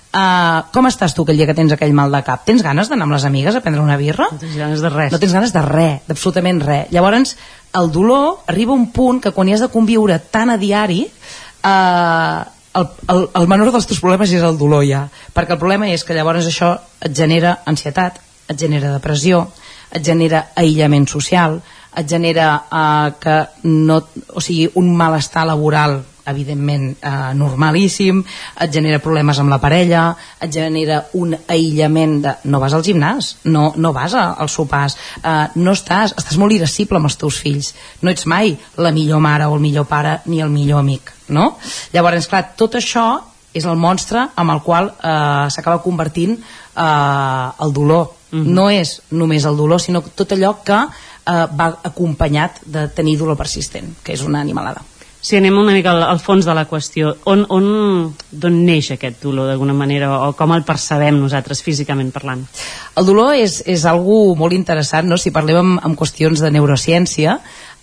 Uh, com estàs tu aquell dia que tens aquell mal de cap? Tens ganes d'anar amb les amigues a prendre una birra? No tens ganes de res. No tens ganes de res, d'absolutament res. Llavors, el dolor arriba a un punt que quan hi has de conviure tan a diari, eh, el, el, el menor dels teus problemes és el dolor ja. Perquè el problema és que llavors això et genera ansietat, et genera depressió, et genera aïllament social, et genera eh, que no, o sigui, un malestar laboral evidentment eh, normalíssim, et genera problemes amb la parella, et genera un aïllament de... no vas al gimnàs, no, no vas a, als sopars, eh, no estàs, estàs molt irascible amb els teus fills, no ets mai la millor mare o el millor pare ni el millor amic, no? Llavors, clar, tot això és el monstre amb el qual eh, s'acaba convertint eh, el dolor. Mm -hmm. No és només el dolor, sinó tot allò que eh, va acompanyat de tenir dolor persistent, que és una animalada. Si anem una mica al, al fons de la qüestió, on, on, d'on neix aquest dolor d'alguna manera o com el percebem nosaltres físicament parlant? El dolor és, és algo molt interessant, no? si parlem amb, amb qüestions de neurociència,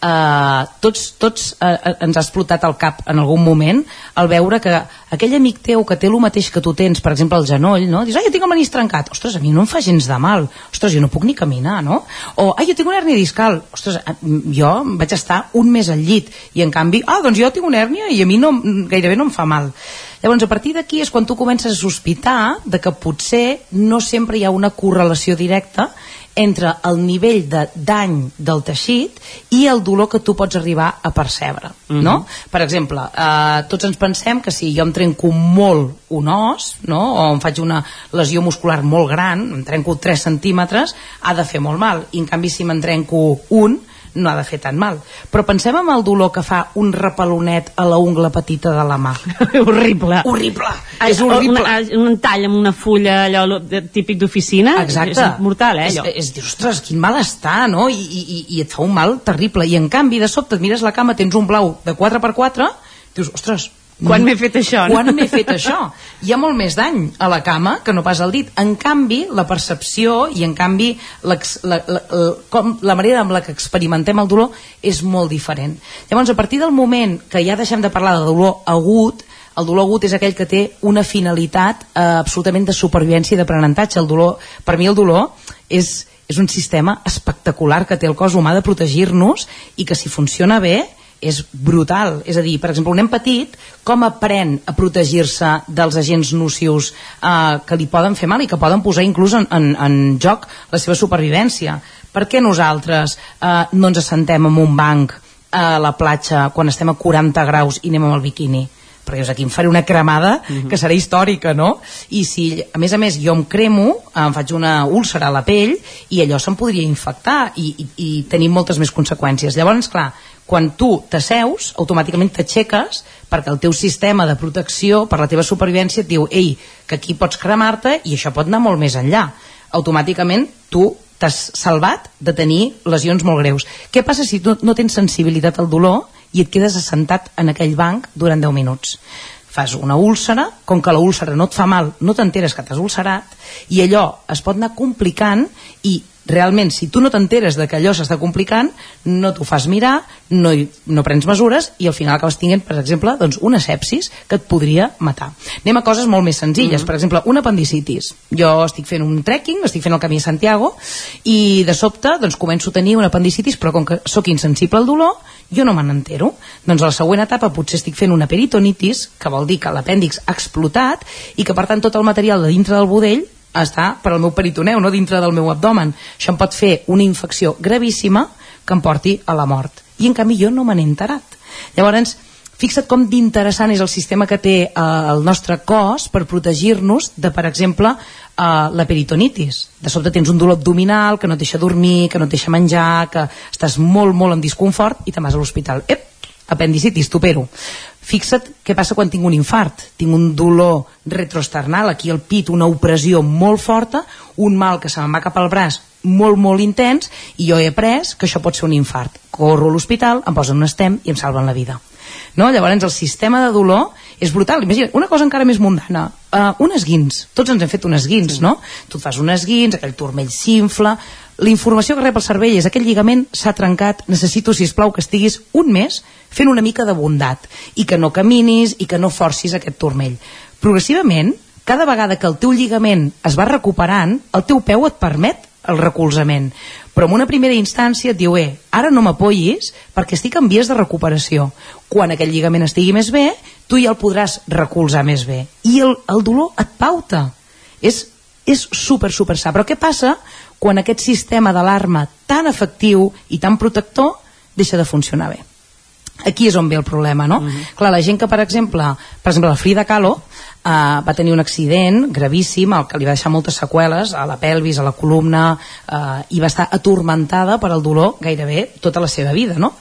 eh, tots, tots eh, ens ha explotat al cap en algun moment al veure que aquell amic teu que té el mateix que tu tens, per exemple el genoll, no? dius, ai, jo tinc el manís trencat, ostres, a mi no em fa gens de mal, ostres, jo no puc ni caminar, no? O, ai, jo tinc una hèrnia discal, ostres, eh, jo vaig estar un mes al llit i en canvi, ah, doncs jo tinc una hèrnia i a mi no, gairebé no em fa mal. Llavors, a partir d'aquí és quan tu comences a sospitar de que potser no sempre hi ha una correlació directa entre el nivell de dany del teixit i el dolor que tu pots arribar a percebre Mhm. no? per exemple, eh, tots ens pensem que si jo em trenco molt un os no? o em faig una lesió muscular molt gran em trenco 3 centímetres ha de fer molt mal i en canvi si me'n trenco un no ha de fer tan mal però pensem en el dolor que fa un repalonet a la ungla petita de la mà horrible horrible Ah, és horrible una, un tall amb una fulla allò típic d'oficina Exacte. és mortal eh, És, allò és, dius, ostres, quin mal està, no? I, i- i et fa un mal terrible. I en canvi, de sobte, et mires la cama, tens un blau de 4x4, dius, ostres, Quan m'he fet això, no? Quan m'he fet això? Hi ha molt més dany a la cama que no pas al dit. En canvi, la percepció i en canvi la, la, la, com, la manera amb la que experimentem el dolor és molt diferent. Llavors, a partir del moment que ja deixem de parlar de dolor agut, el dolor agut és aquell que té una finalitat eh, absolutament de supervivència i d'aprenentatge. El dolor, per mi el dolor és, és un sistema espectacular que té el cos humà de protegir-nos i que si funciona bé és brutal. És a dir, per exemple, un nen petit com aprèn a protegir-se dels agents nocius eh, que li poden fer mal i que poden posar inclús en, en, en joc la seva supervivència. Per què nosaltres eh, no ens assentem en un banc a la platja quan estem a 40 graus i anem amb el biquini? perquè dius, aquí em faré una cremada que serà històrica, no? I si, a més a més, jo em cremo, em faig una úlcera a la pell i allò se'm podria infectar i, i, i tenir moltes més conseqüències. Llavors, clar, quan tu t'asseus, automàticament t'aixeques perquè el teu sistema de protecció per la teva supervivència et diu ei, que aquí pots cremar-te i això pot anar molt més enllà. Automàticament tu t'has salvat de tenir lesions molt greus. Què passa si tu no tens sensibilitat al dolor i et quedes assentat en aquell banc durant 10 minuts? Fas una úlcera, com que la úlcera no et fa mal, no t'enteres que t'has ulcerat, i allò es pot anar complicant i realment, si tu no t'enteres de que allò s'està complicant, no t'ho fas mirar, no, hi, no prens mesures i al final acabes tinguent, per exemple, doncs, una sepsis que et podria matar. Anem a coses molt més senzilles, per exemple, un apendicitis. Jo estic fent un trekking, estic fent el camí de Santiago i de sobte doncs, començo a tenir un apendicitis, però com que sóc insensible al dolor, jo no me n'entero. Doncs a la següent etapa potser estic fent una peritonitis, que vol dir que l'apèndix ha explotat i que per tant tot el material de dintre del budell està per al meu peritoneu, no dintre del meu abdomen. Això em pot fer una infecció gravíssima que em porti a la mort. I en canvi jo no me n'he enterat. Llavors, fixa't com d'interessant és el sistema que té eh, el nostre cos per protegir-nos de, per exemple, eh, la peritonitis. De sobte tens un dolor abdominal que no et deixa dormir, que no et deixa menjar, que estàs molt, molt en disconfort i te'n vas a l'hospital. Ep, apendicitis, t'opero. Fixa't què passa quan tinc un infart. Tinc un dolor retrosternal, aquí al pit, una opressió molt forta, un mal que se me'n va cap al braç molt, molt intens, i jo he après que això pot ser un infart. Corro a l'hospital, em posen un estem i em salven la vida. No? Llavors el sistema de dolor és brutal. Imagina, una cosa encara més mundana, uh, un esguins. Tots ens hem fet un esguins, sí. no? Tu fas un esguins, aquell turmell s'infla, la informació que rep el cervell és aquell lligament s'ha trencat, necessito, si plau que estiguis un mes fent una mica de bondat i que no caminis i que no forcis aquest turmell. Progressivament, cada vegada que el teu lligament es va recuperant, el teu peu et permet el recolzament. Però en una primera instància et diu, eh, ara no m'apoyis perquè estic en vies de recuperació. Quan aquell lligament estigui més bé, tu ja el podràs recolzar més bé. I el, el dolor et pauta. És, és super, super sa. Però què passa quan aquest sistema d'alarma tan efectiu i tan protector deixa de funcionar bé? aquí és on ve el problema, no? Uh -huh. Clar, la gent que, per exemple, per exemple, la Frida Kahlo eh, va tenir un accident gravíssim, el que li va deixar moltes seqüeles a la pelvis, a la columna, eh, i va estar atormentada per el dolor gairebé tota la seva vida, no?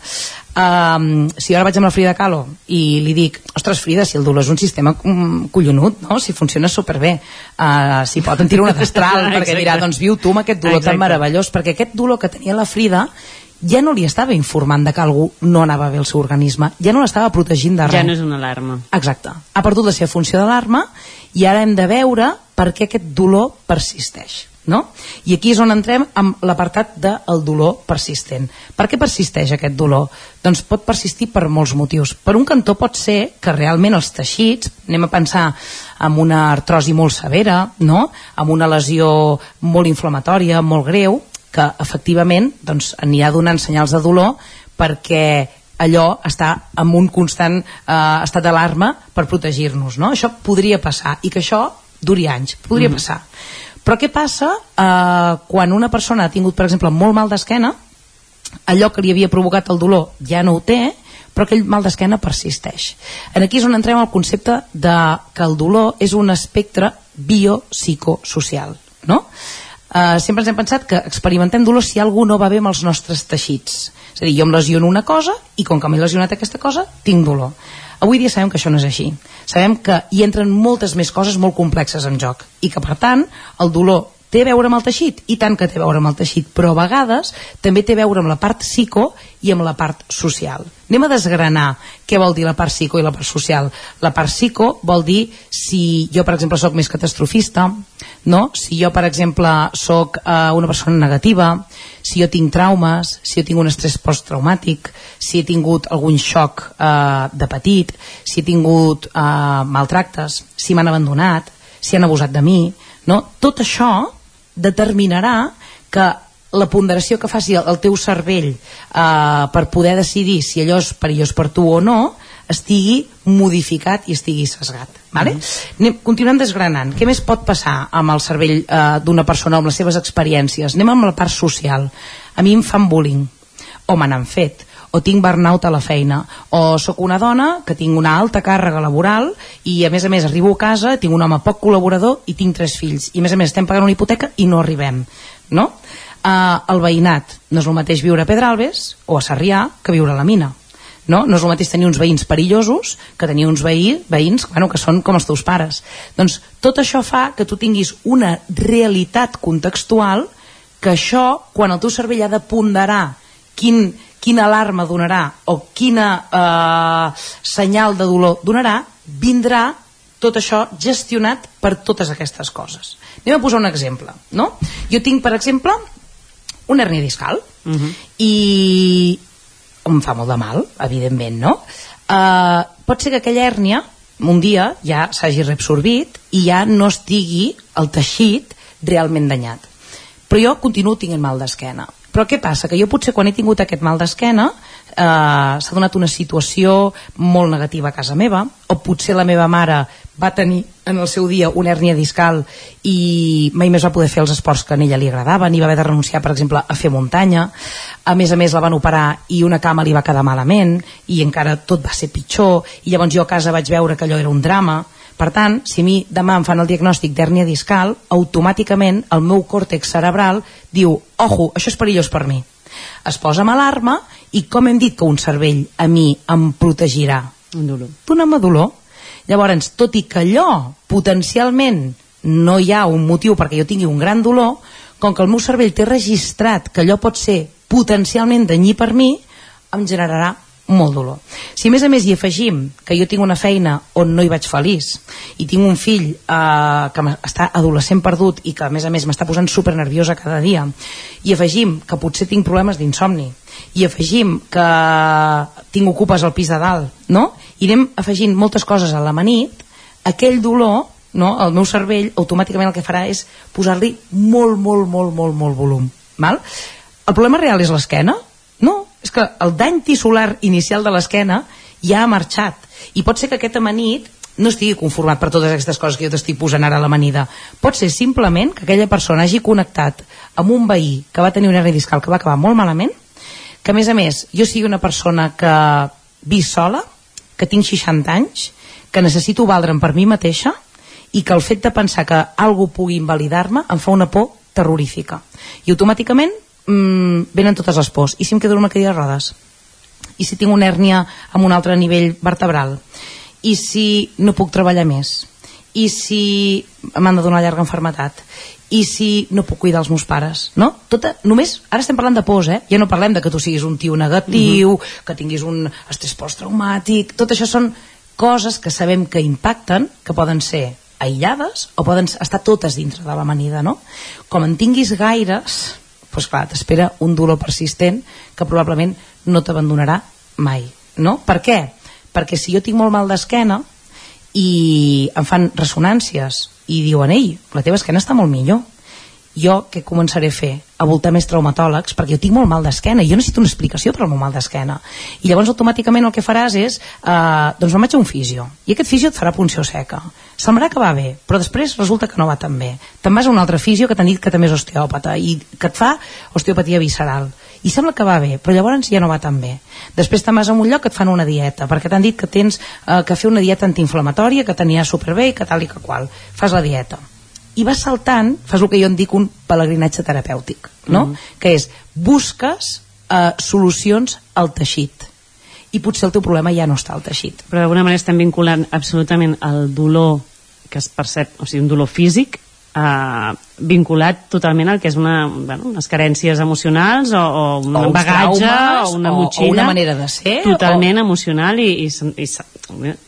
Um, si ara vaig amb la Frida Kahlo i li dic, ostres Frida, si el dolor és un sistema collonut, no? si funciona superbé uh, si pot en tirar una destral perquè dirà, doncs viu tu amb aquest dolor Exacte. tan meravellós perquè aquest dolor que tenia la Frida ja no li estava informant de que algú no anava bé el seu organisme, ja no l'estava protegint de res. Ja no és una alarma. Exacte. Ha perdut la seva funció d'alarma i ara hem de veure per què aquest dolor persisteix. no? I aquí és on entrem amb l'apartat del dolor persistent. Per què persisteix aquest dolor? Doncs pot persistir per molts motius. Per un cantó pot ser que realment els teixits, anem a pensar en una artrosi molt severa, no? amb una lesió molt inflamatòria, molt greu, que efectivament doncs, anirà donant senyals de dolor perquè allò està en un constant eh, estat d'alarma per protegir-nos. No? Això podria passar i que això duri anys, podria mm. passar. Però què passa eh, quan una persona ha tingut, per exemple, molt mal d'esquena, allò que li havia provocat el dolor ja no ho té, però aquell mal d'esquena persisteix. En aquí és on entrem al concepte de que el dolor és un espectre biopsicosocial. No? Uh, sempre ens hem pensat que experimentem dolor si algú no va bé amb els nostres teixits. És a dir, jo em lesiono una cosa i com que m'he lesionat aquesta cosa, tinc dolor. Avui dia sabem que això no és així. Sabem que hi entren moltes més coses molt complexes en joc i que, per tant, el dolor té a veure amb el teixit, i tant que té a veure amb el teixit, però a vegades també té a veure amb la part psico i amb la part social. Anem a desgranar què vol dir la part psico i la part social. La part psico vol dir si jo, per exemple, sóc més catastrofista, no? si jo, per exemple, sóc eh, una persona negativa, si jo tinc traumes, si jo tinc un estrès posttraumàtic, si he tingut algun xoc eh, de petit, si he tingut eh, maltractes, si m'han abandonat, si han abusat de mi, no? tot això determinarà que la ponderació que faci el, teu cervell eh, per poder decidir si allò és perillós per tu o no estigui modificat i estigui sesgat vale? Mm -hmm. continuem desgranant què més pot passar amb el cervell eh, d'una persona amb les seves experiències anem amb la part social a mi em fan bullying o me n'han fet o tinc burnout a la feina, o sóc una dona que tinc una alta càrrega laboral i a més a més arribo a casa, tinc un home poc col·laborador i tinc tres fills, i a més a més estem pagant una hipoteca i no arribem, no? Uh, el veïnat, no és el mateix viure a Pedralbes o a Sarrià que viure a la mina no? no és el mateix tenir uns veïns perillosos que tenir uns veí, veïns bueno, que són com els teus pares doncs tot això fa que tu tinguis una realitat contextual que això, quan el teu cervell ha de ponderar quin, quina alarma donarà o quina eh, senyal de dolor donarà, vindrà tot això gestionat per totes aquestes coses. Anem a posar un exemple. No? Jo tinc, per exemple, una hernia discal uh mhm. -huh. i em fa molt de mal, evidentment, no? Uh, pot ser que aquella hèrnia un dia ja s'hagi reabsorbit i ja no estigui el teixit realment danyat. Però jo continuo tinguent mal d'esquena però què passa? Que jo potser quan he tingut aquest mal d'esquena eh, s'ha donat una situació molt negativa a casa meva, o potser la meva mare va tenir en el seu dia una hèrnia discal i mai més va poder fer els esports que a ella li agradaven i va haver de renunciar, per exemple, a fer muntanya. A més a més la van operar i una cama li va quedar malament i encara tot va ser pitjor. I llavors jo a casa vaig veure que allò era un drama per tant, si a mi demà em fan el diagnòstic d'hèrnia discal, automàticament el meu còrtex cerebral diu, ojo, això és perillós per mi. Es posa amb alarma i com hem dit que un cervell a mi em protegirà? Un dolor. Dona'm dolor. Llavors, tot i que allò potencialment no hi ha un motiu perquè jo tingui un gran dolor, com que el meu cervell té registrat que allò pot ser potencialment danyí per mi, em generarà molt dolor. Si a més a més hi afegim que jo tinc una feina on no hi vaig feliç i tinc un fill eh, que està adolescent perdut i que a més a més m'està posant super nerviosa cada dia i afegim que potser tinc problemes d'insomni i afegim que tinc ocupes al pis de dalt no? i anem afegint moltes coses a l'amanit aquell dolor no? el meu cervell automàticament el que farà és posar-li molt, molt, molt, molt, molt volum val? el problema real és l'esquena? no, és que el dany tissular inicial de l'esquena ja ha marxat. I pot ser que aquest amanit no estigui conformat per totes aquestes coses que jo t'estic posant ara a l'amanida. Pot ser simplement que aquella persona hagi connectat amb un veí que va tenir una hernia discal que va acabar molt malament que a més a més jo sigui una persona que visc sola que tinc 60 anys que necessito valdre'm per mi mateixa i que el fet de pensar que algú pugui invalidar-me em fa una por terrorífica. I automàticament mm, venen totes les pors. I si em quedo en una cadira de rodes? I si tinc una hèrnia amb un altre nivell vertebral? I si no puc treballar més? I si m'han de donar llarga enfermetat? i si no puc cuidar els meus pares no? Tota, només, ara estem parlant de pors eh? ja no parlem de que tu siguis un tio negatiu mhm. -huh. que tinguis un estrès posttraumàtic tot això són coses que sabem que impacten que poden ser aïllades o poden estar totes dintre de l'amanida, no? Com en tinguis gaires, doncs clar, t'espera un dolor persistent que probablement no t'abandonarà mai, no? Per què? Perquè si jo tinc molt mal d'esquena i em fan ressonàncies i diuen, ei, la teva esquena està molt millor, jo què començaré a fer? A voltar més traumatòlegs, perquè jo tinc molt mal d'esquena i jo necessito una explicació per al meu mal d'esquena. I llavors automàticament el que faràs és, eh, doncs me'n vaig a un fisio, i aquest fisio et farà punció seca. Semblarà que va bé, però després resulta que no va tan bé. Te'n vas a un altre fisio que t'han dit que també és osteòpata i que et fa osteopatia visceral. I sembla que va bé, però llavors ja no va tan bé. Després te'n vas a un lloc que et fan una dieta, perquè t'han dit que tens eh, que fer una dieta antiinflamatòria, que tenia superbé i que tal i que qual. Fas la dieta i vas saltant, fas el que jo en dic un pelegrinatge terapèutic, no? Mm. que és, busques eh, solucions al teixit i potser el teu problema ja no està al teixit. Però d'alguna manera estem vinculant absolutament el dolor que es percep, o sigui, un dolor físic, eh, vinculat totalment al que és una, bueno, unes carències emocionals o, o un O bagatge traumes, o una o- o motxilla una manera de ser, totalment emocional i, i, i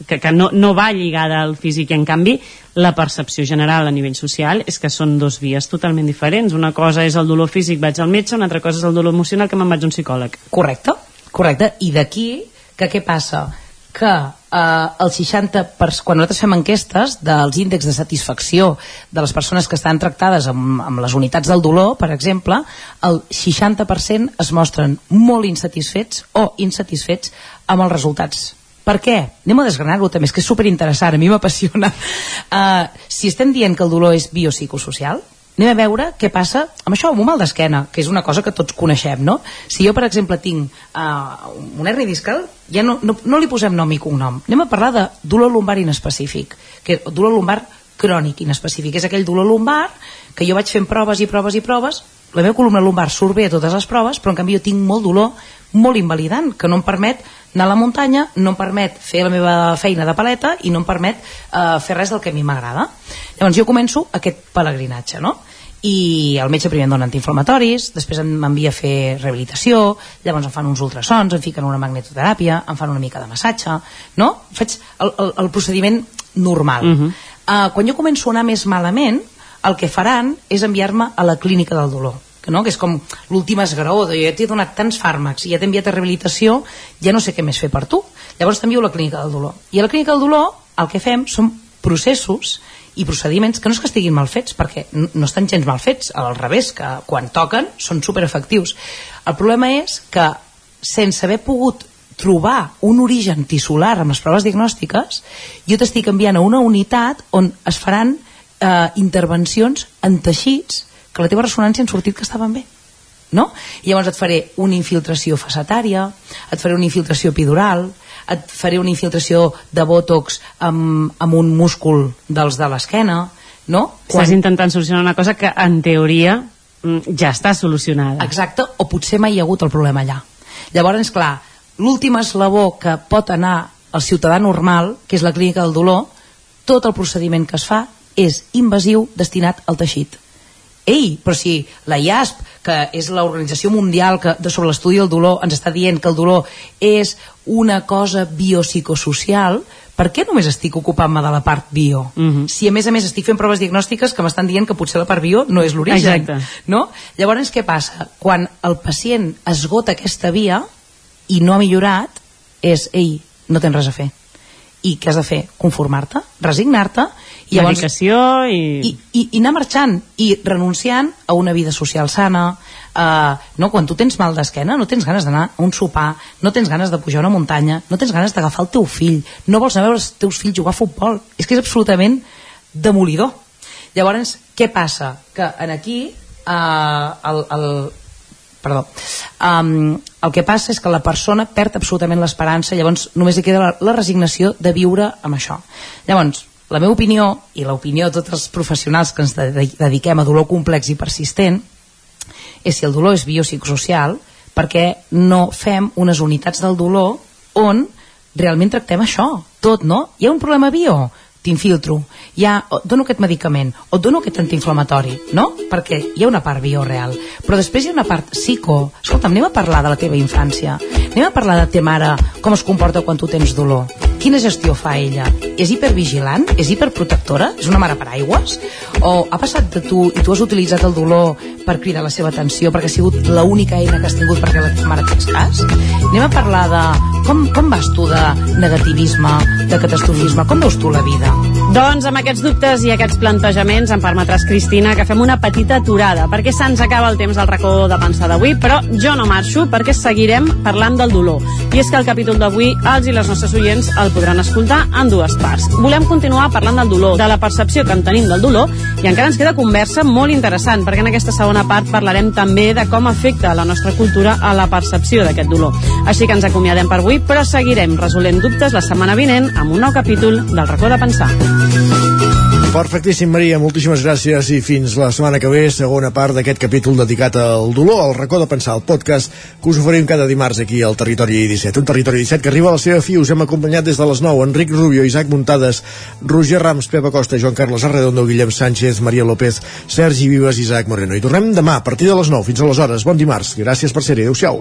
que, que no, no va lligada al físic i en canvi la percepció general a nivell social és que són dos vies totalment diferents una cosa és el dolor físic, vaig al metge una altra cosa és el dolor emocional que me'n vaig a un psicòleg Correcte, correcte. I d'aquí, que què passa? Que eh, el 60%, per, quan nosaltres fem enquestes dels índexs de satisfacció de les persones que estan tractades amb, amb les unitats del dolor, per exemple, el 60% es mostren molt insatisfets o insatisfets amb els resultats. Per què? Anem a desgranar-ho també, és que és superinteressant, a mi m'apassiona. Uh, si estem dient que el dolor és biopsicosocial, anem a veure què passa amb això, amb un mal d'esquena, que és una cosa que tots coneixem, no? Si jo, per exemple, tinc uh, un herni discal, ja no, no, no li posem nom i cognom. Anem a parlar de dolor lumbar inespecífic, que dolor lumbar crònic inespecífic. És aquell dolor lumbar que jo vaig fent proves i proves i proves, la meva columna lumbar surt bé a totes les proves, però en canvi jo tinc molt dolor, molt invalidant, que no em permet anar a la muntanya, no em permet fer la meva feina de paleta i no em permet eh, fer res del que a mi m'agrada. Llavors jo començo aquest pelegrinatge, no? i el metge primer em dona antiinflamatoris, després em- m'envia a fer rehabilitació, llavors em fan uns ultrasons, em fiquen una magnetoteràpia, em fan una mica de massatge, no? Faig el, el, el procediment normal. Uh -huh. uh, quan jo començo a anar més malament, el que faran és enviar-me a la clínica del dolor que, no? que és com l'últim esgraó de ja t'he donat tants fàrmacs i ja t'he enviat a rehabilitació ja no sé què més fer per tu llavors t'envio a la clínica del dolor i a la clínica del dolor el que fem són processos i procediments que no és que estiguin mal fets perquè no estan gens mal fets al revés, que quan toquen són superefectius el problema és que sense haver pogut trobar un origen tissular amb les proves diagnòstiques jo t'estic enviant a una unitat on es faran eh, intervencions en teixits que la teva ressonància han sortit que estaven bé no? I llavors et faré una infiltració facetària, et faré una infiltració epidural, et faré una infiltració de bòtox amb, amb un múscul dels de l'esquena, no? Estàs intentant solucionar una cosa que en teoria mm, ja està solucionada. Exacte, o potser mai hi ha hagut el problema allà. Llavors, clar, l'últim eslabó que pot anar al ciutadà normal, que és la clínica del dolor, tot el procediment que es fa és invasiu destinat al teixit. Ei, però si la IASP, que és l'Organització Mundial que, de sobre l'estudi del dolor, ens està dient que el dolor és una cosa biopsicosocial, per què només estic ocupant-me de la part bio? Mm -hmm. Si a més a més estic fent proves diagnòstiques que m'estan dient que potser la part bio no és l'origen. No? Llavors, què passa? Quan el pacient esgota aquesta via i no ha millorat, és, ei, no tens res a fer. I què has de fer? Conformar-te? Resignar-te? I llavors, Medicació i... i, i, i anar marxant i renunciant a una vida social sana uh, no? quan tu tens mal d'esquena no tens ganes d'anar a un sopar no tens ganes de pujar a una muntanya no tens ganes d'agafar el teu fill no vols anar a veure els teus fills jugar a futbol és que és absolutament demolidor llavors què passa? que en aquí uh, el, el, perdó um, el que passa és que la persona perd absolutament l'esperança llavors només li queda la, la resignació de viure amb això llavors la meva opinió i l'opinió de tots els professionals que ens de- dediquem a dolor complex i persistent és si el dolor és biopsicosocial perquè no fem unes unitats del dolor on realment tractem això, tot, no? Hi ha un problema bio? T'infiltro. Et dono aquest medicament, o dono aquest antiinflamatori, no? Perquè hi ha una part bio real. Però després hi ha una part psico. Escolta'm, anem a parlar de la teva infància. Anem a parlar de ta mare, com es comporta quan tu tens dolor. Quina gestió fa ella? És hipervigilant? És hiperprotectora? És una mare per aigües? O ha passat de tu i tu has utilitzat el dolor per cridar la seva atenció perquè ha sigut l'única eina que has tingut perquè la mare tens cas? Anem a parlar de com, com vas tu de negativisme, de catastrofisme, com veus tu la vida? Doncs amb aquests dubtes i aquests plantejaments em permetràs, Cristina, que fem una petita aturada, perquè se'ns acaba el temps del racó de pensar d'avui, però jo no marxo perquè seguirem parlant del dolor. I és que el capítol d'avui els i les nostres oients el podran escoltar en dues parts. Volem continuar parlant del dolor, de la percepció que en tenim del dolor, i encara ens queda conversa molt interessant, perquè en aquesta segona part parlarem també de com afecta la nostra cultura a la percepció d'aquest dolor. Així que ens acomiadem per avui, però seguirem resolent dubtes la setmana vinent amb un nou capítol del racó de pensar. Perfectíssim, Maria, moltíssimes gràcies i fins la setmana que ve, segona part d'aquest capítol dedicat al dolor, al racó de pensar, el podcast que us oferim cada dimarts aquí al Territori 17. Un Territori 17 que arriba a la seva fi, us hem acompanyat des de les 9, Enric Rubio, Isaac Muntades, Roger Rams, Pepa Costa, Joan Carles Arredondo, Guillem Sánchez, Maria López, Sergi Vives Isaac Moreno. I tornem demà a partir de les 9, fins aleshores. Bon dimarts, gràcies per ser-hi, adeu-siau.